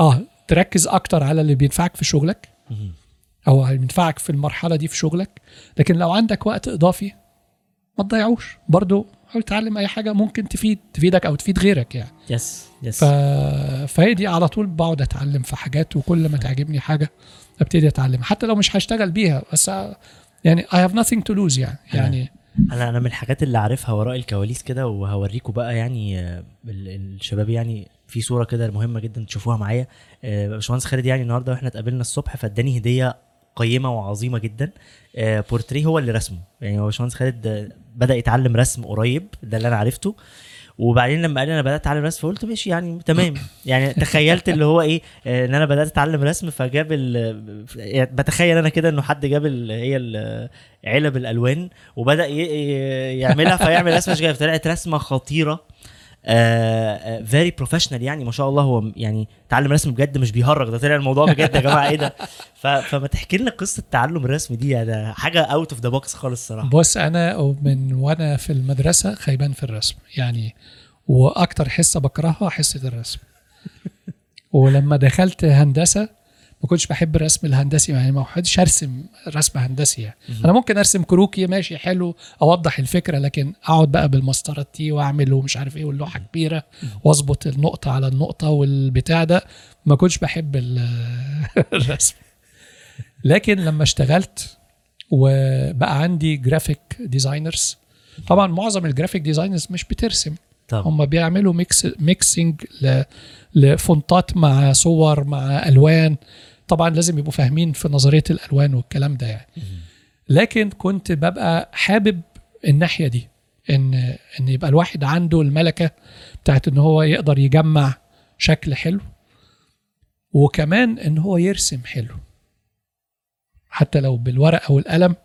آه تركز أكتر على اللي بينفعك في شغلك. أو هينفعك في المرحلة دي في شغلك لكن لو عندك وقت إضافي ما تضيعوش. برضو حاول تتعلم أي حاجة ممكن تفيد تفيدك أو تفيد غيرك يعني. يس يس ف... فهي دي على طول بقعد أتعلم في حاجات وكل ما تعجبني حاجة أبتدي اتعلم حتى لو مش هشتغل بيها بس يعني I have nothing to lose يعني. يعني أنا أنا من الحاجات اللي عارفها وراء الكواليس كده وهوريكم بقى يعني آه، ال- الشباب يعني في صورة كده مهمة جدا تشوفوها معايا. آه، باشمهندس خالد يعني النهارده وإحنا اتقابلنا الصبح فاداني هدية قيمة وعظيمة جدا. آه، بورتريه هو اللي رسمه. يعني هو باشمهندس خالد بدأ يتعلم رسم قريب ده اللي أنا عرفته. وبعدين لما قال لي أنا بدأت أتعلم رسم فقلت ماشي يعني تمام. يعني تخيلت اللي هو إيه آه، إن أنا بدأت أتعلم رسم فجاب يعني بتخيل أنا كده إنه حد جاب ال- هي ال- علب الألوان وبدأ يعملها فيعمل رسمه شجاعه طلعت رسمة خطيرة. very professional يعني ما شاء الله هو يعني تعلم رسم بجد مش بيهرج. ده طلع الموضوع بجد يا جماعة إيه ده؟ فما تحكي لنا قصة تعلم الرسم دي ده حاجة out of the box خالص الصراحة. بص أنا من وأنا في المدرسة خيبان في الرسم يعني وأكتر حصة بكرهها حصة الرسم. ولما دخلت هندسة ما كنتش بحب الرسم الهندسي يعني ما كنتش ارسم رسم هندسي يعني. أنا ممكن أرسم كروكي ماشي حلو أوضح الفكرة لكن أقعد بقى بالمسطره تي وأعمل ومش عارف إيه واللوحة كبيرة وأظبط النقطة على النقطة والبتاع ده. ما كنتش بحب ال- الرسم. لكن لما اشتغلت وبقى عندي graphic designers طبعا معظم ال graphic designers مش بترسم. طب. هم بيعملوا mix mixing ل- ل font ات مع صور مع ألوان. طبعا لازم يبقوا فاهمين في نظرية الألوان والكلام ده يعني. لكن كنت ببقى حابب الناحية دي إن إن يبقى الواحد عنده الملكة بتاعت إن هو يقدر يجمع شكل حلو وكمان إن هو يرسم حلو. حتى لو بالورق أو القلم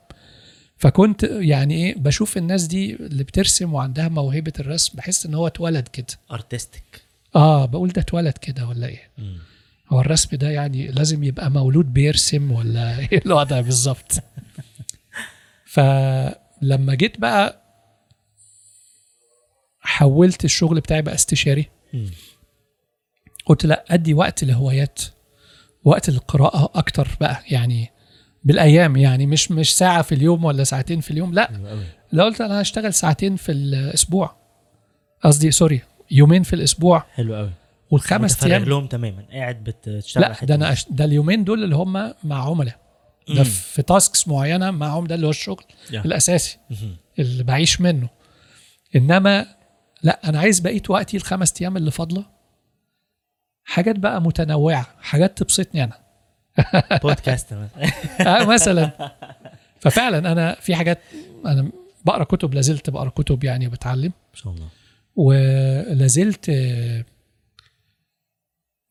فكنت يعني إيه بشوف الناس دي اللي بترسم وعندها موهبة الرسم بحس إن هو اتولد كده. ارتستيك آه بقول ده اتولد كده ولا إيه؟ هو الرسم ده يعني لازم يبقى مولود بيرسم ولا إيه الوضع بالظبط؟ فلما جيت بقى حولت الشغل بتاعي بقى استشاري. قلت لا أدي وقت لهوايات وقت للقراءة أكتر بقى يعني بالأيام يعني مش مش ساعة في اليوم ولا ساعتين في اليوم لا. لو قلت أنا هشتغل ساعتين في الأسبوع قصدي sorry يومين في الأسبوع. حلو قوي والخمس أيام. لهم تماما. قاعد بتشتغل لا ده أنا. أش... ده اليومين دول اللي هم مع عملاء. ده مم. في tasks معينة معهم ده اللي هو الشغل يا. الأساسي. اللي بعيش منه. إنما لا أنا عايز بقية وقتي الخمس أيام اللي فاضلة حاجات بقى متنوعة حاجات تبسطني أنا. بودكاست مثلا. آه مثلا. ففعلا أنا في حاجات أنا بقرأ كتب لازلت بقرأ كتب يعني وبتعلم. ما شاء الله. ولازلت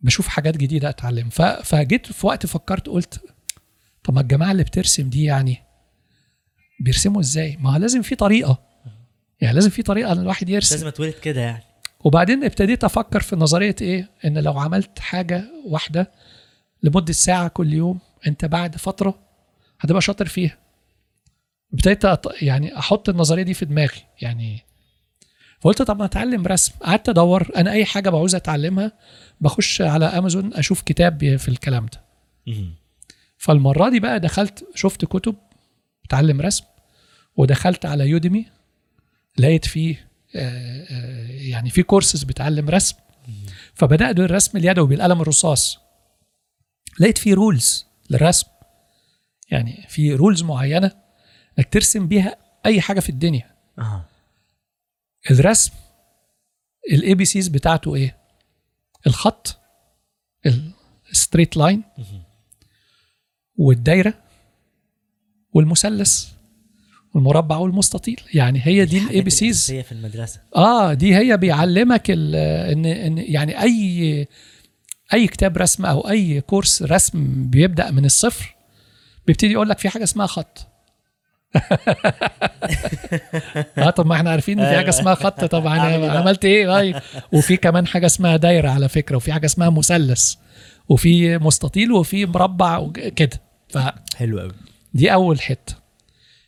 بشوف حاجات جديدة أتعلم فجيت في وقت فكرت قلت طب ما الجماعة اللي بترسم دي يعني بيرسموا إزاي؟ ما لازم في طريقة يعني لازم في طريقة إن الواحد يرسم لازم أتولد كده يعني وبعدين ابتديت أفكر في نظرية إيه؟ إن لو عملت حاجة واحدة لمدة ساعة كل يوم أنت بعد فترة هتبقى شاطر فيها. ابتديت أط- يعني أحط النظرية دي في دماغي يعني فقلت طب ما أتعلم رسم. قعدت أدور. أنا أي حاجة بعوز أتعلمها بخش على أمازون أشوف كتاب في الكلام ده. فالمرة دي بقى دخلت شفت كتب بتعلم رسم ودخلت على Udemy لقيت فيه آه، آه، يعني في كورسز بتعلم رسم. فبدأت بالرسم اليدوي بالقلم الرصاص. لقيت فيه rules للرسم. يعني في rules معينة إنك ترسم بيها أي حاجة في الدنيا. آه الرسم ال ABCs بتاعته إيه؟ الخط ال straight line والدايرة والمثلث والمربع والمستطيل. يعني هي دي ال AB Cs هي في المدرسة. آه دي هي بيعلمك إن إن يعني أي أي كتاب رسم أو أي كورس رسم بيبدأ من الصفر بيبتدي يقول لك في حاجة اسمها خط. آه طب ما إحنا عارفين إن في حاجة اسمها خط. طبعا إيه؟ عملت إيه؟ طيب. وفي كمان حاجة اسمها دايرة على فكرة وفي حاجة اسمها مثلث وفي مستطيل وفي مربع وج- كده. فدي حلو قوي أول حتة.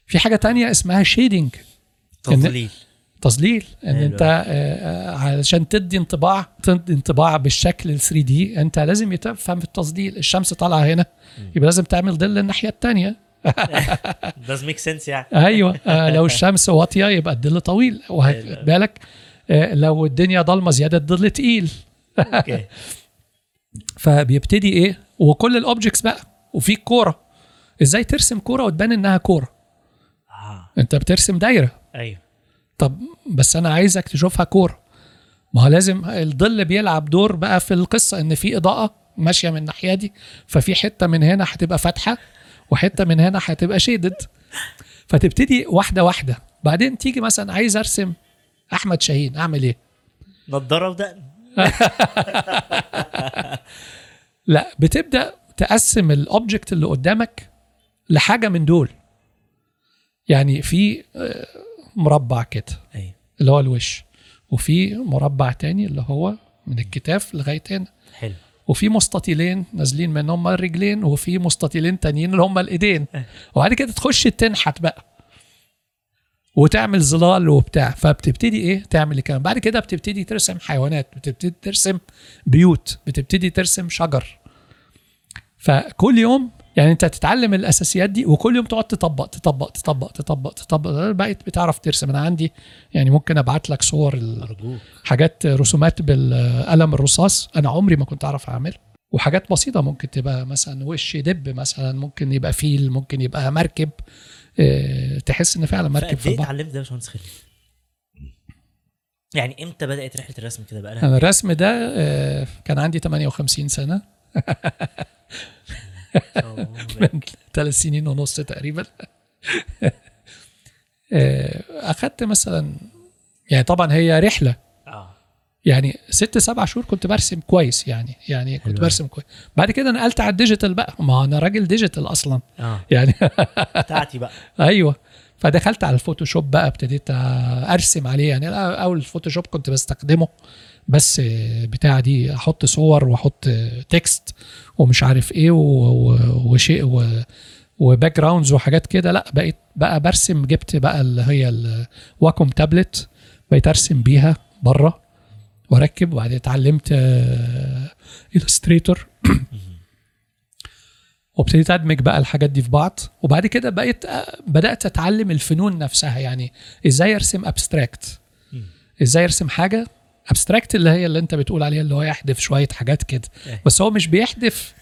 في حاجة تانية اسمها شيدنج تضليل تظليل. إن حلو. أنت آه، آه، علشان تدي انطباع تدي انطباع بالشكل ال 3 دي أنت لازم تفهم في التظليل. الشمس طالعة هنا. يبقى لازم تعمل ظل الناحية الثانية does make sense يعني أيوه. آه، لو الشمس واطية يبقى الظل طويل. واخد بالك آه، لو الدنيا ضلمة زيادة الظل تقيل. أوكي. فبيبتدي إيه؟ وكل ال objects بقى وفي كورة. إزاي ترسم كورة وتبان إنها كورة؟ آه. أنت بترسم دايرة. أيوه. طب بس أنا عايزك تشوفها كورة. ما هو لازم الظل بيلعب دور بقى في القصة إن في إضاءة ماشية من الناحية دي ففي حتة من هنا هتبقى فاتحة. وحتة من هنا هتبقى شيدد فتبتدي واحدة واحدة. بعدين تيجي مثلا عايز أرسم أحمد شاهين أعمل إيه؟ نضارة ودقن. لا بتبدأ تقسم الاوبجكت اللي قدامك لحاجة من دول. يعني في آه، مربع كده اللي هو الوش وفي مربع تاني اللي هو من الكتاف لغاية هنا. حلو. وفي مستطيلين نازلين من هم الرجلين وفي مستطيلين تانيين اللي هم الإيدين. وبعد كده تخش تنحت بقى. وتعمل ظلال وبتاع. فبتبتدي إيه؟ تعمل الكلام. بعد كده بتبتدي ترسم حيوانات بتبتدي ترسم بيوت بتبتدي ترسم شجر. فكل يوم يعني انت تتعلم الأساسيات دي وكل يوم تقعد تطبق تطبق تطبق تطبق تطبق. بقيت بتعرف ترسم. أنا عندي يعني ممكن أبعت لك صور حاجات رسومات بالقلم الرصاص أنا عمري ما كنت أعرف أعمل. وحاجات بسيطة ممكن تبقى مثلا وش دب مثلا ممكن يبقى فيل ممكن يبقى مركب. آه، تحس إن فعلا مركب في البحر اتعلمت ده يا باشمهندس خالد؟ يعني إمتى بدأت رحلة الرسم كده بقى؟ أنا الرسم ده آه، كان عندي 58 سنة. من ثلاث سنين ونص تقريبا. آه، أخدت مثلا يعني طبعا هي رحلة. آه. يعني ست سبع شهور كنت برسم كويس يعني يعني كنت. برسم كويس. بعد كده نقلت على ال digital بقى. ما أنا راجل digital أصلا. آه. يعني بتاعتي بقى. أيوه. فدخلت على ال Photoshop بقى ابتديت أرسم عليه. يعني أول ال Photoshop كنت بستخدمه. بس بتاع دي أحط صور واحط text ومش عارف إيه وشيء و backgrounds وحاجات كده. لا بقيت بقى برسم. جبت بقى اللي هي ال Wacom tablet بقيت ارسم بيها بره واركب. وبعدين اتعلمت Illustrator وابتديت ادمج بقى الحاجات دي في بعض. وبعد كده بقيت آه، بدأت اتعلم الفنون نفسها. يعني إزاي ارسم abstract. إزاي ارسم حاجة abstract اللي هي اللي انت بتقول عليها اللي هو يحذف شوية حاجات كده. أيوة. بس هو مش بيحذف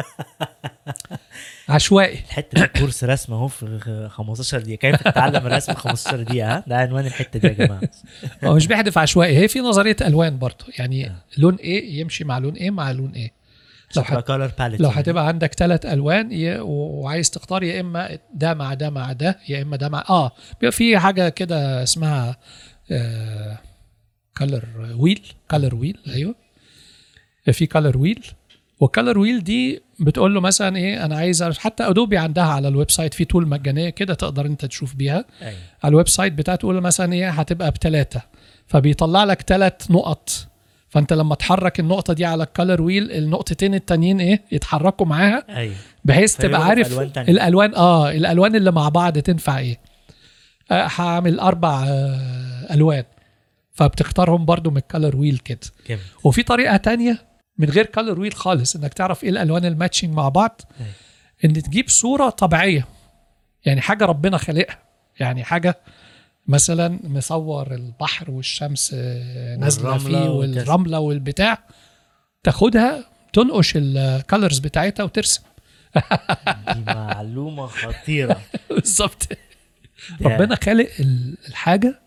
عشوائي. الحتة دي course رسم اهو في 15 دقيقة. كيف تتعلم الرسم في 15 دقيقة ها؟ ده عنوان الحتة دي يا جماعة. هو مش بيحذف عشوائي. هي في نظرية ألوان برضه. يعني لون إيه يمشي مع لون إيه مع لون إيه لو palette لو هتبقى عندك ثلاث ألوان ي- وعايز تختار يا إما ده مع ده مع ده يا إما ده مع آه. بيبقى في حاجة كده اسمها color wheel color wheel أيوه. في color wheel وال color wheel دي بتقول له مثلا إيه أنا عايز حتى Adobe عندها على ال website في tool مجانية كده تقدر أنت تشوف بيها. أيوه. على ال website بتاعته تقول مثلا إيه هتبقى بثلاثه فبيطلع لك ثلاث نقط. فأنت لما تحرك النقطة دي على ال color wheel النقطتين التانيين إيه يتحركوا معاها. أيوه. بحيث تبقى عارف ألوان تانية. الألوان آه الألوان اللي مع بعض تنفع إيه. آه هعمل أربع آه ألوان. فبتختارهم برضو من ال color wheel كده. وفي طريقة تانية من غير color wheel خالص إنك تعرف إيه الألوان ال matching مع بعض أيوة. إن تجيب صورة طبيعية يعني حاجة ربنا خالقها. يعني حاجة مثلا مصور البحر والشمس آه، نازلة فيه. والرملة والبتاع تاخدها تنقش ال colors بتاعتها وترسم. دي معلومة خطيرة. بالظبط. ربنا خالق ال- الحاجة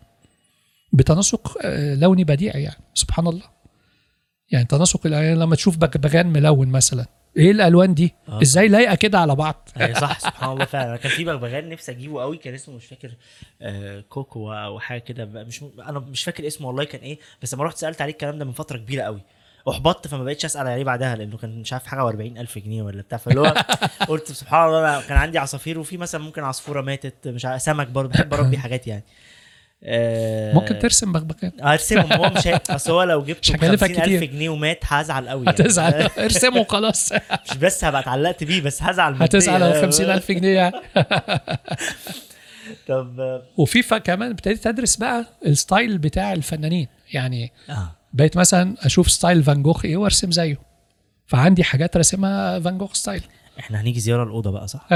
بتناسق آه، لوني بديع يعني سبحان الله. يعني تناسق الألوان لما تشوف بغبغان ملون مثلا. إيه الألوان دي؟ آه. إزاي لايقة كده على بعض؟ اي صح سبحان الله فعلا. أنا كان في بغبغان نفسي أجيبه قوي كان اسمه مش فاكر آه كوكو أو حاجة كده. مش أنا مش فاكر اسمه والله كان إيه بس لما رحت سألت عليه الكلام ده من فترة كبيرة قوي. أحبطت فما بقتش أسأل عليه بعدها لأنه كان مش عارف حاجة و40 ألف جنيه ولا بتاع. فاللي هو قلت سبحان الله أنا كان عندي عصافير وفي مثلا ممكن عصفورة ماتت مش عارف سمك برضه بحب أربي حاجات يعني. آه ممكن ترسم بغبغان. ارسمه هو مش أصل هو لو جبته ب هكلفك 50000 كتير. جنيه ومات هزعل قوي يعني. هتزعل. ارسمه وخلاص. مش بس هبقى اتعلقت بيه بس هزعل هتزعل على مادياً. 50000 جنيه يعني. طب آه، وفي كمان ابتديت ادرس بقى الستايل بتاع الفنانين. يعني آه. بقيت مثلا أشوف style فان جوخ إيه وأرسم زيه. فعندي حاجات راسمها فان جوخ style. إحنا هنيجي زيارة الأوضة بقى صح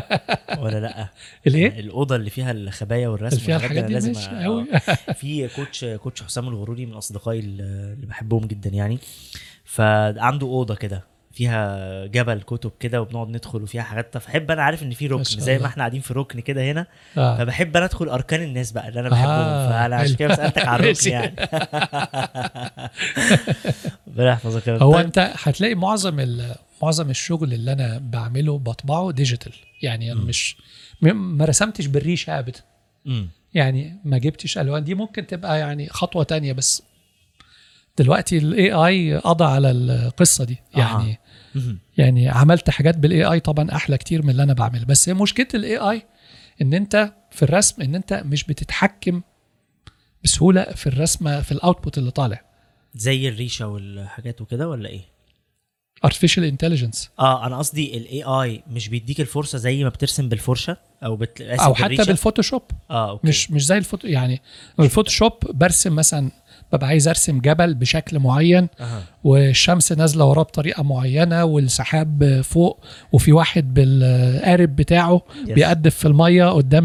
ولا لأ الإيه الأوضة اللي فيها الخبايا والرسم اللي فيها الحاجات دي أ- قوي. في coach coach حسام الغروري من أصدقائي اللي بحبهم جدا يعني فعنده أوضة كده فيها جبل كتب كده وبنقعد ندخل وفيها حاجات فبحب أنا عارف إن في ركن زي ما. إحنا قاعدين في ركن كده هنا آه. فبحب أنا أدخل أركان الناس بقى اللي أنا بحبهم آه، فأنا عشان. كده سالتك على الركن. يعني ربنا يحفظك. هو. أنت هتلاقي معظم ال- معظم الشغل اللي أنا بعمله بطبعه digital يعني أنا مش م- ما رسمتش بالريشه ابدا. يعني ما جبتش ألوان. دي ممكن تبقى يعني خطوة تانية بس دلوقتي ال AI قضى على القصة دي. يعني مم. يعني عملت حاجات بال AI طبعا أحلى كتير من اللي أنا بعمله. بس هي مشكله ال AI إن أنت في الرسم إن أنت مش بتتحكم بسهولة في الرسمة في ال output اللي طالع. زي الريشة والحاجات وكده ولا إيه؟ Artificial intelligence. آه أنا قصدي ال AI مش بيديك الفرصة زي ما بترسم بالفرشة أو بت... أو حتى بالريشة؟ بال Photoshop. آه okay. مش مش زي الفوتو يعني ال Photoshop برسم مثلا ببقى عايز أرسم جبل بشكل معين أها. والشمس نازلة وراه بطريقة معينة والسحاب فوق وفي واحد بالقارب بتاعه Yes. بيقدف في المية قدام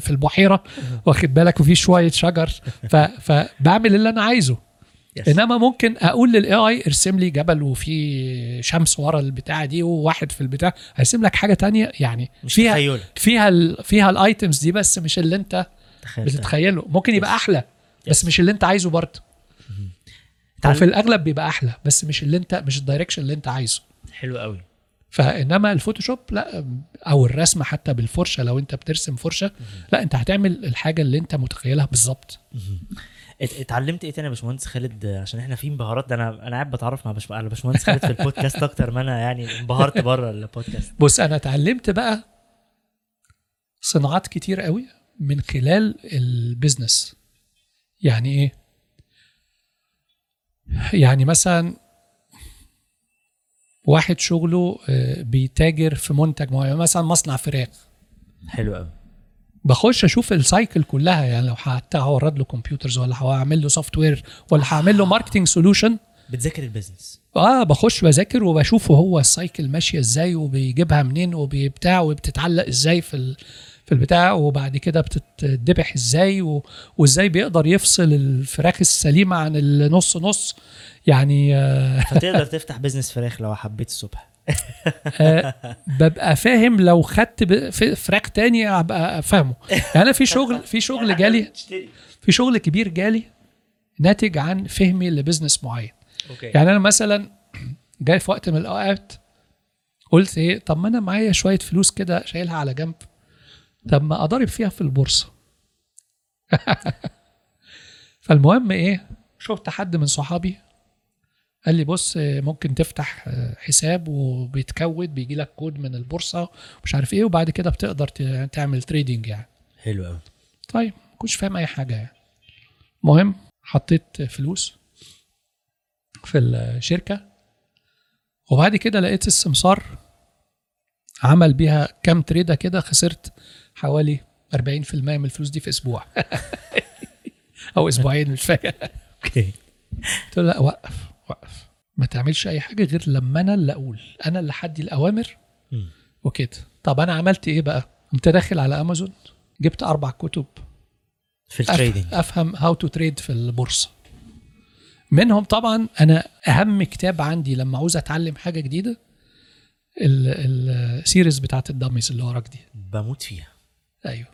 في البحيرة واخد بالك؟ وفي شوية شجر. ف- فبعمل اللي أنا عايزه. Yes. إنما ممكن أقول لل AI ارسم لي جبل وفي شمس ورا البتاعه دي وواحد في البتاع. هيرسم لك حاجة تانية يعني مش فيها تخيلك فيها ال فيها ال items دي بس مش اللي أنت تخيل بتتخيله. ممكن يبقى أحلى بس Yes. مش اللي أنت عايزه برضه. هو تعال- في الأغلب بيبقى أحلى بس مش اللي أنت مش ال direction اللي أنت عايزه. حلو قوي. فإنما ال Photoshop لا أو الرسم حتى بالفرشة لو أنت بترسم فرشة لا أنت هتعمل الحاجة اللي أنت متخيلها بالظبط. اتعلمت إيه تاني يا باشمهندس خالد؟ عشان إحنا في انبهارات. ده أنا أنا قاعد بتعرف مع باشم- على باشمهندس خالد في البودكاست أكتر ما أنا يعني انبهرت بره البودكاست. بص أنا اتعلمت بقى صناعات كتير قوي من خلال ال business. يعني إيه؟ يعني مثلا واحد شغله آه، بيتاجر في منتج معين مثلا مصنع فراخ. حلو قوي. بخش أشوف ال cycle كلها يعني لو حتى هورد له computers ولا هعمل له software ولا هعمل له marketing solution بتذاكر ال business آه بخش بذاكر وبشوفه هو ال cycle ماشية إزاي وبيجيبها منين وبتاع وبتتعلق إزاي في ال... في البتاع وبعد كده بتتذبح إزاي و... وإزاي بيقدر يفصل الفراخ السليمة عن النص نص. يعني آه فتقدر تفتح business فراخ لو حبيت الصبح. آه ببقى فاهم لو خدت فراخ تاني أبقى فاهمه يعني أنا في شغل في شغل جالي في شغل كبير جالي ناتج عن فهمي ل business معين. okay. يعني أنا مثلا جاي في وقت من الأوقات قلت إيه طب ما أنا معايا شوية فلوس كده شايلها على جنب. طب ما اضرب فيها في البورصة. فالمهم إيه شفت حد من صحابي قال لي بص آه، ممكن تفتح آه، حساب وبيتكود بيجي لك كود من البورصة ومش عارف إيه وبعد كده بتقدر ت- تعمل trading يعني. حلو قوي. طيب ما كنتش فاهم أي حاجة يعني. المهم حطيت فلوس في الشركة وبعد كده لقيت السمسار عمل بيها كام trade كده خسرت حوالي 40% من الفلوس دي في أسبوع. أو أسبوعين مش فاكر. okay. قلت له لا وقف. وقف. ما تعملش أي حاجة غير لما أنا اللي أقول. أنا اللي هدي الأوامر. وكده. طب أنا عملت إيه بقى؟ قمت داخل على أمازون جبت أربع كتب. في ال trading أفهم how to trade في البورصة. منهم طبعا أنا أهم كتاب عندي لما عاوز أتعلم حاجة جديدة ال- ال series بتاعت ال Dummies اللي وراك دي. بموت فيها. أيوه.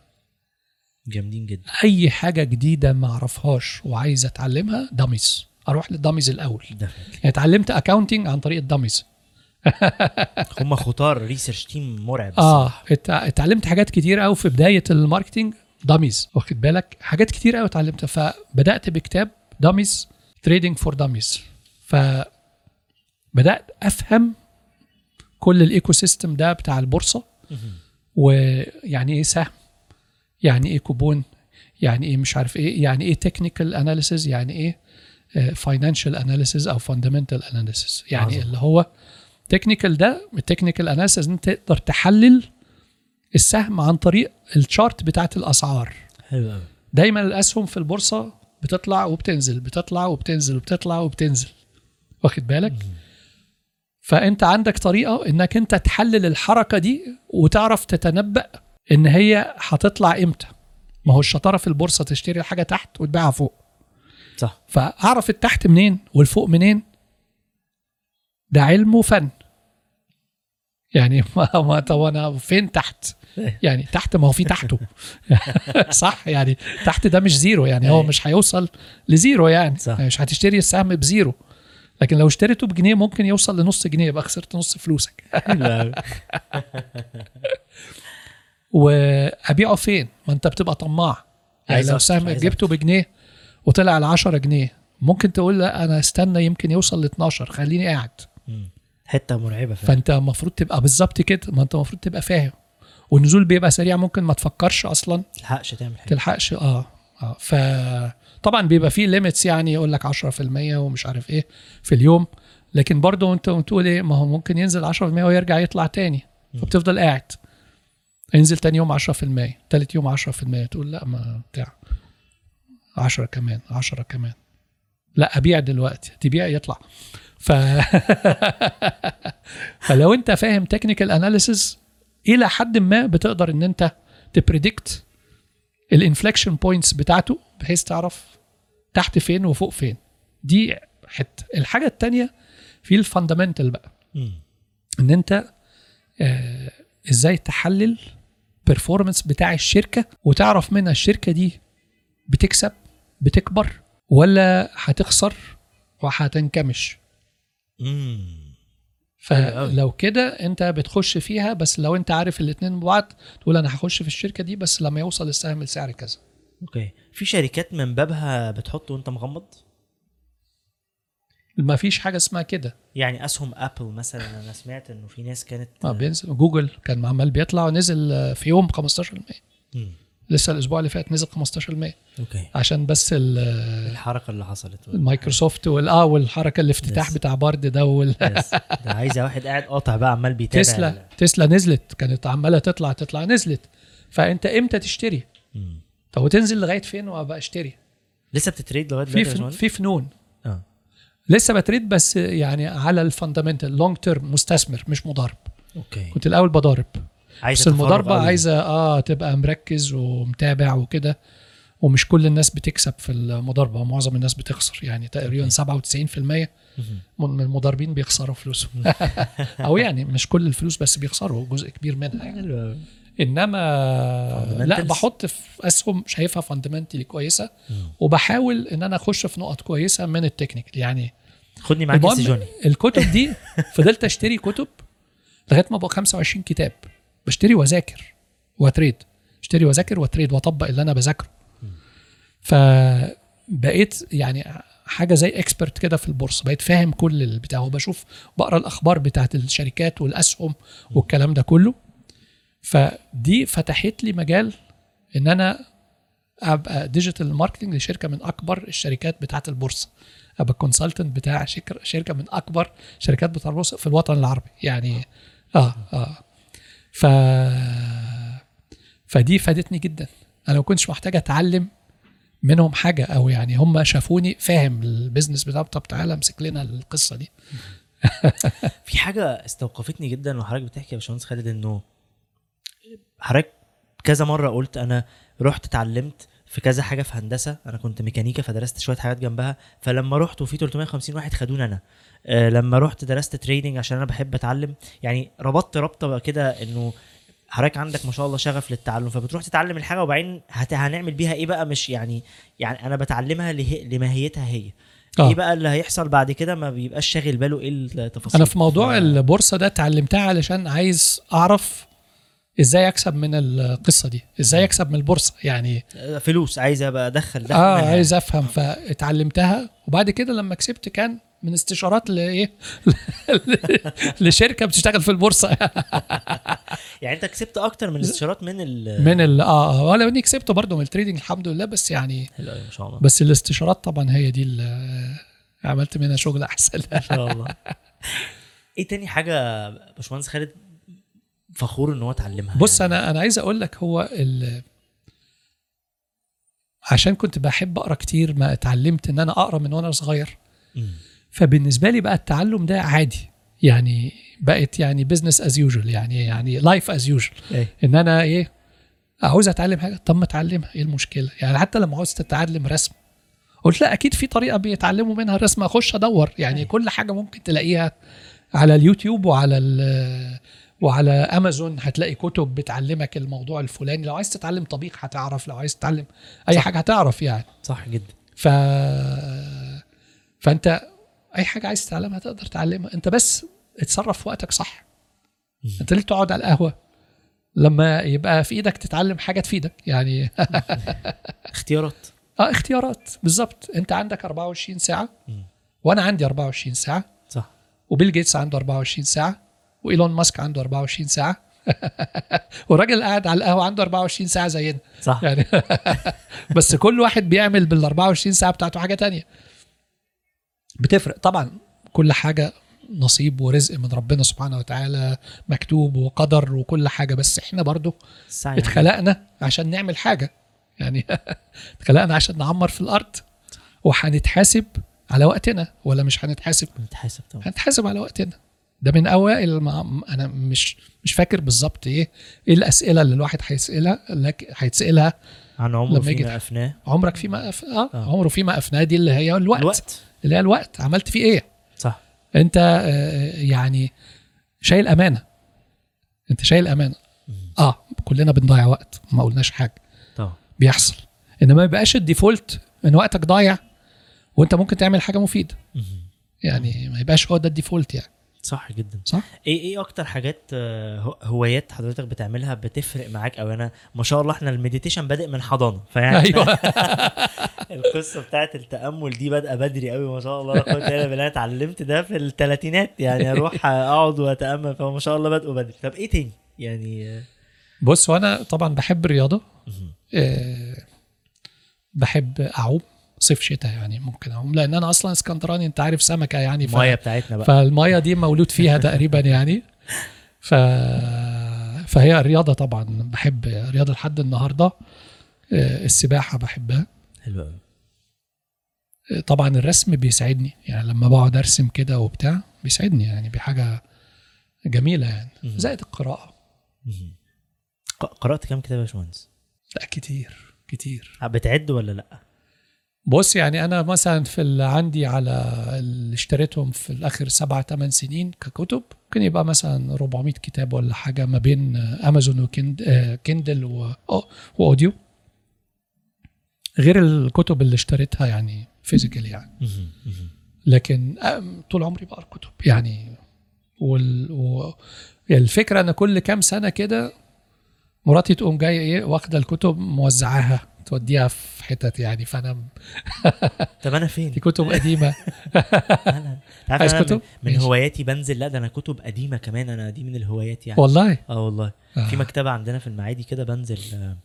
جامدين جدا. أي حاجة جديدة ما أعرفهاش وعايز أتعلمها Dummies. أروح لل Dummies الأول. يعني اتعلمت accounting عن طريق ال Dummies. هم خطار research team مرعب. آه ات- اتعلمت حاجات كتير قوي في بداية ال marketing. Dummies واخد بالك؟ حاجات كتير قوي اتعلمتها. فبدأت بكتاب Dummies trading for Dummies فبدأت أفهم كل ال ecosystem ده بتاع البورصة. ويعني إيه سهم؟ يعني إيه كوبون؟ يعني إيه مش عارف إيه؟ يعني إيه technical analysis يعني إيه financial analysis أو fundamental analysis يعني عظيم. اللي هو technical ده ال technical analysis أنت تقدر تحلل السهم عن طريق ال chart بتاعت الأسعار. حلو دايما الأسهم في البورصة بتطلع وبتنزل بتطلع وبتنزل وبتطلع وبتنزل. واخد بالك؟ فأنت عندك طريقة إنك أنت تحلل الحركة دي وتعرف تتنبأ إن هي هتطلع إمتى. ما هو الشطارة في البورصة تشتري الحاجة تحت وتبيعها فوق. صح. فأعرف التحت منين والفوق منين؟ ده علم وفن. يعني ما, ما طب أنا فين تحت؟ يعني تحت ما هو في تحته. صح يعني تحت ده مش zero يعني هو أيوة. مش هيوصل ل zero يعني. صح. مش هتشتري السهم ب zero. لكن لو اشتريته بجنيه ممكن يوصل لنص جنيه يبقى خسرت نص فلوسك. قوي وأبيعه فين؟ ما أنت بتبقى طماع. يعني لو سهم جبته بجنيه وطلع ل 10 جنيه. ممكن تقول لا أنا استنى يمكن يوصل ل 12 خليني قاعد. حتة مرعبة فعلا. فأنت المفروض تبقى بالظبط كده ما أنت المفروض تبقى فاهم. والنزول بيبقى سريع ممكن ما تفكرش أصلا. تلحقش تعمل حاجة. تلحقش آه آه. ف طبعا بيبقى فيه ليميتس يعني يقول لك 10% ومش عارف إيه في اليوم. لكن برضه أنت بتقول إيه ما هو ممكن ينزل 10% ويرجع يطلع تاني. فبتفضل قاعد. ينزل تاني يوم 10% تالت يوم 10% تقول لا ما بتاع. 10 كمان 10 كمان. لا أبيع دلوقتي تبيع يطلع. ف فلو أنت فاهم technical analysis إلى حد ما بتقدر إن أنت ت predict ال inflection points بتاعته بحيث تعرف تحت فين وفوق فين. دي حتة. الحاجة التانية في ال fundamental بقى. إن أنت آه إزاي تحلل performance بتاع الشركة وتعرف منها الشركة دي بتكسب بتكبر ولا هتخسر وهتنكمش. فلو كده انت بتخش فيها بس لو انت عارف الاتنين ببعض تقول أنا هخش في الشركة دي بس لما يوصل السهم لسعر كذا. okay. في شركات من بابها بتحط وانت مغمض؟ ما فيش حاجة اسمها كده. يعني اسهم Apple مثلا أنا سمعت انه في ناس كانت ما بينزل. جوجل كان عمال بيطلع ونزل في يوم 15% مم. لسه الأسبوع اللي فات نزل 15% أوكي. عشان بس ال- الحركة اللي حصلت. المايكروسوفت والاه والحركة الافتتاح Yes. بتاع بارد ده وال... ده عايزة واحد قاعد قاطع بقى عمال بيتابع تسلا. تسلا نزلت. كانت عمالة تطلع تطلع نزلت. فأنت إمتى تشتري؟ مم. طب وتنزل لغاية فين وأبقى أشتري؟ لسه بتتريد لغاية في فن... في فنون. آه. لسه بتريد بس يعني على الفاندامنتال لونج تيرم مستثمر مش مضارب. okay. كنت الأول بضارب. بس المضاربه. عايزة آه تبقى مركز ومتابع وكده ومش كل الناس بتكسب في المضاربه معظم الناس بتخسر يعني تقريبا 97% مهم. من المضاربين بيخسروا فلوسهم أو يعني مش كل الفلوس بس بيخسروا جزء كبير منها يعني. إنما لا. بحط في أسهم شايفها fundamentally كويسة. وبحاول إن أنا أخش في نقط كويسة من التكنيك يعني خدني معاك الكتب دي فضلت أشتري كتب لغاية ما بقى 25 كتاب بشتري وأذاكر وأ trade. اشتري وأذاكر وأ trade وأطبق اللي أنا بذاكره. فبقيت يعني حاجة زي expert كده في البورصة. بقيت فاهم كل البتاع وبشوف بقرأ الأخبار بتاعت الشركات والأسهم والكلام ده كله. فدي فتحت لي مجال إن أنا أبقى digital marketing لشركة من أكبر الشركات بتاعت البورصة. أبقى consultant بتاع شركة من أكبر شركات بتاع البورصة في الوطن العربي. يعني آه آه. ف فدي فادتني جدا. أنا ما كنتش محتاج أتعلم منهم حاجة أو يعني هم شافوني فاهم ال business بتاعه طب تعالى أمسك لنا القصة دي. في حاجة استوقفتني جدا وحضرتك بتحكي يا باشمهندس خالد إنه حضرتك كذا مرة قلت أنا رحت اتعلمت في كذا حاجة في هندسة. أنا كنت ميكانيكا فدرست شوية حاجات جنبها. فلما رحت وفي 350 واحد خدوني أنا. آه لما رحت درست trading عشان أنا بحب أتعلم. يعني ربطت ربطة كده إنه حضرتك عندك ما شاء الله شغف للتعلم. فبتروح تتعلم الحاجة وبعدين هت... هنعمل بيها إيه بقى؟ مش يعني يعني أنا بتعلمها له... لماهيتها هي. آه. إيه بقى اللي هيحصل بعد كده؟ ما بيبقاش شاغل باله إيه التفاصيل. أنا في موضوع ف- البورصة ده اتعلمتها علشان عايز أعرف إزاي أكسب من القصة دي؟ إزاي أكسب من البورصة؟ يعني فلوس عايز أبقى أدخل ده آه منها. عايز أفهم فاتعلمتها. وبعد كده لما كسبت كان من استشارات لايه لشركة بتشتغل في البورصة. يعني أنت كسبت أكتر من الاستشارات من ال من ال آه ولا إني كسبت برضه من التريدنج الحمد لله بس يعني ما شاء الله. بس الاستشارات طبعا هي دي اللي عملت منها شغل أحسن. ما شاء الله. إيه تاني حاجة باشمهندس خالد فخور إن هو اتعلمها بص يعني. أنا أنا عايز أقول لك هو ال عشان كنت بحب أقرأ كتير ما اتعلمت إن أنا أقرأ من وأنا صغير. فبالنسبة لي بقى التعلم ده عادي. يعني بقت يعني business as usual يعني يعني life as usual إن أنا إيه عاوز أتعلم حاجة طب ما أتعلمها إيه المشكلة؟ يعني حتى لما عاوز تتعلم رسم. قلت لا أكيد في طريقة بيتعلموا منها الرسم أخش أدور. يعني أيوة. كل حاجة ممكن تلاقيها على اليوتيوب وعلى ال- وعلى أمازون هتلاقي كتب بتعلمك الموضوع الفلاني. لو عايز تتعلم طبيخ هتعرف لو عايز تتعلم أي صح. حاجة هتعرف يعني. صح جدا. ف فأنت أي حاجة عايز تتعلمها تقدر تعلمها. أنت بس اتصرف في وقتك صح. أنت ليه تقعد على القهوة؟ لما يبقى في إيدك تتعلم حاجة تفيدك يعني. اختيارات. آه اختيارات. بالظبط. أنت عندك 24 ساعة. وأنا عندي 24 ساعة صح. وبيل جيتس عنده 24 ساعة وإيلون ماسك عنده 24 ساعة. والراجل قاعد على القهوة عنده 24 ساعة زينا. صح. يعني بس كل واحد بيعمل بال 24 ساعة بتاعته حاجة تانية. بتفرق. طبعا كل حاجة نصيب ورزق من ربنا سبحانه وتعالى مكتوب وقدر وكل حاجة. بس إحنا برضو السعي اتخلقنا عشان نعمل حاجة. يعني اتخلقنا عشان نعمر في الأرض. وهنتحاسب على وقتنا. ولا مش هنتحاسب؟ متحاسب طبعا. هنتحاسب على وقتنا. ده من أوائل ما أنا مش مش فاكر بالظبط إيه إيه الأسئلة اللي الواحد هيسألها لكن هيتسألها عن عمره لما فيما أفناه. عمرك فيما أف... آه. آه. عمره فيما أفناه دي اللي هي الوقت, الوقت. اللي هي الوقت. عملت فيه إيه؟ صح. أنت آه، يعني شايل أمانة. أنت شايل أمانة. مم. آه كلنا بنضيع وقت ما قلناش حاجة. طبعا. بيحصل. إنما ما يبقاش ال default إن وقتك ضايع وأنت ممكن تعمل حاجة مفيدة. مم. يعني ما يبقاش هو ده ال default يعني. صح جدا. صح؟ إيه إيه أكتر حاجات آه، هو- هوايات حضرتك بتعملها بتفرق معاك؟ أو أنا ما شاء الله إحنا ال meditation بادئ من حضانة فيعني أيوه. القصة بتاعت التأمل دي بادئة بدري قوي ما شاء الله. أنا اتعلمت ده في الثلاثينات يعني أروح أقعد وأتأمل فما شاء الله بادئه بدري. طب إيه تاني؟ يعني آه، بص وأنا طبعا بحب الرياضة. آه، بحب أعوم. صيف شتاء يعني ممكن اعوم لأن أنا أصلا اسكندراني أنت عارف سمكة يعني ف... المايه بتاعتنا بقى. فالميه دي مولود فيها تقريبا يعني. ف فهي الرياضة طبعا بحب رياضة لحد النهارده آه، السباحة بحبها. حلو آه، طبعا الرسم بيساعدني يعني لما بقعد أرسم كده وبتاع بيساعدني يعني بحاجه جميلة يعني. زائد القراءة. قرأت كام كتاب يا باشمهندس؟ لا كتير كتير. بتعد ولا لأ؟ بص يعني أنا مثلا في اللي عندي على اللي اشتريتهم في الآخر سبع ثمان سنين ككتب ممكن يبقى مثلا 400 كتاب ولا حاجة ما بين امازون وكندل و- و audio. غير الكتب اللي اشتريتها يعني physical يعني. لكن طول عمري بقرأ كتب يعني. وال... و... الفكرة إن كل كام سنة كده مراتي تقوم جاية إيه واخدة الكتب موزعاها. توديها في حتت يعني فأنا طب أنا فين؟ دي كتب قديمة. أنا عايز كتب؟ من. هواياتي بنزل لا ده أنا كتب قديمة كمان أنا دي من الهوايات يعني. والله؟ آه والله. آه. في مكتبة عندنا في المعادي كده بنزل آه،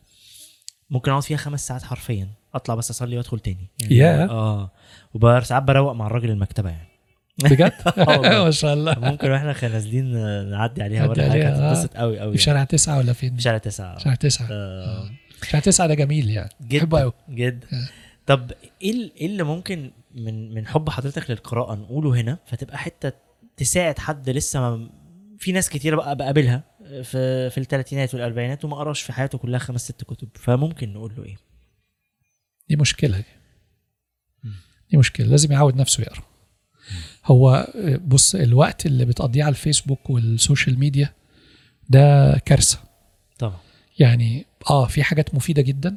ممكن أقعد فيها خمس ساعات حرفيا. أطلع بس أصلي وأدخل تاني. يعني ياه. آه. وبقى ساعات بروق مع الراجل المكتبة يعني. بجد؟ آه. ما شاء الله. ممكن وإحنا نازلين آه، نعدي عليها ولا حاجة. هتتبسط قوي قوي في شارع تسعة ولا فين؟ في شارع تسعة. شارع تسعة. شارع تسعة ده جميل يعني. بحبه جدا قوي جدا. آه. طب إيه إيه اللي ممكن من من حب حضرتك للقراءة نقوله هنا؟ فتبقى حتة تساعد حد لسه ما في ناس كتير بقى بقابلها في في الثلاثينات والأربعينات وما قراش في حياته كلها خمس ست كتب. فممكن نقول له إيه؟ دي مشكلة دي. دي مشكلة لازم يعود نفسه يقرأ. هو بص الوقت اللي بتقضيه على الفيسبوك وال social media ده كارثة. يعني آه في حاجات مفيدة جدا.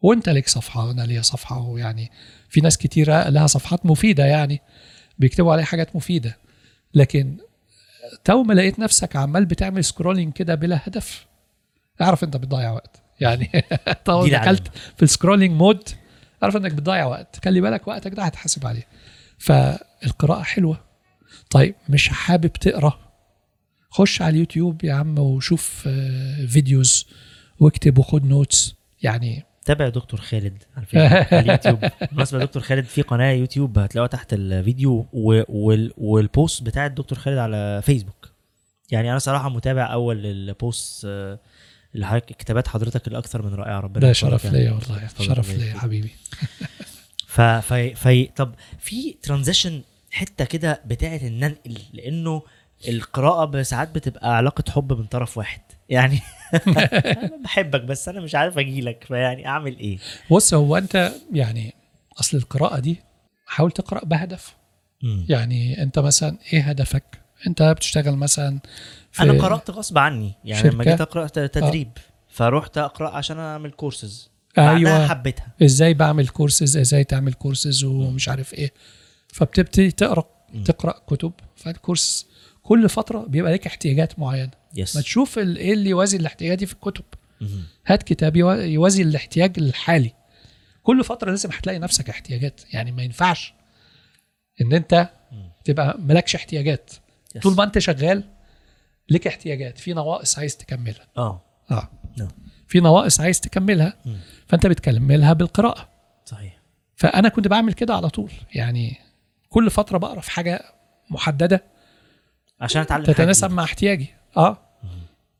وإنت ليك صفحة أنا ليا صفحة ويعني في ناس كتيرة لها صفحات مفيدة يعني بيكتبوا عليها حاجات مفيدة. لكن تو ما لقيت نفسك عمال بتعمل scrolling كده بلا هدف اعرف إنت بتضيع وقت. يعني تو دخلت في ال scrolling mode اعرف إنك بتضيع وقت. خلي بالك وقتك ده هتحاسب عليه. فالقراءة حلوة. طيب مش حابب تقرأ؟ خش على اليوتيوب يا عم وشوف آه، videos واكتب وخد notes يعني تابع دكتور خالد على الفيسبوك على اليوتيوب بالمناسبه دكتور خالد في قناة يوتيوب هتلاقوها تحت الفيديو. وال... وال post بتاع الدكتور خالد على فيسبوك يعني أنا صراحة متابع أول ال post آه، اللي حضرتك كتابات حضرتك الاكثر من رائعة ربنا ده شرف يعني. ليا والله شرف ليا. حبيبي ف في في طب في transition حتة كده بتاعه الننقل لأنه القراءة ساعات بتبقى علاقة حب من طرف واحد. يعني أنا بحبك بس أنا مش عارف أجيلك فيعني أعمل إيه؟ بص هو أنت يعني أصل القراءة دي حاول تقرأ بهدف. مم. يعني أنت مثلا إيه هدفك؟ أنت بتشتغل مثلا في أنا قرأت غصب عني. يعني لما؟ جيت أقرأ ت- تدريب فروحت أقرأ عشان أعمل كورسز أيوه. حبيتها. إزاي بعمل كورسز إزاي تعمل كورسز ومش عارف إيه. فبتبتدي تقرأ مم. تقرأ كتب. فال course كل فترة بيبقى لك احتياجات معينة. yes ما تشوف إيه اللي يوازي الاحتياجات دي في الكتب. هات كتاب يوا- يوازي الاحتياج الحالي. كل فترة لازم هتلاقي نفسك احتياجات. يعني ما ينفعش إن أنت. تبقى مالكش احتياجات. يس. طول ما أنت شغال لك احتياجات. في نواقص عايز تكملها. آه. آه. نعم. في نواقص عايز تكملها مم. فأنت بتكملها بالقراءة. صحيح. فأنا كنت بعمل كده على طول. يعني كل فترة بقرأ في حاجة محددة عشان أتعلم تتناسب. مع احتياجي. آه.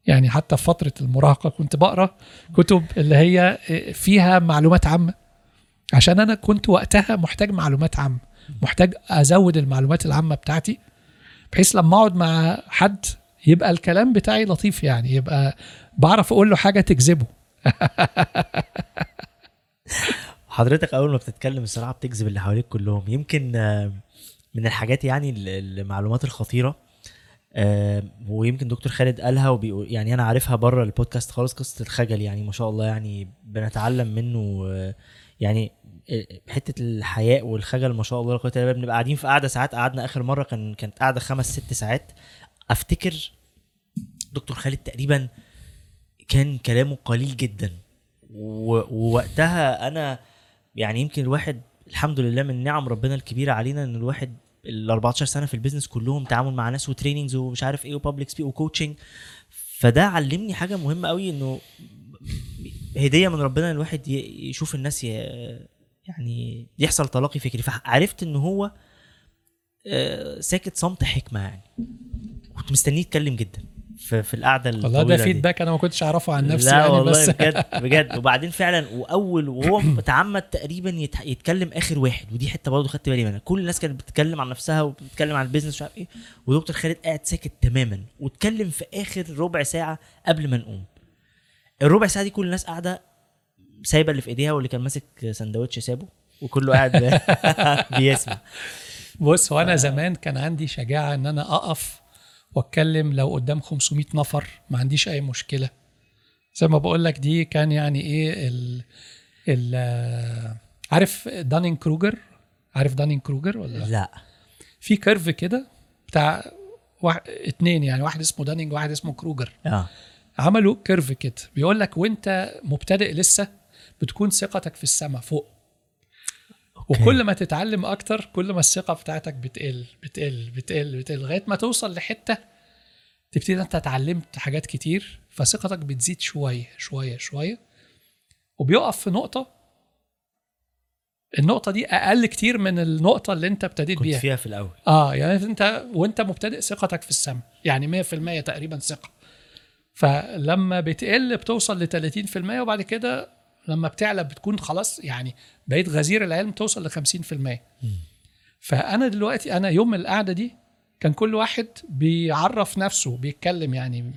يعني حتى في فترة المراهقة كنت بقرأ كتب اللي هي فيها معلومات عامة. عشان أنا كنت وقتها محتاج معلومات عامة. محتاج أزود المعلومات العامة بتاعتي بحيث لما أقعد مع حد يبقى الكلام بتاعي لطيف يعني يبقى بعرف أقول له حاجة تجذبه. حضرتك أول ما بتتكلم الصراحة بتجذب اللي حواليك كلهم. يمكن آه، من الحاجات يعني ال- المعلومات الخطيرة آه، ويمكن دكتور خالد قالها وبيقول يعني أنا عارفها بره البودكاست خالص قصة الخجل يعني ما شاء الله يعني بنتعلم منه آه، يعني آه، حتة الحياء والخجل ما شاء الله لا بنبقى قاعدين في قعده ساعات قعدنا آخر مرة كان كانت قاعدة خمس ست ساعات. أفتكر دكتور خالد تقريبا كان كلامه قليل جدا. ووقتها أنا يعني يمكن الواحد الحمد لله من نعم ربنا الكبيره علينا إن الواحد ال 14 سنة في ال business كلهم تعامل مع ناس و trainings ومش عارف إيه و public speak و coaching فده علمني حاجة مهمة قوي إنه هدية من ربنا الواحد يشوف الناس. يعني يحصل تلاقي فكري. فعرفت ان هو آه، ساكت صمت حكمة يعني. كنت مستنيه يتكلم جدا. في, في القعدة والله ده. feedback أنا ما كنتش أعرفه عن نفسي لا يعني والله بس بجد بجد. وبعدين فعلا وأول وهو متعمد تقريبا يت- يتكلم آخر واحد ودي حتة برضه خدت بالي منها. كل الناس كانت بتتكلم عن نفسها وبتتكلم عن ال business مش عارف إيه ودكتور خالد قاعد ساكت تماما واتكلم في آخر ربع ساعة قبل ما نقوم. الربع ساعة دي كل الناس قاعدة سايبة اللي في إيديها واللي كان ماسك سندوتش سابه وكله قاعد بيسمع. بص هو أنا زمان كان عندي شجاعة إن أنا أقف واتكلم لو قدام 500 نفر ما عنديش أي مشكلة. زي ما بقول لك دي كان يعني إيه ال ال عارف دانين كروجر عارف دانينج كروجر ولا؟ لا؟ في curve كده بتاع واحد اتنين يعني واحد اسمه دانينج وواحد اسمه كروجر. آه. عملوا curve كده بيقول لك وأنت مبتدئ لسه بتكون ثقتك في السماء فوق. وكل ما تتعلم أكتر كل ما الثقة بتاعتك بتقل بتقل بتقل بتقل لغاية ما توصل لحتة تبتدي أنت اتعلمت حاجات كتير فثقتك بتزيد شوية شوية شوية. وبيقف في نقطة النقطة دي أقل كتير من النقطة اللي أنت ابتديت كنت بيها. فيها في الأول. آه يعني أنت وأنت مبتدئ ثقتك في السماء يعني 100% تقريبا ثقة. فلما بتقل بتوصل ل 30% وبعد كده لما بتعلى بتكون خلاص يعني بقيت غزير العلم توصل ل 50% فأنا دلوقتي أنا يوم القعدة دي كان كل واحد بيعرف نفسه بيتكلم يعني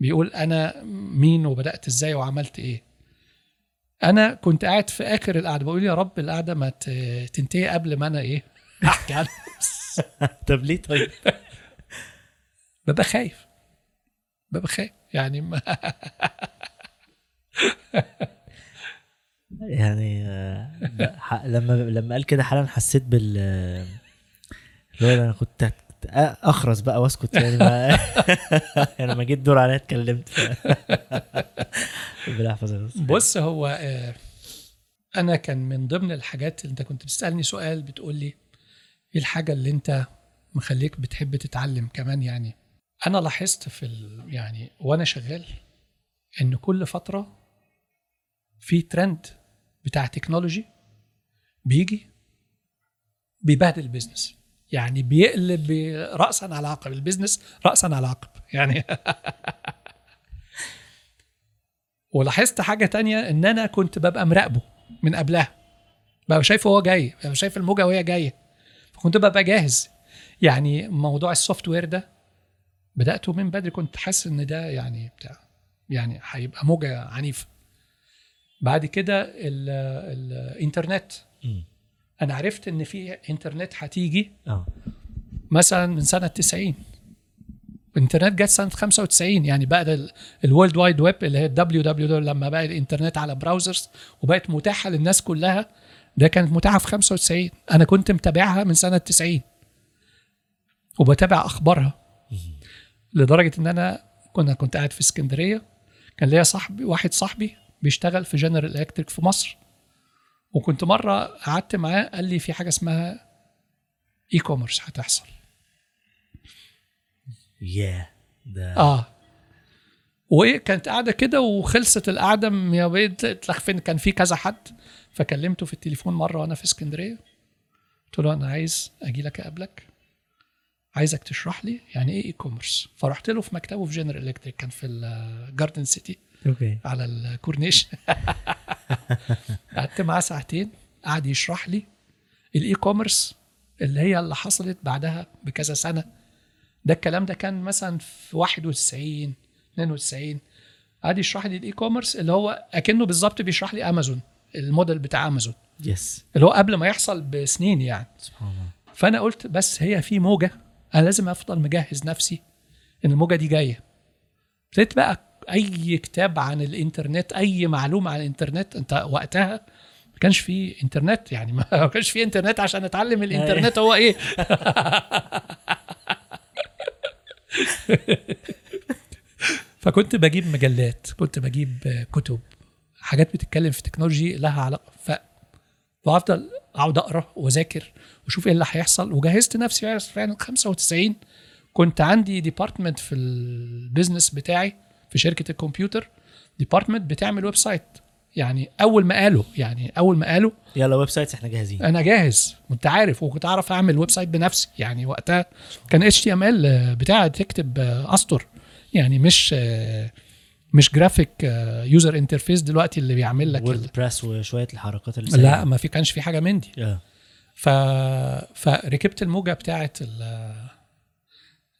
بيقول أنا مين وبدأت إزاي وعملت إيه. أنا كنت قاعد في آخر القعدة بقول يا رب القعدة ما تنتهي قبل ما أنا إيه؟ أحكي عن طب ليه طيب؟ ببقى خايف. ببقى خايف يعني ما يعني آه، لما لما قال كده حالا حسيت بال آه، اللي أنا كنت اخرس بقى وأسكت يعني ما يعني لما جيت دور عليا اتكلمت ربنا يحفظك. بص هو آه، أنا كان من ضمن الحاجات اللي أنت كنت بتسألني سؤال بتقول لي إيه الحاجة اللي أنت مخليك بتحب تتعلم كمان يعني أنا لاحظت في ال... يعني وأنا شغال إن كل فترة في ترند بتاع تكنولوجي بيجي بيبهدل ال business يعني بيقلب راسا على عقب. ال business راسا على عقب. يعني ولاحظت حاجة تانية إن أنا كنت ببقى مراقبه من قبلها. ببقى شايفه هو جاي ببقى شايف الموجة وهي جاية. فكنت ببقى جاهز. يعني موضوع ال software ده بدأته من بدري. كنت حاسس إن ده يعني بتاع يعني هيبقى موجة عنيفة. بعد كده ال- الانترنت. أنا عرفت إن في انترنت هتيجي آه. مثلا من سنة 90 الإنترنت جت سنة 95 يعني بقى ال World Wide Web اللي هي ال WWW لما بقى الإنترنت على browsers وبقت متاحة للناس كلها ده كانت متاحة في 95 أنا كنت متابعها من سنة 90 وبتابع أخبارها. لدرجة إن أنا كنا كنت قاعد في اسكندرية كان ليا صاحبي واحد صاحبي بيشتغل في جنرال الكتريك في مصر. وكنت مرة قعدت معاه قال لي في حاجة اسمها e-commerce هتحصل. ياه ده آه. وإيه كانت قاعدة كده وخلصت القعدة يا بيت اتلخفن كان في كذا حد. فكلمته في التليفون مرة وأنا في اسكندرية. قلت له أنا عايز أجي لك أقابلك. عايزك تشرح لي يعني إيه e-commerce فرحت له في مكتبه في General Electric كان في الجاردن سيتي okay. على الكورنيش. قعدت معاه ساعتين قعد يشرح لي ال e-commerce اللي هي اللي حصلت بعدها بكذا سنة. ده الكلام ده كان مثلا في 91 92 قعد يشرح لي ال e-commerce اللي هو أكنه بالظبط بيشرح لي أمازون الموديل بتاع أمازون. yes اللي هو قبل ما يحصل بسنين يعني. سبحان الله. فأنا قلت بس هي في موجة أنا لازم أفضل مجهز نفسي إن الموجة دي جاية. ابتديت بقى أي كتاب عن الإنترنت أي معلومة عن الإنترنت أنت وقتها ما كانش في إنترنت. يعني ما كانش في إنترنت عشان أتعلم الإنترنت. هو إيه؟ فكنت بجيب مجلات كنت بجيب كتب حاجات بتتكلم في تكنولوجي لها علاقة. ف وأفضل أقعد أقرأ وأذاكر وأشوف إيه اللي هيحصل. وجهزت نفسي فعلا 95 كنت عندي department في ال business بتاعي. في شركة الكمبيوتر department بتعمل website يعني أول ما قالوا يعني أول ما قالوا يلا websites إحنا جاهزين. أنا جاهز. كنت عارف وكنت أعرف أعمل website بنفسي. يعني وقتها كان HTML بتاع تكتب آه، اسطر يعني مش آه، مش جرافيك user interface دلوقتي اللي بيعمل لك ال- WordPress وشوية الحركات اللي لا ما في كانش في حاجة من دي. آه. ف... فركبت الموجة بتاعه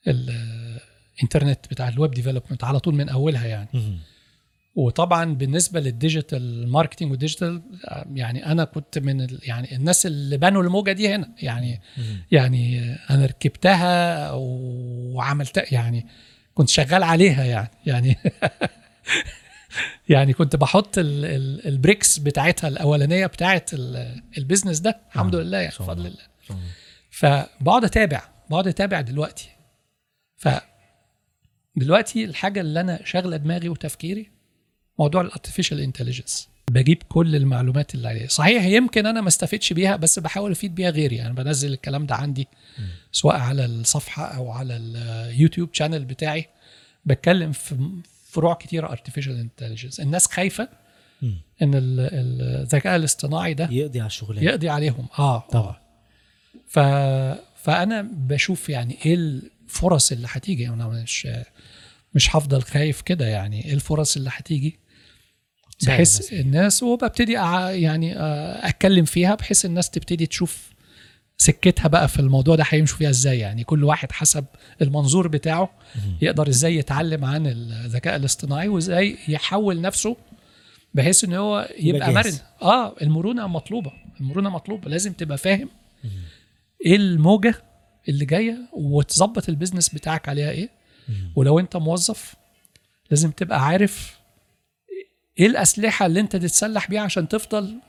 ال الانترنت بتاع ال web development على طول من أولها يعني. وطبعا بالنسبة لل digital marketing وال digital يعني أنا كنت من. يعني الناس اللي بنوا الموجة دي هنا يعني. يعني أنا ركبتها وعملتها يعني كنت شغال عليها يعني يعني يعني كنت بحط ال- ال- ال bricks بتاعتها الأولانية بتاعت ال- ال business ده الحمد آه، لله يعني بفضل الله. فبقعد أتابع بقعد أتابع دلوقتي ف دلوقتي الحاجة اللي أنا شاغلة دماغي وتفكيري موضوع ال artificial intelligence بجيب كل المعلومات اللي عليها. صحيح يمكن أنا ما استفدش بيها بس بحاول أفيد بيها غيري. يعني بنزل الكلام ده عندي سواء على الصفحة أو على ال YouTube channel بتاعي. بتكلم في فروع كتيرة artificial intelligence الناس خايفة. إن ال- ال- الذكاء الاصطناعي ده يقضي على الشغلانة. يقضي عليهم. آه طبعا. آه. ف فأنا بشوف يعني إيه الفرص اللي هتيجي. أنا مش مش هفضل خايف كده يعني. إيه الفرص اللي هتيجي؟ بحيث الناس. وببتدي أع- يعني آه، أتكلم فيها بحيث الناس تبتدي تشوف سكتها بقى في الموضوع ده هيمشوا فيها إزاي. يعني كل واحد حسب المنظور بتاعه يقدر إزاي يتعلم عن الذكاء الاصطناعي وإزاي يحول نفسه بحيث إن هو يبقى مرن. آه المرونة مطلوبة. المرونة مطلوبة. لازم تبقى فاهم إيه الموجة اللي جاية وتظبط البيزنس بتاعك عليها إيه. ولو أنت موظف لازم تبقى عارف إيه الأسلحة اللي أنت تتسلح بيها عشان تفضل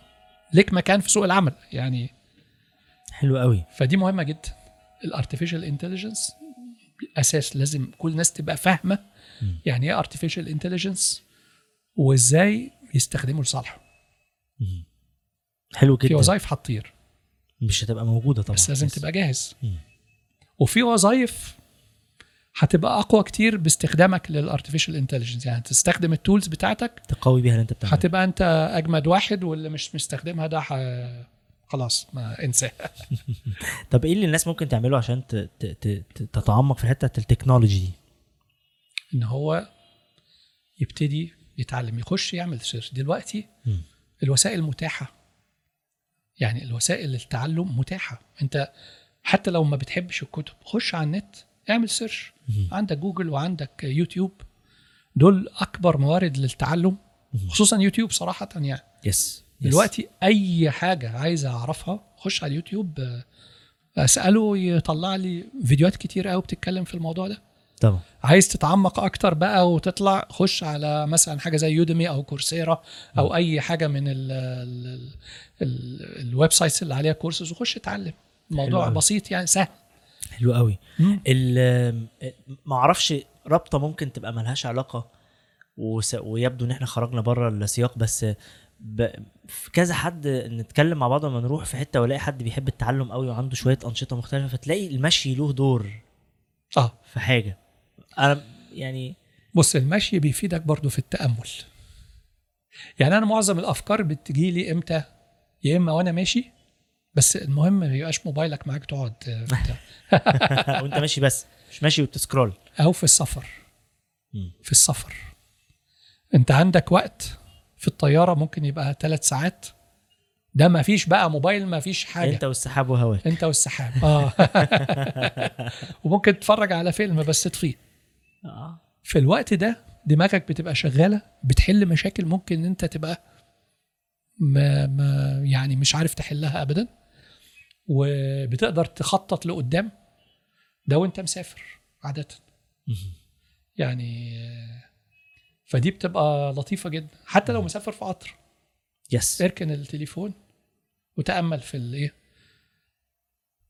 ليك مكان في سوق العمل. يعني حلو قوي. فدي مهمة جدا. ال artificial intelligence أساس لازم كل الناس تبقى فاهمة يعني إيه artificial intelligence وإزاي يستخدموا لصالحه. حلو في جدا. وظائف هتطير. مش هتبقى موجودة طبعا. بس لازم تبقى جاهز. مم. وفي وظائف هتبقى أقوى كتير باستخدامك لل artificial intelligence يعني تستخدم ال tools بتاعتك تقوي بيها اللي انت بتعمله. هتبقى انت أجمد واحد واللي مش مستخدمها ده ح... خلاص ننساه. طب إيه اللي الناس ممكن تعمله عشان ت... ت... ت... ت- تتعمق في حتة ال technology دي؟ إن هو يبتدي يتعلم يخش يعمل search دلوقتي. الوسائل متاحة. يعني الوسائل التعلم متاحة. أنت حتى لو ما بتحبش الكتب خش على النت اعمل search. عندك جوجل وعندك يوتيوب دول أكبر موارد للتعلم. خصوصا يوتيوب صراحة يعني. yes دلوقتي أي حاجة عايز أعرفها خش على اليوتيوب أسأله يطلع لي فيديوهات كتير قوي بتتكلم في الموضوع ده. طبعا. عايز تتعمق أكتر بقى وتطلع خش على مثلا حاجة زي Udemy أو Coursera أو أي حاجة من ال ال ال ال websites اللي عليها كورسز وخش اتعلم. الموضوع أوي. بسيط يعني سهل. حلو قوي ما أعرفش رابطة ممكن تبقى ملهاش علاقة وس... ويبدو إن إحنا خرجنا بره السياق بس ب... في كذا حد نتكلم مع بعض لما نروح في حتة وألاقي حد بيحب التعلم قوي وعنده شوية أنشطة مختلفة فتلاقي المشي له دور آه. في حاجة. أنا يعني بص المشي بيفيدك برضو في التأمل. يعني أنا معظم الأفكار بتجي لي إمتى؟ يا إما وأنا ماشي بس المهم ما يبقاش موبايلك معاك تقعد آه،. وانت ماشي بس مش ماشي وبتسكرول. أو في السفر. في السفر. أنت عندك وقت في الطيارة ممكن يبقى ثلاث ساعات. ده ما فيش بقى موبايل ما فيش حاجة. أنت والسحاب وهواك. أنت والسحاب آه. وممكن تتفرج على فيلم بس تطفيه آه. في الوقت ده دماغك بتبقى شغالة بتحل مشاكل ممكن أنت تبقى ما, ما يعني مش عارف تحلها ابدا. وبتقدر تخطط لقدام. ده وانت مسافر عادة. يعني فدي بتبقى لطيفة جدا. حتى لو مسافر في قطر. يس اركن التليفون وتأمل في الايه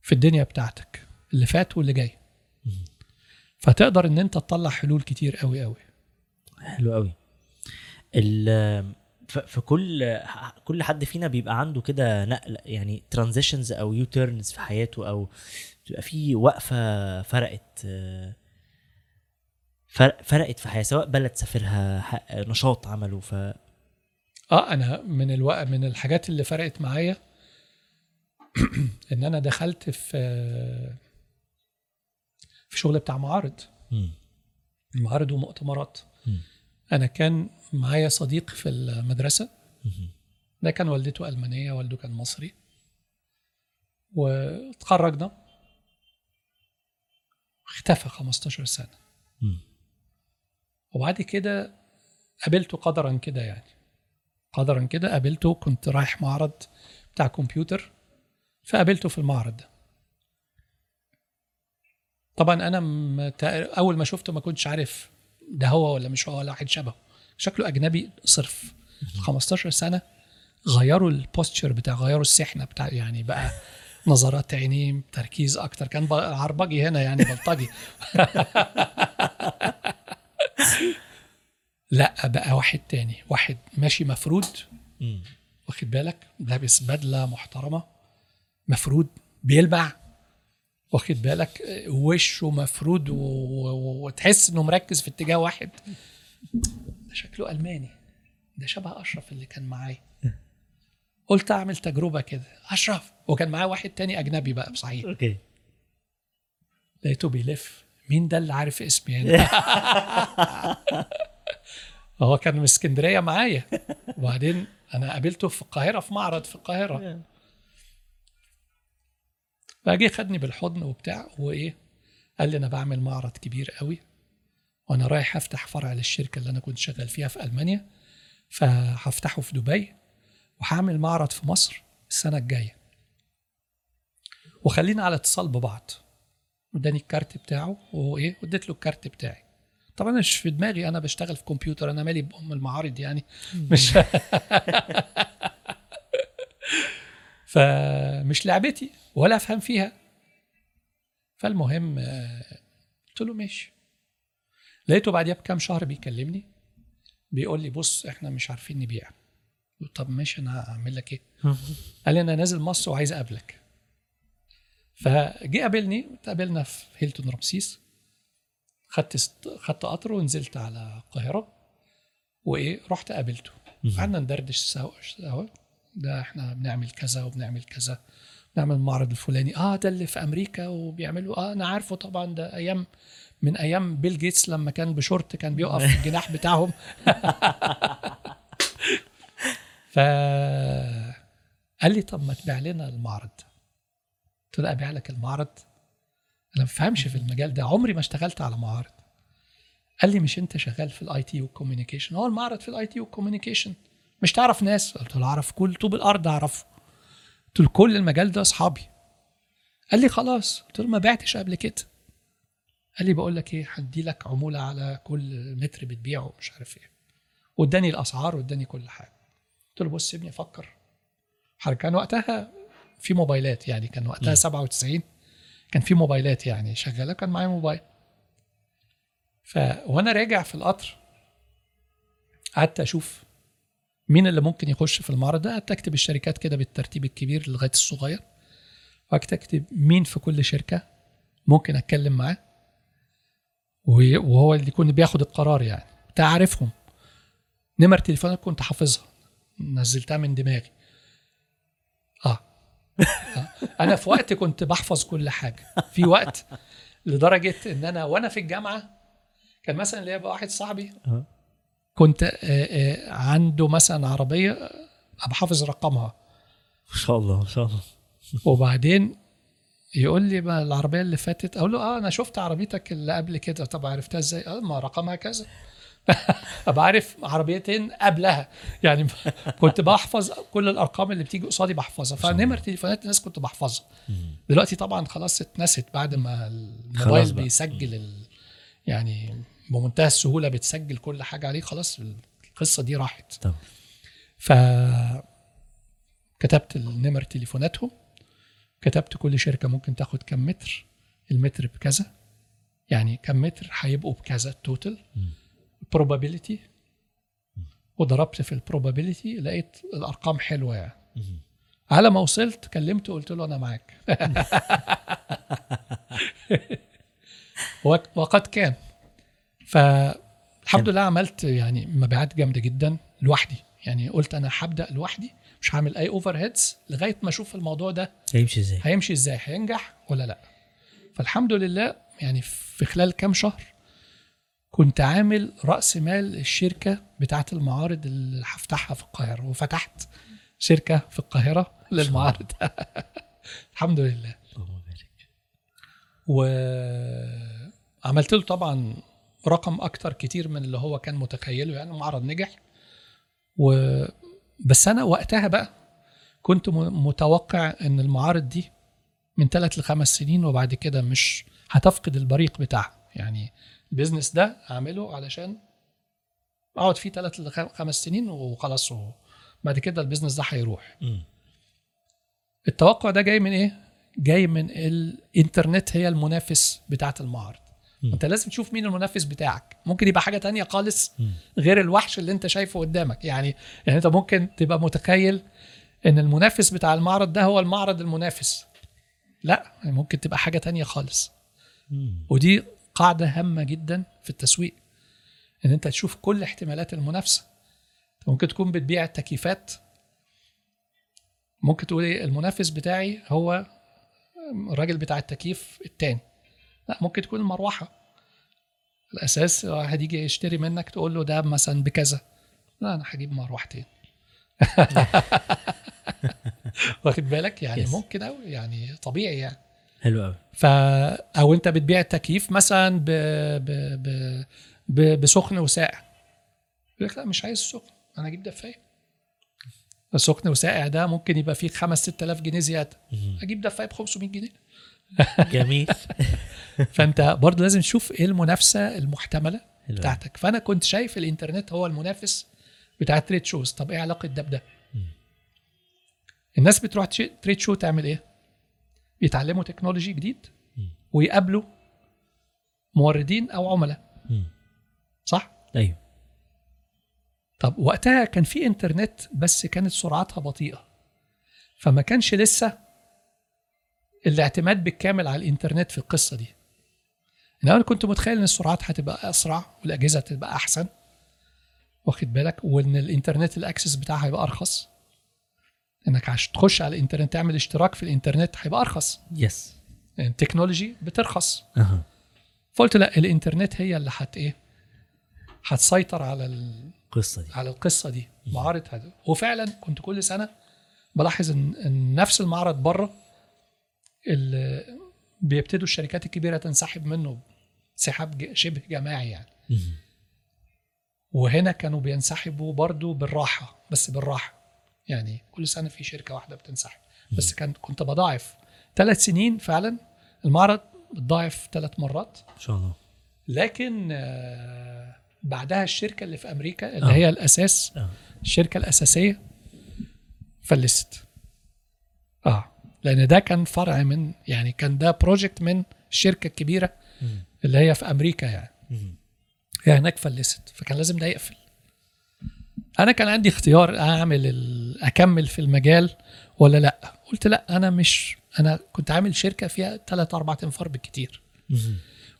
في الدنيا بتاعتك اللي فات واللي جاي. فتقدر إن أنت تطلع حلول كتير قوي قوي حلو قوي في كل كل حد فينا بيبقى عنده كده نقله يعني transitions أو U-turns في حياته أو بيبقى في وقفة فرقت فرق فرقت في حياته سواء بلد سافرها نشاط عمله ف آه أنا من الوقت من الحاجات اللي فرقت معايا إن أنا دخلت في في شغل بتاع معارض. معارض ومؤتمرات. أنا كان معايا صديق في المدرسة. ده كان والدته ألمانية والده كان مصري. واتخرجنا. اختفى 15 سنة. وبعد كده قابلته قدرا كده يعني. قدرا كده قابلته كنت رايح معرض بتاع كمبيوتر. فقابلته في المعرض ده. طبعا أنا أول ما شفته ما كنتش عارف ده هو ولا مش هو؟ ولا واحد شبهه. شكله أجنبي صرف. 15 سنة غيروا البوستشر بتاع غيروا السحنة بتاع يعني بقى نظرات عينيه تركيز أكتر. كان عربجي هنا يعني بلطجي. لا بقى واحد تاني. واحد ماشي مفرود. واخد بالك؟ لابس بدلة محترمة. مفرود. بيلمع واخد بالك؟ وشه مفرود وتحس إنه مركز في اتجاه واحد. ده شكله ألماني. ده شبه أشرف اللي كان معايا. قلت أعمل تجربة كده. أشرف! وكان معاه واحد تاني أجنبي بقى بصحيح. أوكي. لقيته بيلف. مين ده اللي عارف اسمي هنا هو كان من اسكندرية معايا. وبعدين أنا قابلته في القاهرة في معرض في القاهرة. فجه خدني بالحضن وبتاع وإيه قال لي أنا بعمل معرض كبير قوي وأنا رايح أفتح فرع للشركة اللي أنا كنت شغال فيها في ألمانيا فهفتحه في دبي وهعمل معرض في مصر السنة الجاية. وخلينا على اتصال ببعض. اداني الكارت بتاعه وإيه واديت له الكارت بتاعي. طبعا أنا مش في دماغي أنا بشتغل في كمبيوتر أنا مالي بأم المعارض يعني. مش فمش لعبتي. ولا أفهم فيها. فالمهم آه، قلت له ماشي. لقيته بعديها بكام شهر بيكلمني بيقول لي بص إحنا مش عارفين نبيع. قلت طب ماشي أنا هعمل لك إيه؟ قال لي أنا نازل مصر وعايز أقابلك. فجه قابلني اتقابلنا في هيلتون رمسيس. خدت است... خدت قطر ونزلت على القاهرة. وإيه رحت قابلته. قعدنا ندردش سوا سوا. ده إحنا بنعمل كذا وبنعمل كذا. نعمل المعرض الفلاني. آه ده اللي في أمريكا وبيعملوا. آه أنا عارفه طبعا ده أيام من أيام بيل جيتس لما كان بشورت كان بيقف في الجناح بتاعهم. ف قال لي طب ما تبيع لنا المعرض. قلت له أبيع لك المعرض؟ أنا ما بفهمش في المجال ده. عمري ما اشتغلت على معارض قال لي مش أنت شغال في ال IT وال communication هو المعرض في ال IT وال communication مش تعرف ناس؟ قلت له أعرف كل طوب الأرض اعرفه قلت له كل المجال ده أصحابي. قال لي خلاص. قلت له ما بعتش قبل كده. قال لي بقول لك إيه هدي لك عمولة على كل متر بتبيعه مش عارف إيه. واداني الأسعار واداني كل حاجة. قلت له بص سيبني أفكر كان وقتها في موبايلات يعني كان وقتها مم. 97 كان في موبايلات يعني شغالة كان معايا موبايل. ف وأنا راجع في القطر قعدت أشوف مين اللي ممكن يخش في المعرض ده؟ قعدت اكتب الشركات كده بالترتيب الكبير لغاية الصغير. اكتب مين في كل شركة ممكن أتكلم معاه. وهو اللي يكون بياخد القرار يعني. تعرفهم. نمر تليفونات كنت حافظها. نزلتها من دماغي. آه. آه. أنا في وقت كنت بحفظ كل حاجة. في وقت لدرجة إن أنا وأنا في الجامعة كان مثلا ليا واحد صاحبي آه. كنت آه، آه، عنده مثلا عربية أبقى حافظ رقمها. ما شاء الله ما شاء الله. وبعدين يقول لي ما العربية اللي فاتت أقول له آه أنا شفت عربيتك اللي قبل كده. طب عرفتها إزاي؟ آه ما رقمها كذا. أبقى عارف عربيتين قبلها. يعني كنت بحفظ كل الأرقام اللي بتيجي قصادي بحفظها. فنمر تليفونات الناس كنت بحفظها. دلوقتي طبعا خلاص اتنست بعد ما الموبايل. بيسجل ال... يعني بمنتهى السهولة بتسجل كل حاجة عليه خلاص القصة دي راحت. طبعا ف كتبت النمر تليفوناتهم كتبت كل شركة ممكن تاخد كم متر المتر بكذا يعني كم متر هيبقوا بكذا ال total probability. وضربت في ال probability لقيت الأرقام حلوة يعني. على ما وصلت كلمته قلت له أنا معاك. وق- وقد كان. فالحمد لله عملت يعني مبيعات جامدة جدا لوحدي. يعني قلت أنا هبدأ لوحدي مش هعمل أي overheads لغاية ما أشوف الموضوع ده هيمشي إزاي؟ هيمشي إزاي؟ هينجح ولا لأ؟ فالحمد لله يعني في خلال كام شهر كنت عامل رأس مال الشركة بتاعه المعارض اللي هفتحها في القاهرة وفتحت شركة في القاهرة للمعارض. الحمد لله. اللهم بارك وعملت له طبعا رقم أكتر كتير من اللي هو كان متخيله يعني المعرض نجح و بس أنا وقتها بقى كنت متوقع إن المعارض دي من ثلاث لخمس سنين وبعد كده مش هتفقد البريق بتاعها يعني ال business ده أعمله علشان أقعد فيه ثلاث لخمس سنين وخلاص بعد كده ال business ده هيروح. التوقع ده جاي من إيه؟ جاي من الإنترنت هي المنافس بتاعت المعارض. انت لازم تشوف مين المنافس بتاعك. ممكن يبقى حاجة تانية خالص. غير الوحش اللي انت شايفه قدامك. يعني يعني انت ممكن تبقى متخيل ان المنافس بتاع المعرض ده هو المعرض المنافس. لا ممكن تبقى حاجة تانية خالص. ودي قاعدة هامة جدا في التسويق إن أنت تشوف كل احتمالات المنافسة. ممكن تكون بتبيع التكييفات. ممكن تقول إيه المنافس بتاعي هو الراجل بتاع التكييف التاني. لا ممكن تكون المروحه الأساس واحد يجي يشتري منك تقول له ده مثلا بكذا. لا أنا هجيب مروحتين. واخد بالك؟ يعني Yes. ممكن قوي يعني طبيعي يعني. حلو قوي ف أو أنت بتبيع التكييف مثلا ب... ب... ب... ب... بسخن وساقع. يقول لك لا مش عايز سخن أنا أجيب دفاية. السخن وساقع ده ممكن يبقى فيه 5 6000 جنيه زيادة. أجيب دفاية ب 500 جنيه. جميل. فأنت برضه لازم تشوف إيه المنافسة المحتملة. بتاعتك. فأنا كنت شايف الإنترنت هو المنافس بتاع ال trade shows طب إيه علاقة ده بده؟ الناس بتروح trade show تعمل إيه؟ بيتعلموا technology جديد ويقابلوا موردين أو عملاء. صح؟ أيوه. طب وقتها كان في إنترنت بس كانت سرعتها بطيئة. فما كانش لسه الاعتماد بالكامل على الإنترنت في القصة دي. أنا كنت متخيل إن السرعات هتبقى أسرع والأجهزة هتبقى أحسن. واخد بالك؟ وإن الإنترنت ال access بتاعها هيبقى أرخص. إنك عشان تخش على الإنترنت تعمل اشتراك في الإنترنت هيبقى أرخص. yes يعني ال technology بترخص. أها. فقلت لا الإنترنت هي اللي هت إيه؟ هتسيطر على ال... القصة دي. على القصة دي. معارض هذا. وفعلا كنت كل سنة بلاحظ إن, نفس المعرض بره بيبتدوا الشركات الكبيرة تنسحب منه انسحاب ج- شبه جماعي يعني. وهنا كانوا بينسحبوا برضو بالراحة بس بالراحة. يعني كل سنة في شركة واحدة بتنسحب. بس كان كنت بضاعف ثلاث سنين فعلا. المعرض بتضاعف ثلاث مرات. إن شاء الله. لكن آه، بعدها الشركة اللي في أمريكا اللي آه. هي الأساس آه. الشركة الأساسية فلست. آه. لأن ده كان فرع من يعني كان ده project من الشركة الكبيره. اللي هي في أمريكا يعني. هي هناك فلست فكان لازم ده يقفل أنا كان عندي اختيار أعمل. أكمل في المجال ولا لأ قلت لأ أنا مش أنا كنت عامل شركة فيها ثلاث أربع انفار بالكتير.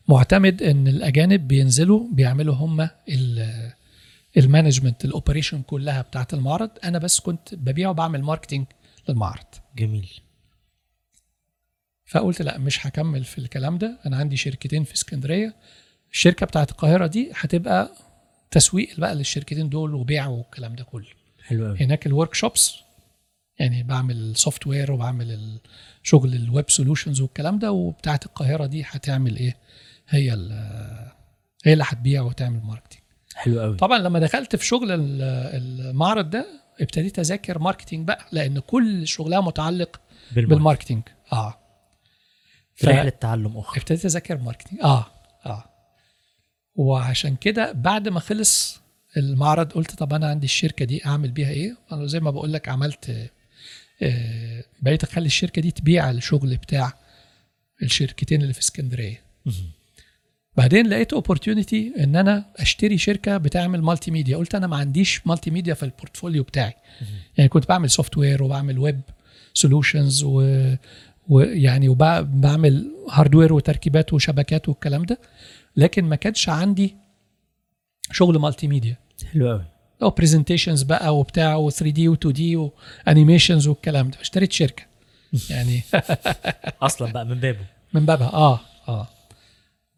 معتمد إن الأجانب بينزلوا بيعملوا هم ال- ال management ال operation كلها بتاعت المعرض أنا بس كنت ببيع وبعمل marketing للمعرض جميل فقلت لا مش هكمل في الكلام ده. أنا عندي شركتين في اسكندرية. الشركة بتاعت القاهرة دي هتبقى تسويق بقى للشركتين دول وبيع والكلام ده كله. حلو قوي هناك ال workshops يعني بعمل software وبعمل شغل ال web solutions والكلام ده وبتاعت القاهرة دي هتعمل إيه؟ هي هي اللي هتبيع وتعمل marketing حلو قوي طبعا لما دخلت في شغل ال- المعرض ده ابتديت أذاكر marketing بقى لأن كل شغلها متعلق بال market. بال marketing آه. في رحله تعلم أخرى. ابتديت أذاكر marketing آه آه. وعشان كده بعد ما خلص المعرض قلت طب أنا عندي الشركة دي أعمل بيها إيه؟ أنا زي ما بقول لك عملت آه، بقيت أخلي الشركة دي تبيع الشغل بتاع الشركتين اللي في اسكندرية. بعدين لقيت opportunity إن أنا أشتري شركة بتعمل multimedia قلت أنا ما عنديش multimedia في ال portfolio بتاعي. يعني كنت بعمل software وبعمل web solutions و ويعني وبعمل hardware وتركيبات وشبكات والكلام ده لكن ما كانش عندي شغل multimedia حلو قوي لو presentations بقى وبتاع و 3D و 2D و animations والكلام ده. اشتريت شركة. يعني أصلا بقى من بابه. من بابها. آه آه.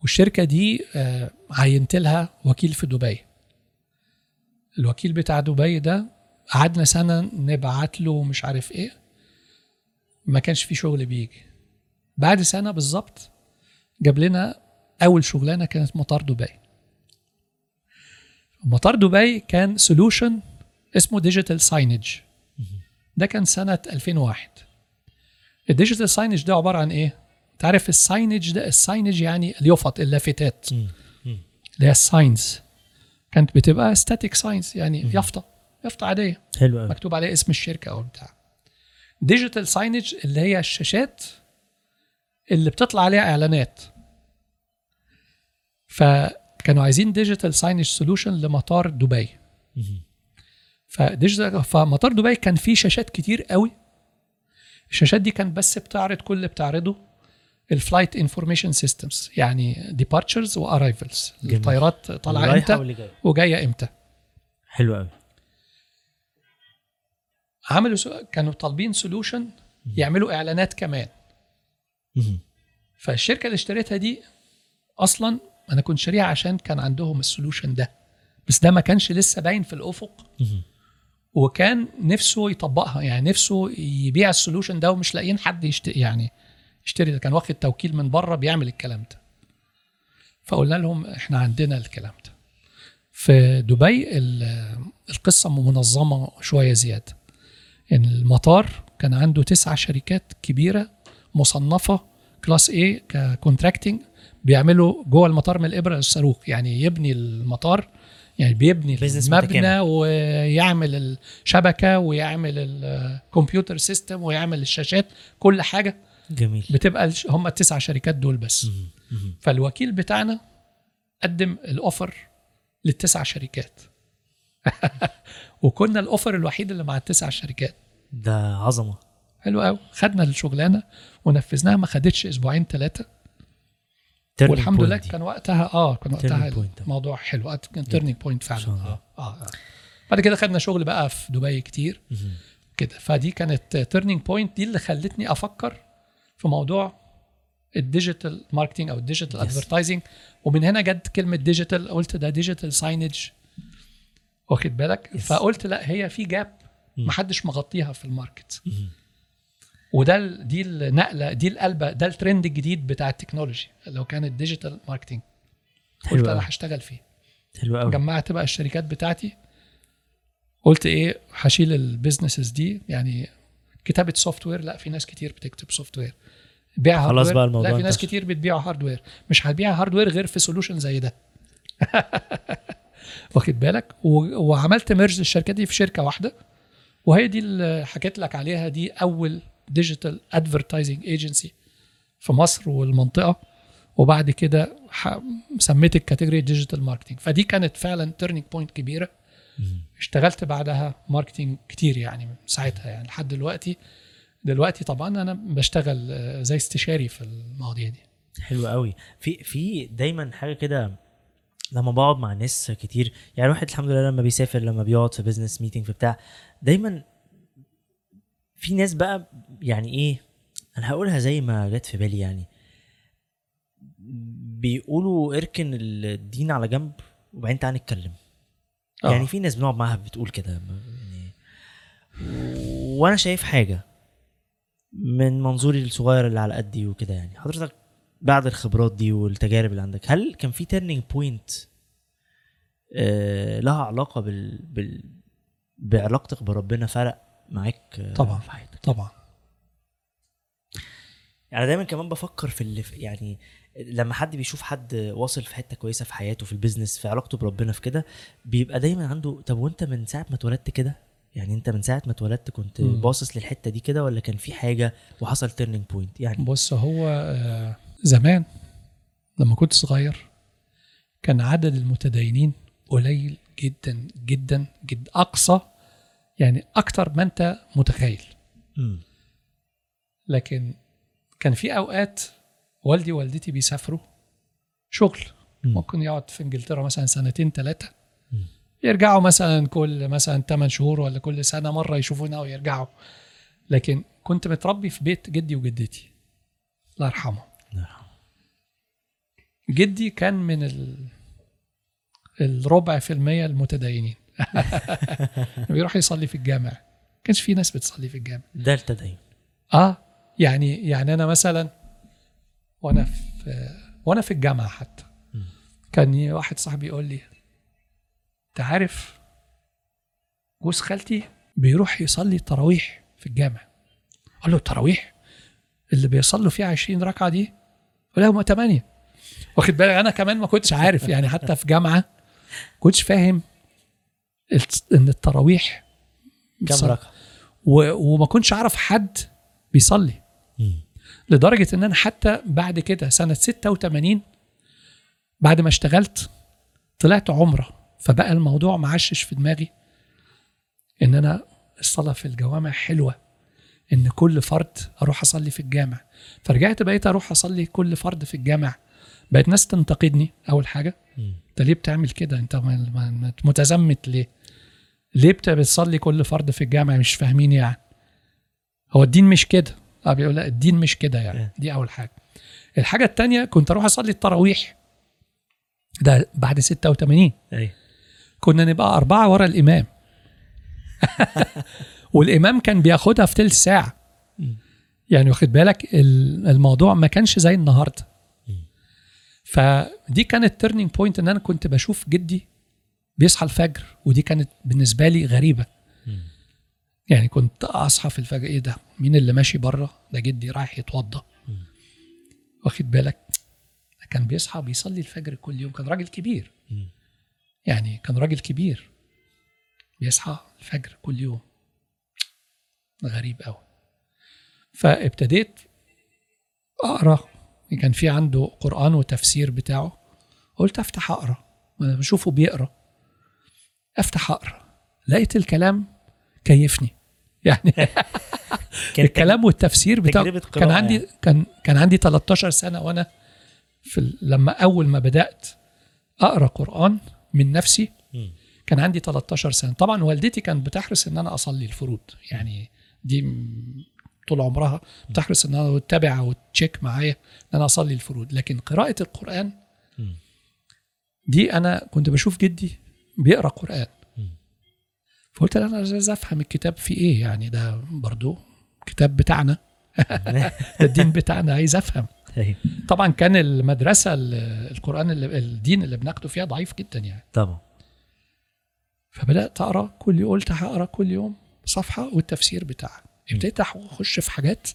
والشركة دي آه عينت لها وكيل في دبي. الوكيل بتاع دبي ده قعدنا سنة نبعت له مش عارف إيه. ما كانش في شغل بيجي. بعد سنة بالظبط جاب لنا أول شغلانة كانت مطار دبي. مطار دبي كان سولوشن اسمه digital signage ده كان سنة 2001 ال digital signage ده عبارة عن إيه؟ تعرف ال signage ده؟ ال signage يعني اليافط اللافتات. اللي هي ال signs كانت بتبقى static signs يعني يافطة. يافطة عادية. حلو مكتوب عليها اسم الشركة أو بتاع. digital signage اللي هي الشاشات اللي بتطلع عليها إعلانات. فكانوا عايزين digital signage solution لمطار دبي. ف digital فمطار دبي كان فيه شاشات كتير قوي. الشاشات دي كانت بس بتعرض كل اللي بتعرضه ال flight information systems يعني departures و arrivals. الطيارات طالعة إمتى وجاية إمتى. حلو قوي. عملوا. كانوا طالبين solution يعملوا إعلانات كمان. فالشركة اللي اشتريتها دي أصلا أنا كنت شاريها عشان كان عندهم ال solution ده بس ده ما كانش لسه باين في الأفق. وكان نفسه يطبقها يعني نفسه يبيع ال solution ده ومش لاقيين حد يشت... يعني يشتري ده كان واخد توكيل من بره بيعمل الكلام ده فقلنا لهم إحنا عندنا الكلام ده في دبي ال- القصة منظمة شوية زيادة المطار كان عنده تسعة شركات كبيرة مصنفة class A ك contracting بيعملوا جوه المطار من الإبرة للصاروخ يعني يبني المطار يعني بيبني المبنى. ويعمل الشبكة ويعمل ال computer system ويعمل الشاشات كل حاجة جميل بتبقى هم التسع شركات دول بس مهم. مهم. فالوكيل بتاعنا قدم ال offer للتسع شركات وكنا ال offer الوحيد اللي مع التسع شركات. ده عظمة. حلو قوي. خدنا الشغلانة ونفذناها ما خدتش أسبوعين ثلاثة والحمد لله. كان وقتها آه كان وقتها. الموضوع حلو. كان turning point فعلا. آه, آه, آه. بعد كده خدنا شغل بقى في دبي كتير. كده. فدي كانت turning point دي اللي خلتني أفكر في موضوع ال digital marketing أو ال digital. advertising ومن هنا جت كلمة digital قلت ده digital signage واخد بالك؟ Yes. فقلت لا هي في gap. محدش مغطيها في ال market. وده دي النقلة دي القلبة ده الترند الجديد بتاع ال technology لو كان ال digital marketing قلت أنا هشتغل فيه. حلو قوي جمعت بقى الشركات بتاعتي. قلت إيه هشيل ال businesses دي. يعني كتابة software لا في ناس كتير بتكتب software بيع خلاص بقى الموضوع لا في ناس. كتير بتبيع hardware مش هتبيع hardware غير في solution زي ده. واخد بالك؟ وعملت merge الشركات دي في شركة واحدة وهي دي اللي حكيت لك عليها دي أول digital advertising agency في مصر والمنطقة. وبعد كده سميت ال category digital marketing فدي كانت فعلا turning point كبيرة. اشتغلت بعدها marketing كتير يعني ساعتها يعني لحد دلوقتي. دلوقتي طبعا أنا بشتغل آه، زي استشاري في المواضيع دي. حلو قوي. في في دايما حاجة كده لما بقعد مع ناس كتير يعني الواحد الحمد لله لما بيسافر لما بيقعد في business meeting في بتاع دايما في ناس بقى يعني إيه أنا هقولها زي ما جت في بالي يعني. بيقولوا إركن الدين على جنب وبعدين تعالى نتكلم. آه. يعني في ناس بنقعد معاها بتقول كده. يعني وأنا شايف حاجة من منظوري الصغير اللي على قدي وكده يعني. حضرتك بعد الخبرات دي والتجارب اللي عندك هل كان في turning point آه لها علاقة بال, بال بعلاقتك بربنا فرق معاك آه، طبعا. في حياتك طبعا يعني دايما كمان بفكر في اللي في يعني لما حد بيشوف حد واصل في حتة كويسة في حياته في ال business في علاقته بربنا في كده بيبقى دايما عنده طب وأنت من ساعة ما اتولدت كده يعني أنت من ساعة ما اتولدت كنت. باصص للحتة دي كده ولا كان في حاجة وحصل turning point يعني بص هو آه، زمان لما كنت صغير كان عدد المتدينين قليل جدا جدا جدا أقصى يعني أكتر ما أنت متخيل. لكن كان في أوقات والدي ووالدتي بيسافروا شغل مم. ممكن يقعد في إنجلترا مثلا سنتين ثلاثة. يرجعوا مثلا كل مثلا 8 شهور ولا كل سنة مرة يشوفونا ويرجعوا لكن كنت متربي في بيت جدي وجدتي الله يرحمه الله يرحمه. جدي كان من ال... الربع في المية المتدينين. بيروح يصلي في الجامع. كانش في ناس بتصلي في الجامع. ده التدين آه يعني يعني أنا مثلا وأنا في وأنا في الجامعة حتى. كان واحد صاحبي يقول لي أنت عارف جوز خالتي بيروح يصلي تراويح في الجامع؟ قال له تراويح اللي بيصلوا فيها 20 ركعة دي؟ ولا هم 8 واخد بالك؟ أنا كمان ما كنتش عارف يعني حتى في جامعة كنتش فاهم إن التراويح صل- رقم. وما كنتش أعرف حد بيصلي. لدرجة إن أنا حتى بعد كده سنة 86 بعد ما اشتغلت طلعت عمرة فبقى الموضوع معشش في دماغي إن أنا الصلاة في الجوامع حلوة إن كل فرد أروح أصلي في الجامع. فرجعت بقيت أروح أصلي كل فرد في الجامع. بقت ناس تنتقدني أول حاجة. انت ليه بتعمل كده؟ أنت متزمت ليه؟ ليه بت- بتصلي كل فرد في الجامع مش فاهمين يعني؟ هو الدين مش كده. آه بيقول لا الدين مش كده يعني. إيه. دي أول حاجة. الحاجة التانية كنت أروح أصلي التراويح. ده بعد 86 اي كنا نبقى أربعة ورا الإمام. والإمام كان بياخدها في ساعة. مم. يعني واخد بالك ال- الموضوع ما كانش زي النهارده. فدي كانت turning point إن أنا كنت بشوف جدي بيصحى الفجر ودي كانت بالنسبة لي غريبة. مم. يعني كنت أصحى في الفجر إيه ده؟ مين اللي ماشي بره؟ ده جدي رايح يتوضى. واخد بالك؟ كان بيصحى بيصلي الفجر كل يوم كان راجل كبير. مم. يعني كان راجل كبير. بيصحى الفجر كل يوم. غريب قوي فابتديت أقرأ كان في عنده قرآن وتفسير بتاعه قلت أفتح أقرأ وأنا بشوفه بيقرأ. أفتح أقرأ لقيت الكلام كيفني. يعني الكلام والتفسير بتاعه. كان عندي يعني. كان كان عندي 13 سنة وأنا في لما أول ما بدأت أقرأ قرآن من نفسي. كان عندي 13 سنة. طبعا والدتي كانت بتحرص إن أنا أصلي الفروض. يعني دي طول عمرها بتحرص إن أنا تتابع وتشيك معايا إن أنا أصلي الفروض. لكن قراءة القرآن. دي أنا كنت بشوف جدي بيقرأ قرآن. فقلت أنا عايز أفهم الكتاب فيه إيه يعني؟ ده برضو كتاب بتاعنا. ده الدين بتاعنا عايز أفهم. أيوة. طبعا كان المدرسة ال- القرآن اللي الدين اللي بناخده فيها ضعيف جدا يعني. طبعا. فبدأت أقرأ كل يوم قلت هقرأ كل يوم صفحة والتفسير بتاعها. ابتديت أخش في حاجات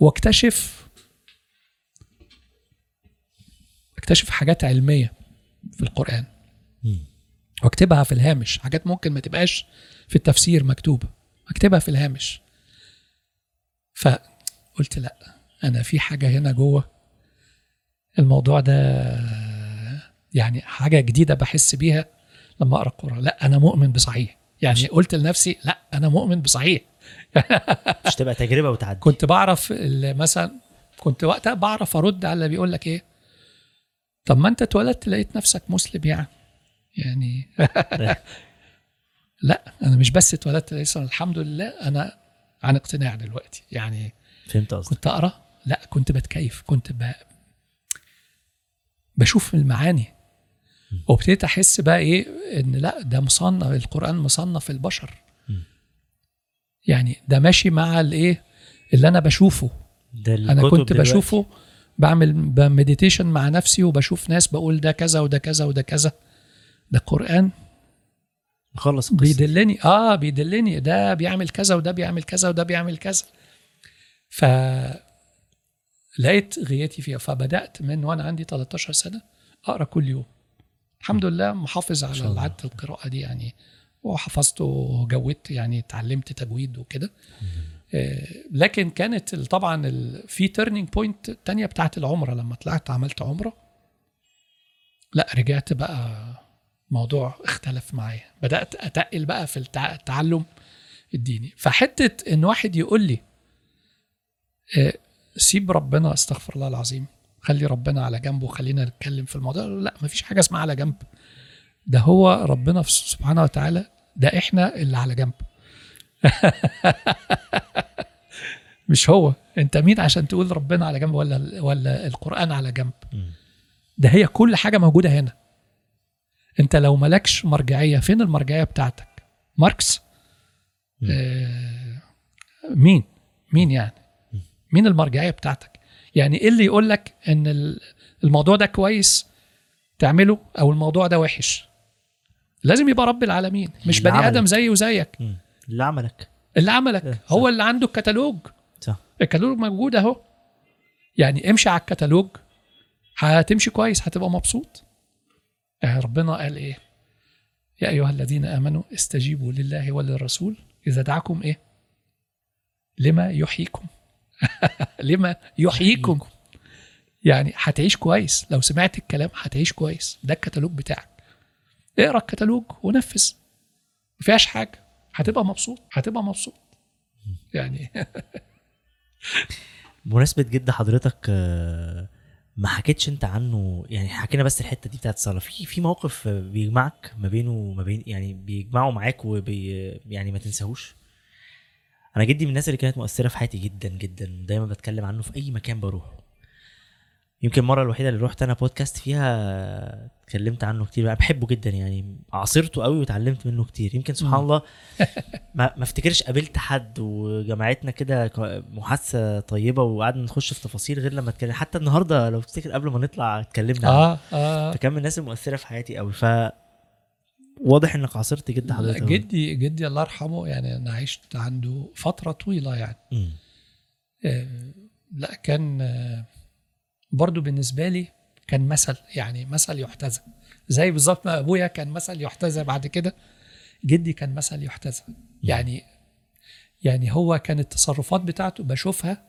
واكتشف اكتشف حاجات علمية في القرآن. مم. واكتبها في الهامش. حاجات ممكن ما تبقاش في التفسير مكتوبة. اكتبها في الهامش. فقلت لا أنا في حاجة هنا جوه. الموضوع ده يعني حاجة جديدة بحس بيها لما أقرأ القرآن. لا أنا مؤمن بصحيح. يعني قلت لنفسي لا أنا مؤمن بصحيح. مش تبقى تجربة وتعدي. كنت بعرف مثلا كنت وقتها بعرف أرد على اللي بيقول لك إيه. طب ما أنت اتولدت لقيت نفسك مسلم يعني. يعني لا أنا مش بس اتولدت لقيت الحمد لله أنا عن اقتناع دلوقتي. يعني فهمت قصدك. كنت أقرأ؟ لا كنت بتكيف. كنت ب... بشوف المعاني. وابتديت أحس بقى إيه إن لا ده مصنف القرآن مصنف البشر. يعني ده ماشي مع الايه؟ اللي أنا بشوفه. ده أنا كنت دلوقتي. بشوفه بعمل مديتيشن مع نفسي وبشوف ناس بقول ده كذا وده كذا وده كذا. ده قرآن. خلص القصة. بيدلني آه بيدلني. ده بيعمل كذا وده بيعمل كذا وده بيعمل كذا. ف لقيت غايتي فيها. فبدأت من وأنا عندي 13 سنة أقرأ كل يوم. الحمد لله محافظ على. عاده القراءة دي يعني وحفظت وجودت يعني اتعلمت تجويد وكده. آه، لكن كانت طبعا في turning point التانية بتاعت العمرة. لما طلعت عملت عمرة لا رجعت بقى موضوع اختلف معايا. بدأت أتقل بقى في التع- التعلم الديني. فحتة إن واحد يقول لي آه، سيب ربنا استغفر الله العظيم خلي ربنا على جنبه وخلينا نتكلم في الموضوع لا مفيش حاجة اسمها على جنب. ده هو ربنا سبحانه وتعالى ده إحنا اللي على جنب. مش هو. أنت مين عشان تقول ربنا على جنب ولا ولا القرآن على جنب. ده هي كل حاجة موجودة هنا. أنت لو مالكش مرجعية فين المرجعية بتاعتك؟ ماركس. آه مين؟ مين يعني؟ مين المرجعية بتاعتك؟ يعني إيه اللي يقول لك إن ال- الموضوع ده كويس تعمله أو الموضوع ده وحش؟ لازم يبقى رب العالمين مش بني آدم. زيي وزيك. اللي عملك. اللي عملك. إيه،. هو اللي عنده الكتالوج. صح. الكتالوج موجود أهو. يعني امشي على الكتالوج هتمشي كويس هتبقى مبسوط. يعني ربنا قال إيه؟ يا أيها الذين آمنوا استجيبوا لله وللرسول. إذا دعاكم إيه؟ لما يحييكم. لما يحييكم. يعني هتعيش كويس. لو سمعت الكلام هتعيش كويس. ده الكتالوج بتاعك. اقرأ الكتالوج ونفذ. ما فيهاش حاجة. هتبقى مبسوط. هتبقى مبسوط. يعني بمناسبة جد حضرتك ما حكيتش انت عنه؟ يعني حكينا بس الحتة دي بتاعت الصلاة. في في موقف بيجمعك ما بينه وما بين يعني بيجمعه معاك وبي يعني ما تنساهوش؟ أنا جدي من الناس اللي كانت مؤثرة في حياتي جدا جدا. دايما بتكلم عنه في أي مكان بروحه. يمكن المرة الوحيدة اللي رحت أنا بودكاست فيها اتكلمت عنه كتير أنا بحبه جدا يعني عاصرته قوي واتعلمت منه كتير يمكن سبحان. الله ما ما افتكرش قابلت حد وجمعتنا كده محادثة طيبة وقعدنا نخش في تفاصيل غير لما اتكلم حتى النهارده لو تفتكر قبل ما نطلع اتكلمنا. آه آه فكان من الناس المؤثرة في حياتي قوي ف واضح إنك عاصرت جد حضرتك. جدي جدي الله يرحمه يعني أنا عشت عنده فترة طويلة يعني مم. آه، لا كان آه، برضو بالنسبة لي كان مثل يعني مثل يحتذى. زي بالظبط ما أبويا كان مثل يحتذى بعد كده جدي كان مثل يحتذى. يعني يعني هو كان التصرفات بتاعته بشوفها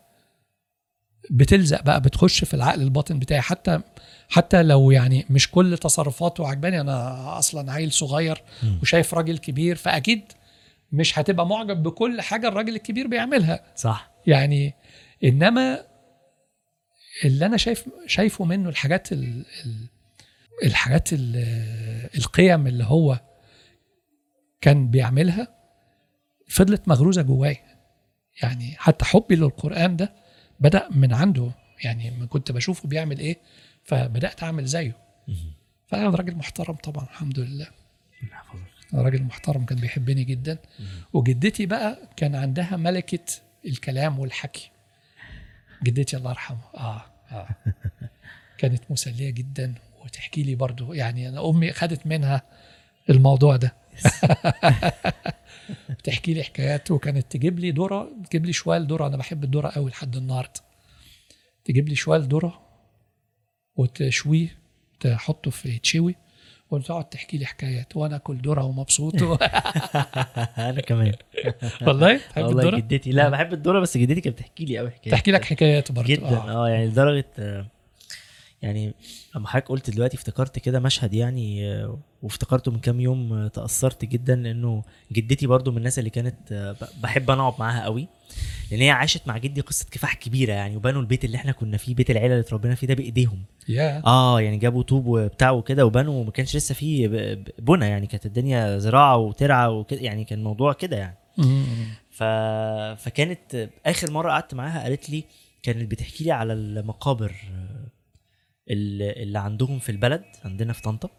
بتلزق بقى بتخش في العقل الباطن بتاعي. حتى حتى لو يعني مش كل تصرفاته عجباني أنا أصلا عيل صغير. وشايف راجل كبير فأكيد مش هتبقى معجب بكل حاجة الراجل الكبير بيعملها. صح. يعني إنما اللي أنا شايف شايفه منه الحاجات ال ال الحاجات ال القيم اللي هو كان بيعملها فضلت مغروزة جواي يعني حتى حبي للقرآن ده بدأ من عنده يعني ما كنت بشوفه بيعمل إيه فبدأت أعمل زيه. فأنا راجل محترم طبعا الحمد لله. راجل محترم كان بيحبني جدا. وجدتي بقى كان عندها ملكة الكلام والحكي جدتي الله يرحمها آه آه. كانت مسلية جدا وتحكي لي برضو يعني أنا أمي خدت منها الموضوع ده. تحكي لي حكايات وكانت تجيب لي ذرة تجيب لي شوال ذرة. أنا بحب الذرة قوي لحد النهارده. تجيب لي شوال ذرة وتشويه تحطه في تشوي. وتقعد تحكي لي حكايات وأنا أكل ذرة ومبسوط. و... أنا كمان. والله؟ تحب والله الذرة؟ جدتي لا بحب الذرة بس جدتي كانت بتحكي لي قوي حكايات. تحكي لك حكايات برضه. جدا آه يعني لدرجة آه، يعني لما حضرتك قلت دلوقتي افتكرت كده مشهد يعني وافتكرته من كام يوم تأثرت جدا لأنه جدتي برضو من الناس اللي كانت بحب أنا أقعد معاها قوي لأن هي عاشت مع جدي قصة كفاح كبيرة يعني وبنوا البيت اللي إحنا كنا فيه بيت العيلة اللي اتربينا فيه ده بإيديهم. يا آه يعني جابوا طوب وبتاع وكده وبنوا وما كانش لسه فيه بنا يعني كانت الدنيا زراعة وترعة وكده يعني كان الموضوع كده يعني. ف... فكانت آخر مرة قعدت معاها قالت لي كانت بتحكي لي على المقابر اللي عندهم في البلد عندنا في طنطا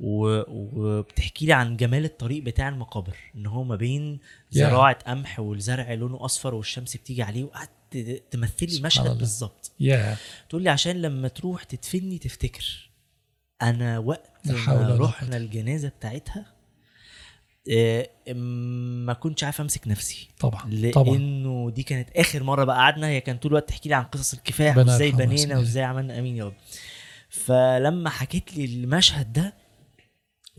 وبتحكي لي عن جمال الطريق بتاع المقابر إن هو ما بين. زراعة قمح والزرع لونه أصفر والشمس بتيجي عليه وقعدت تمثلي المشهد. بالظبط يا تقول لي عشان لما تروح تدفني تفتكر أنا وقت ما رحنا. الجنازة بتاعتها ما كنتش عارف امسك نفسي. طبعا طبعا. لأنه دي كانت آخر مرة بقى قعدنا. هي كانت طول الوقت تحكي لي عن قصص الكفاح وإزاي بنينا وإزاي عملنا. آمين يا رب. فلما حكيت لي المشهد ده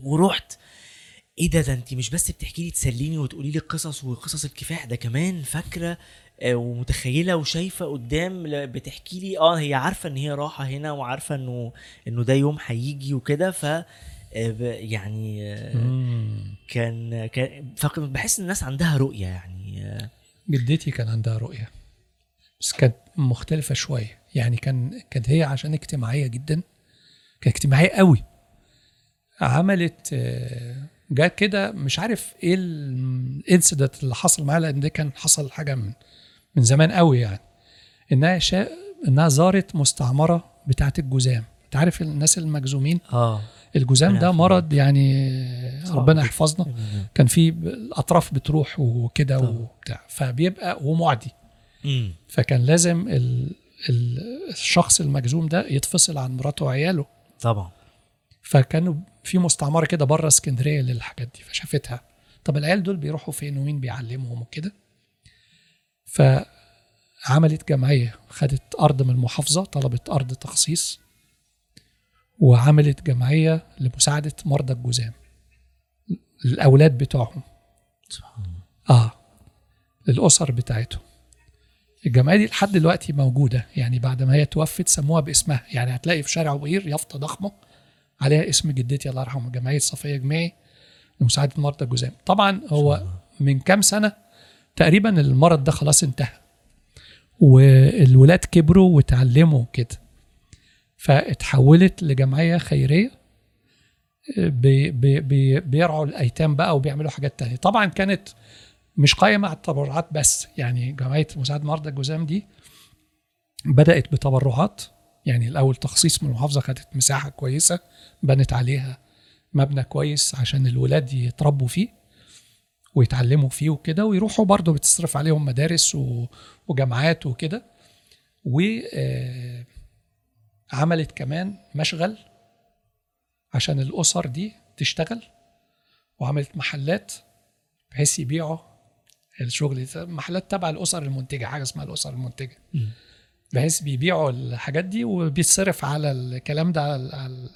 ورحت إيه ده؟ ده انت مش بس بتحكي لي تسليني وتقولي لي قصص وقصص الكفاح ده كمان فاكرة آه، ومتخيلة وشايفة قدام بتحكي لي آه هي عارفة إن هي راحة هنا وعارفة إنه إنه ده يوم هيجي وكده. ف آه، يعني. كان كان بحس إن الناس عندها رؤية يعني. جدتي كان عندها رؤية بس كانت مختلفة شوية. يعني كان كانت هي عشان اجتماعية جدا كانت اجتماعية قوي. عملت آه، جات كده مش عارف إيه الانسيدنت اللي حصل معاها لأن ده كان حصل حاجة من من زمان قوي يعني. إنها شا... إنها زارت مستعمرة بتاعة الجزام. أنت عارف الناس المجزومين؟ آه. الجزام ده. مرض يعني ربنا. يحفظنا. كان في الاطراف بتروح وكده. وبتاع. فبيبقى ومعدي فكان لازم ال ال الشخص المجزوم ده يتفصل عن مراته وعياله. طبعا. فكانوا في مستعمرة كده بره اسكندرية للحاجات دي فشافتها. طب العيال دول بيروحوا فين ومين بيعلمهم وكده؟ فعملت جمعية خدت أرض من المحافظة طلبت أرض تخصيص. وعملت جمعية لمساعدة مرضى الجزام الأولاد بتوعهم. آه. الاسر بتاعتهم. الجمعية دي لحد دلوقتي موجودة. يعني بعد ما هي توفت سموها باسمها. يعني هتلاقي في شارع وقير يافطة ضخمة عليها اسم جدتي الله يرحمها جمعية صفية جماعي لمساعدة مرضى الجزام طبعا هو من كام سنة؟ تقريبا المرض ده خلاص انتهى. والولاد كبروا وتعلموا كده. فاتحولت لجمعية خيرية بي بي بي بيرعوا الأيتام بقى وبيعملوا حاجات تانية. طبعا كانت مش قائمة على التبرعات بس يعني جمعية مساعدة مرضى الجزام دي بدأت بتبرعات. يعني الأول تخصيص من المحافظه خدت مساحة كويسة بنت عليها مبنى كويس عشان الولاد يتربوا فيه ويتعلموا فيه وكده ويروحوا برضه بتصرف عليهم مدارس و- وجامعات وكده. وعملت كمان مشغل عشان الأسر دي تشتغل وعملت محلات بحيث يبيعوا الشغل. محلات تبع الأسر المنتجة حاجة اسمها الأسر المنتجة. بحيث بيبيعوا الحاجات دي وبيتصرف على الكلام ده على, على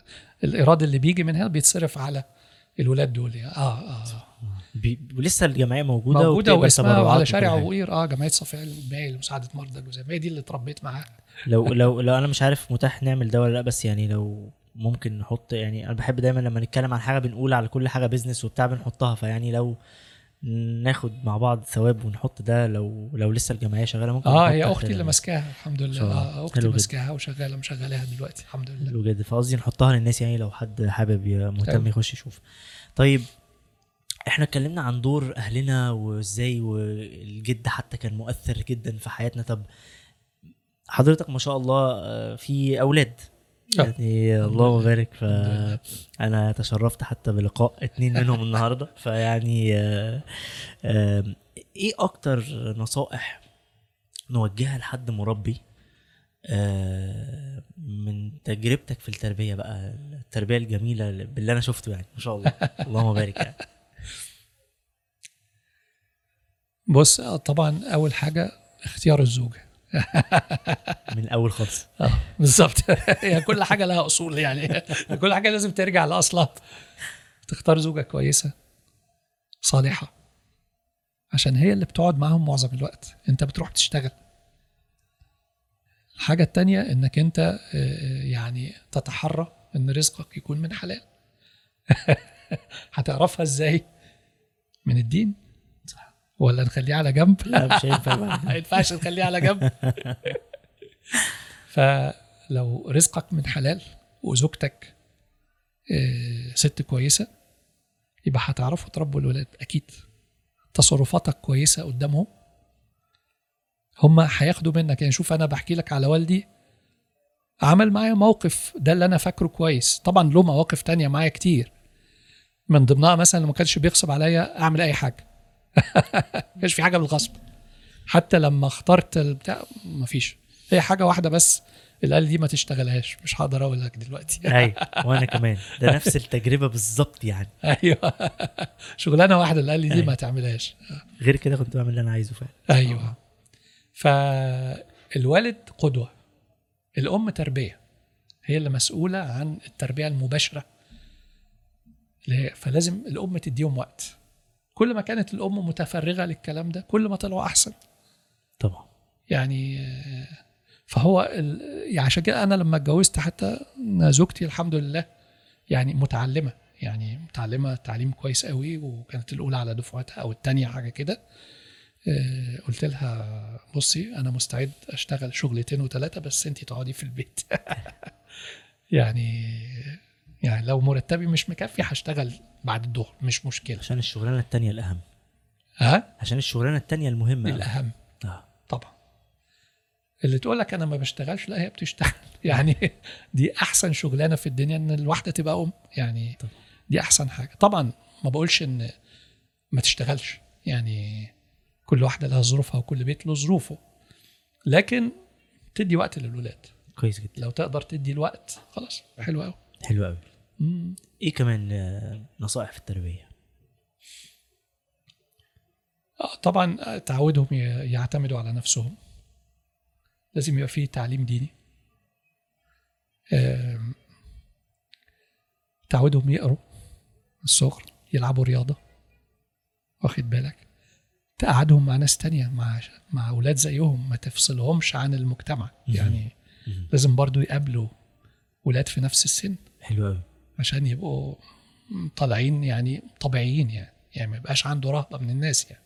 الإيراد اللي بيجي منها بيتصرف على الولاد دول يعني. آه آه بي... ولسه الجمعية موجودة موجودة واسمها على شارع حاجة. عوير آه جمعية صفاء المائي لمساعدة مرضى الجذام هي دي اللي اتربيت معاها. لو لو لو أنا مش عارف متاح نعمل ده ولا لأ بس يعني لو ممكن نحط يعني أنا بحب دايما لما نتكلم عن حاجة بنقول على كل حاجة بيزنس وبتاع بنحطها. فيعني لو ناخد مع بعض ثواب ونحط ده لو لو لسه الجمعية شغالة ممكن آه هي أختي اللي ال- ماسكاها الحمد لله. آه أختي. ماسكاها وشغالة مشغلاها دلوقتي الحمد لله حلو جدا فقصدي نحطها للناس يعني لو حد حابب مهتم تمام. يخش يشوف طيب إحنا اتكلمنا عن دور أهلنا وإزاي والجد حتى كان مؤثر جدا في حياتنا طب حضرتك ما شاء الله آه، في أولاد آه. يعني الحمد الله الحمد فانا تشرفت حتى بلقاء اتنين منهم النهارده. فيعني آه، آه، إيه أكتر نصائح نوجهها لحد مربي آه، من تجربتك في التربية بقى التربية الجميلة اللي- باللي أنا شفته يعني ما شاء الله. اللهم بارك يعني. بص آه، طبعا أول حاجة اختيار الزوجة. من الأول خالص. آه بالظبط. هي كل حاجة لها أصول يعني. كل حاجة لازم ترجع لأصلها. تختار زوجة كويسة صالحة. عشان هي اللي بتقعد معاهم معظم الوقت. أنت بتروح تشتغل. الحاجة التانية إنك أنت آه، يعني تتحرى إن رزقك يكون من حلال. هتعرفها إزاي؟ من الدين. ولا نخليه على جنب؟ لا مش هينفع. ما ينفعش نخليه على جنب. فلو رزقك من حلال وزوجتك آه، ست كويسة يبقى هتعرفوا تربوا الولاد. أكيد تصرفاتك كويسة قدامهم. هم هياخدوا منك. يعني شوف أنا بحكي لك على والدي عمل معايا موقف ده اللي أنا فاكره كويس. طبعا له مواقف تانية معايا كتير. من ضمنها مثلا ما كانش بيغصب عليا أعمل أي حاجة. كانش في حاجة بالغصب. حتى لما اخترت البتاع مفيش. هي حاجة واحدة بس اللي قال دي ما تشتغلهاش مش هقدر أقول لك دلوقتي. أيوه وأنا كمان. ده نفس التجربة بالظبط يعني. أيوه. شغلانة واحدة اللي قال لي دي أيوة. ما تعملهاش. غير كده كنت بعمل اللي أنا عايزه فعلا. أيوه. فالوالد قدوة. الأم تربية. هي اللي مسؤولة عن التربية المباشرة. فلازم الأم تديهم وقت. كل ما كانت الام متفرغة للكلام ده كل ما طلعوا أحسن. طبعا. يعني فهو ال- يعني عشان كده أنا لما اتجوزت حتى زوجتي الحمد لله يعني متعلمة. يعني متعلمة تعليم كويس قوي وكانت الأولى على دفعتها أو الثانية حاجة كده. آه، قلت لها بصي أنا مستعد أشتغل شغلتين وثلاثه بس انت تقعدي في البيت. يعني يعني لو مرتبي مش مكفي هشتغل بعد الظهر مش مشكلة. عشان الشغلانة التانية الأهم. ها؟ عشان الشغلانة التانية المهمة الأهم. آه. طبعا. اللي تقول لك أنا ما بشتغلش لا هي بتشتغل. يعني دي أحسن شغلانة في الدنيا إن الواحدة تبقى أم. يعني طبعا. دي أحسن حاجة. طبعا ما بقولش إن ما تشتغلش. يعني كل واحدة لها ظروفها وكل بيت له ظروفه. لكن تدي وقت للولاد. كويس جدا. لو تقدر تدي الوقت خلاص حلو قوي حلو قوي إيه كمان آه، نصائح في التربية؟ طبعا تعودهم ي- يعتمدوا على نفسهم. لازم يبقى فيه تعليم ديني. تعودهم يقروا الصغر يلعبوا رياضة. واخد بالك؟ تقعدهم مع ناس تانية مع مع أولاد زيهم ما تفصلهمش عن المجتمع. يعني. لازم برضو يقابلوا ولاد في نفس السن. حلو قوي عشان يبقوا طالعين يعني طبيعيين يعني. يعني ما يبقاش عنده رهبة من الناس يعني.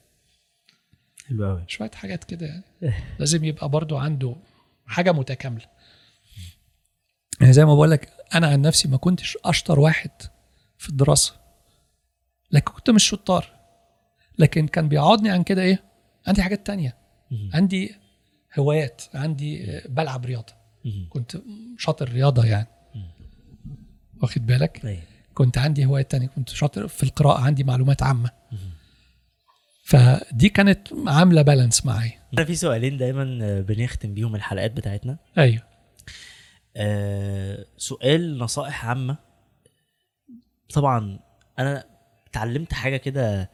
حلو قوي شوية حاجات كده. يعني لازم يبقى برضو عنده حاجة متكاملة. يعني زي ما بقول لك أنا عن نفسي ما كنتش أشطر واحد في الدراسة. لكن كنت مش شطار. لكن كان بيعوضني عن كده إيه؟ عندي حاجات تانية. عندي هوايات. عندي بلعب رياضة. كنت شاطر رياضة يعني. واخد بالك؟ أيوة. كنت عندي هوايات تانية كنت شاطر في القراءة عندي معلومات عامة. فدي كانت عاملة بالانس معايا. أنا في سؤالين دايما بنختم بيهم الحلقات بتاعتنا. أيوه. آه سؤال نصائح عامة. طبعا أنا اتعلمت حاجة كده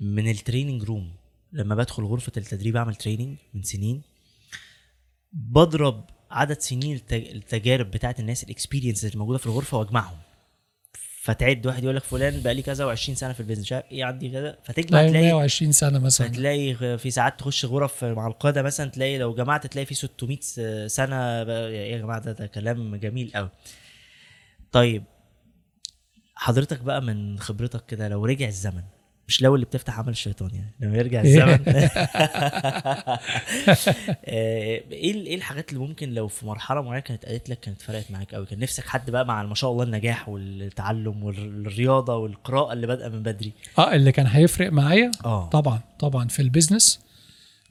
من ال training room لما بدخل غرفة التدريب أعمل training من سنين. بضرب عدد سنين الت- التجارب بتاعت الناس ال experience اللي موجودة في الغرفة واجمعهم. فتعد واحد يقول لك فلان بقى لي كذا و20 سنة في ال business مش عارف إيه عندي كذا فتجمع لا تلاقي 120 سنة مثلا. فتلاقي في ساعات تخش غرف مع القادة مثلا تلاقي لو جمعت تلاقي في 600 س- سنة يا جماعة ده, ده كلام جميل قوي طيب حضرتك بقى من خبرتك كده لو رجع الزمن مش لو اللي بتفتح عمل الشيطان يعني لما يرجع الزمن. آه، إيه إيه الحاجات اللي ممكن لو في مرحلة معينة كانت قالت لك كانت فرقت معاك قوي كان نفسك حد بقى مع ما شاء الله النجاح والتعلم والرياضة والقراءة اللي بادئة من بدري؟ آه اللي كان هيفرق معايا؟ آه. طبعا طبعا في البيزنس.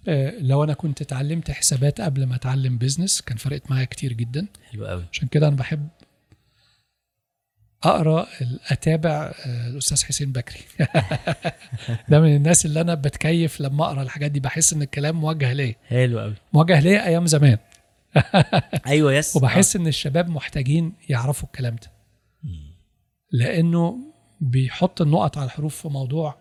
آه، لو أنا كنت اتعلمت حسابات قبل ما أتعلم business كان فرقت معايا كتير جدا. حلو قوي عشان كده أنا بحب أقرأ أتابع آه، الأستاذ حسين بكري. ده من الناس اللي أنا بتكيف لما أقرأ الحاجات دي. بحس إن الكلام موجه ليا. حلو قوي موجه ليا أيام زمان. أيوه yes. وبحس إن الشباب محتاجين يعرفوا الكلام ده. لأنه بيحط النقط على الحروف في موضوع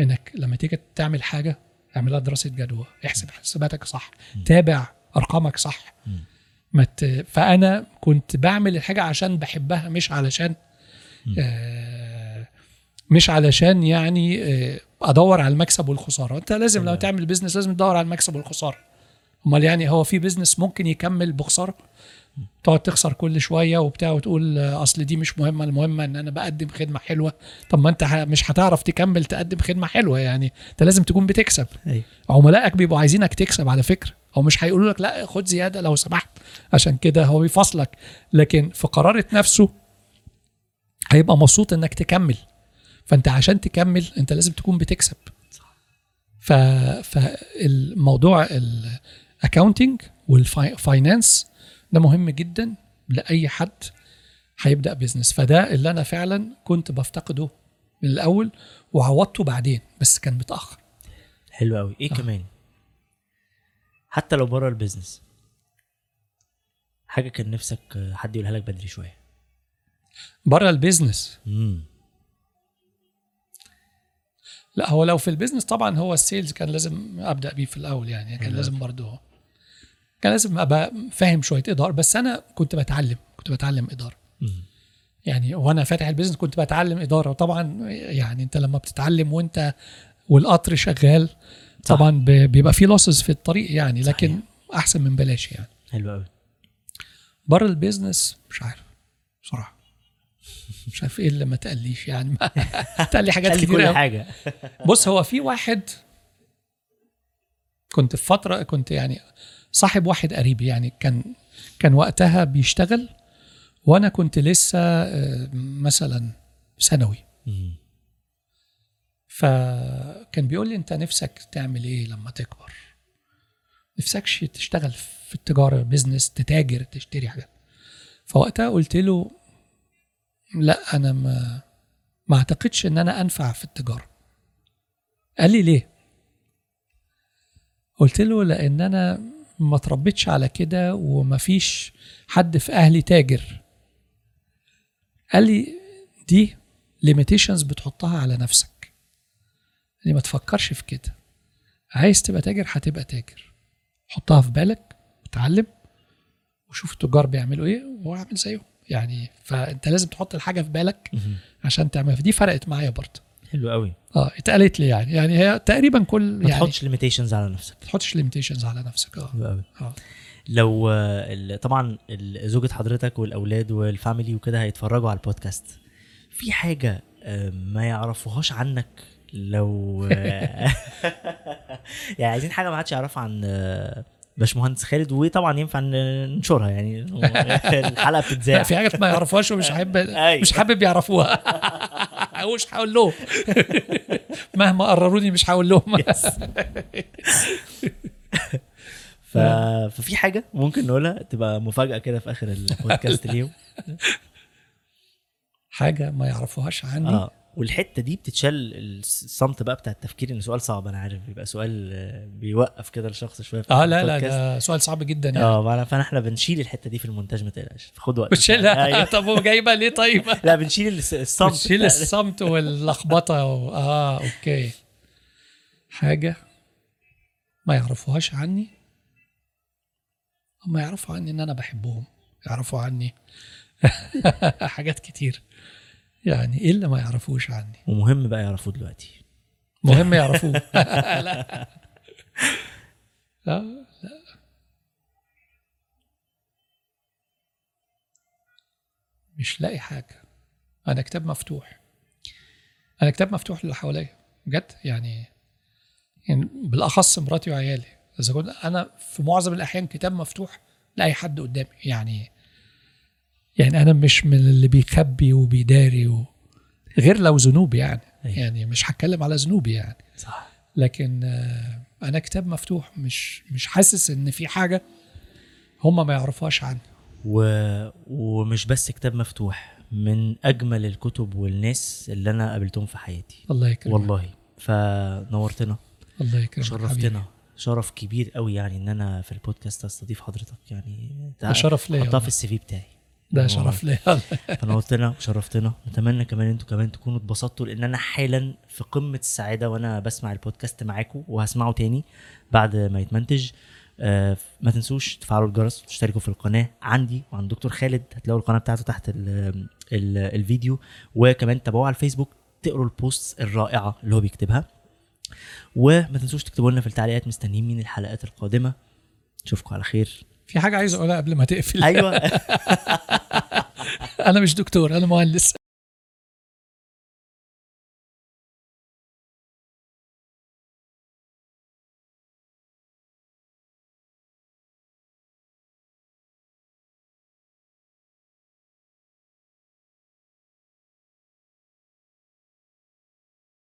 إنك لما تيجي تعمل حاجة اعملها دراسة جدوى. احسب حساباتك صح. تابع أرقامك صح. مم. ما ت... فأنا كنت بعمل الحاجة عشان بحبها مش علشان. آه مش علشان يعني آه أدور على المكسب والخسارة. أنت لازم لو. تعمل business لازم تدور على المكسب والخسارة. أمال يعني هو في business ممكن يكمل بخسارة؟ تقعد تخسر كل شوية وبتاع وتقول آه، أصل دي مش مهمة المهمه إن أنا بقدم خدمة حلوة. طب ما أنت مش هتعرف تكمل تقدم خدمة حلوة يعني. أنت لازم تكون بتكسب. أيوه. عملائك بيبقوا عايزينك تكسب على فكرة. أو مش هيقولوا لك لا خد زيادة لو سمحت. عشان كده هو بيفصلك. لكن في قرارة نفسه هيبقى مبسوط إنك تكمل. فأنت عشان تكمل أنت لازم تكون بتكسب. ف فالموضوع ال accounting وال finance ده مهم جدا لأي حد هيبدأ business فده اللي أنا فعلا كنت بفتقده من الأول وعوضته بعدين بس كان متأخر. حلو قوي إيه آه. كمان؟ حتى لو بره ال business حاجة كان نفسك حد يقولها لك بدري شوية. بره ال business. لا هو لو في ال business طبعا هو ال sales كان لازم أبدأ بيه في الأول يعني كان. لازم برضه كان لازم أبقى فاهم شوية إدارة. بس أنا كنت بتعلم كنت بتعلم إدارة. يعني وأنا فاتح ال business كنت بتعلم إدارة. وطبعا يعني أنت لما بتتعلم وأنت والقطر شغال صح. طبعا بيبقى في losses في الطريق يعني لكن صحيح. أحسن من بلاش يعني. حلو قوي بره ال business مش عارف بصراحة. مش عارف إيه اللي ما تقليش يعني. ما تقلي حاجات كتير كل. حاجة. بص هو في واحد كنت في فترة كنت يعني صاحب واحد قريب يعني كان كان وقتها بيشتغل وأنا كنت لسه آه، مثلا ثانوي. فكان بيقول لي أنت نفسك تعمل إيه لما تكبر؟ نفسكش تشتغل في التجارة بيزنس تتاجر تشتري حاجات. فوقتها قلت له لا أنا ما ما اعتقدش إن أنا أنفع في التجارة. قال لي ليه؟ قلت له لأن أنا ما تربيتش على كده ومفيش حد في أهلي تاجر. قال لي دي limitations بتحطها على نفسك. يعني ما تفكرش في كده. عايز تبقى تاجر هتبقى تاجر. حطها في بالك وتعلم وشوف التجار بيعملوا إيه وأعمل زيهم. يعني فأنت لازم تحط الحاجة في بالك. عشان تعمل فدي فرقت معايا برضه. حلو قوي. آه اتقالت لي يعني. يعني هي تقريبا كل ما يعني تحطش limitations على نفسك. ما تحطش limitations على نفسك. آه. حلو قوي. آه. لو طبعا زوجة حضرتك والأولاد وال family وكده هيتفرجوا على البودكاست. في حاجة ما يعرفوهاش عنك لو يعني عايزين حاجة ما حدش يعرفها عن آه، باشمهندس خالد وطبعا ينفع ننشرها يعني الحلقة بتتذاع. في حاجات ما يعرفوهاش ومش حابب أيوة. مش حابب يعرفوها. مش هقول لهم مهما قرروني مش هقول لهم ف... ففي حاجة ممكن نقولها تبقى مفاجأة كده في آخر البودكاست اليوم؟ حاجة ما يعرفوهاش عني. آه. والحتة دي بتتشال الصمت بقى بتاع التفكير إن سؤال صعب أنا عارف بيبقى سؤال آه، بيوقف كده الشخص شوية آه لا لا. ده سؤال صعب جدا يعني. آه فاحنا بنشيل الحتة دي في المونتاج ما تقلقش. خد وقت بتشيلها أيوة. طب هو جايبه ليه طيب؟ لا بنشيل الصمت. بتشيل الصمت واللخبطة و... آه أوكي. حاجة ما يعرفوهاش عني؟ هم يعرفوا عني إن أنا بحبهم يعرفوا عني. حاجات كتير. يعني اللي ما يعرفوش عني. ومهم بقى يعرفوه دلوقتي. مهم يعرفوه. لا. لا لا. مش لاقي حاجة. أنا كتاب مفتوح. أنا كتاب مفتوح للي حواليا. بجد؟ يعني يعني بالأخص مراتي وعيالي. إذا كنت أنا في معظم الأحيان كتاب مفتوح لأي حد قدامي. يعني يعني أنا مش من اللي بيخبي وبيداري و... غير لو ذنوب يعني. أيوة. يعني مش هتكلم على ذنوبي يعني. صح. لكن آه، أنا كتاب مفتوح مش مش حاسس إن في حاجة هم ما يعرفوهاش عني. و... ومش بس كتاب مفتوح من أجمل الكتب والناس اللي أنا قابلتهم في حياتي. الله يكرمك. والله. فنورتنا. الله يكرمك حبيبي. شرفتنا. شرف كبير قوي يعني إن أنا في البودكاست أستضيف حضرتك يعني. ده شرف ليا حطها في. السي في بتاعي. ده. شرف ليا فنورتنا وشرفتنا نتمنى كمان أنتوا كمان تكونوا اتبسطتوا لأن أنا حالا في قمة السعادة وأنا بسمع البودكاست معاكم وهسمعه تاني بعد ما يتمنتج. آه، ما تنسوش تفعلوا الجرس وتشتركوا في القناة عندي وعند دكتور خالد هتلاقوا القناة بتاعته تحت ال ال الفيديو. وكمان تابعوه على الفيسبوك تقروا البوست الرائعة اللي هو بيكتبها. وما تنسوش تكتبوا لنا في التعليقات مستنيين مين الحلقات القادمة. نشوفكم على خير. في حاجة عايز أقولها قبل ما تقفل. أيوه. أنا مش دكتور أنا مهندس.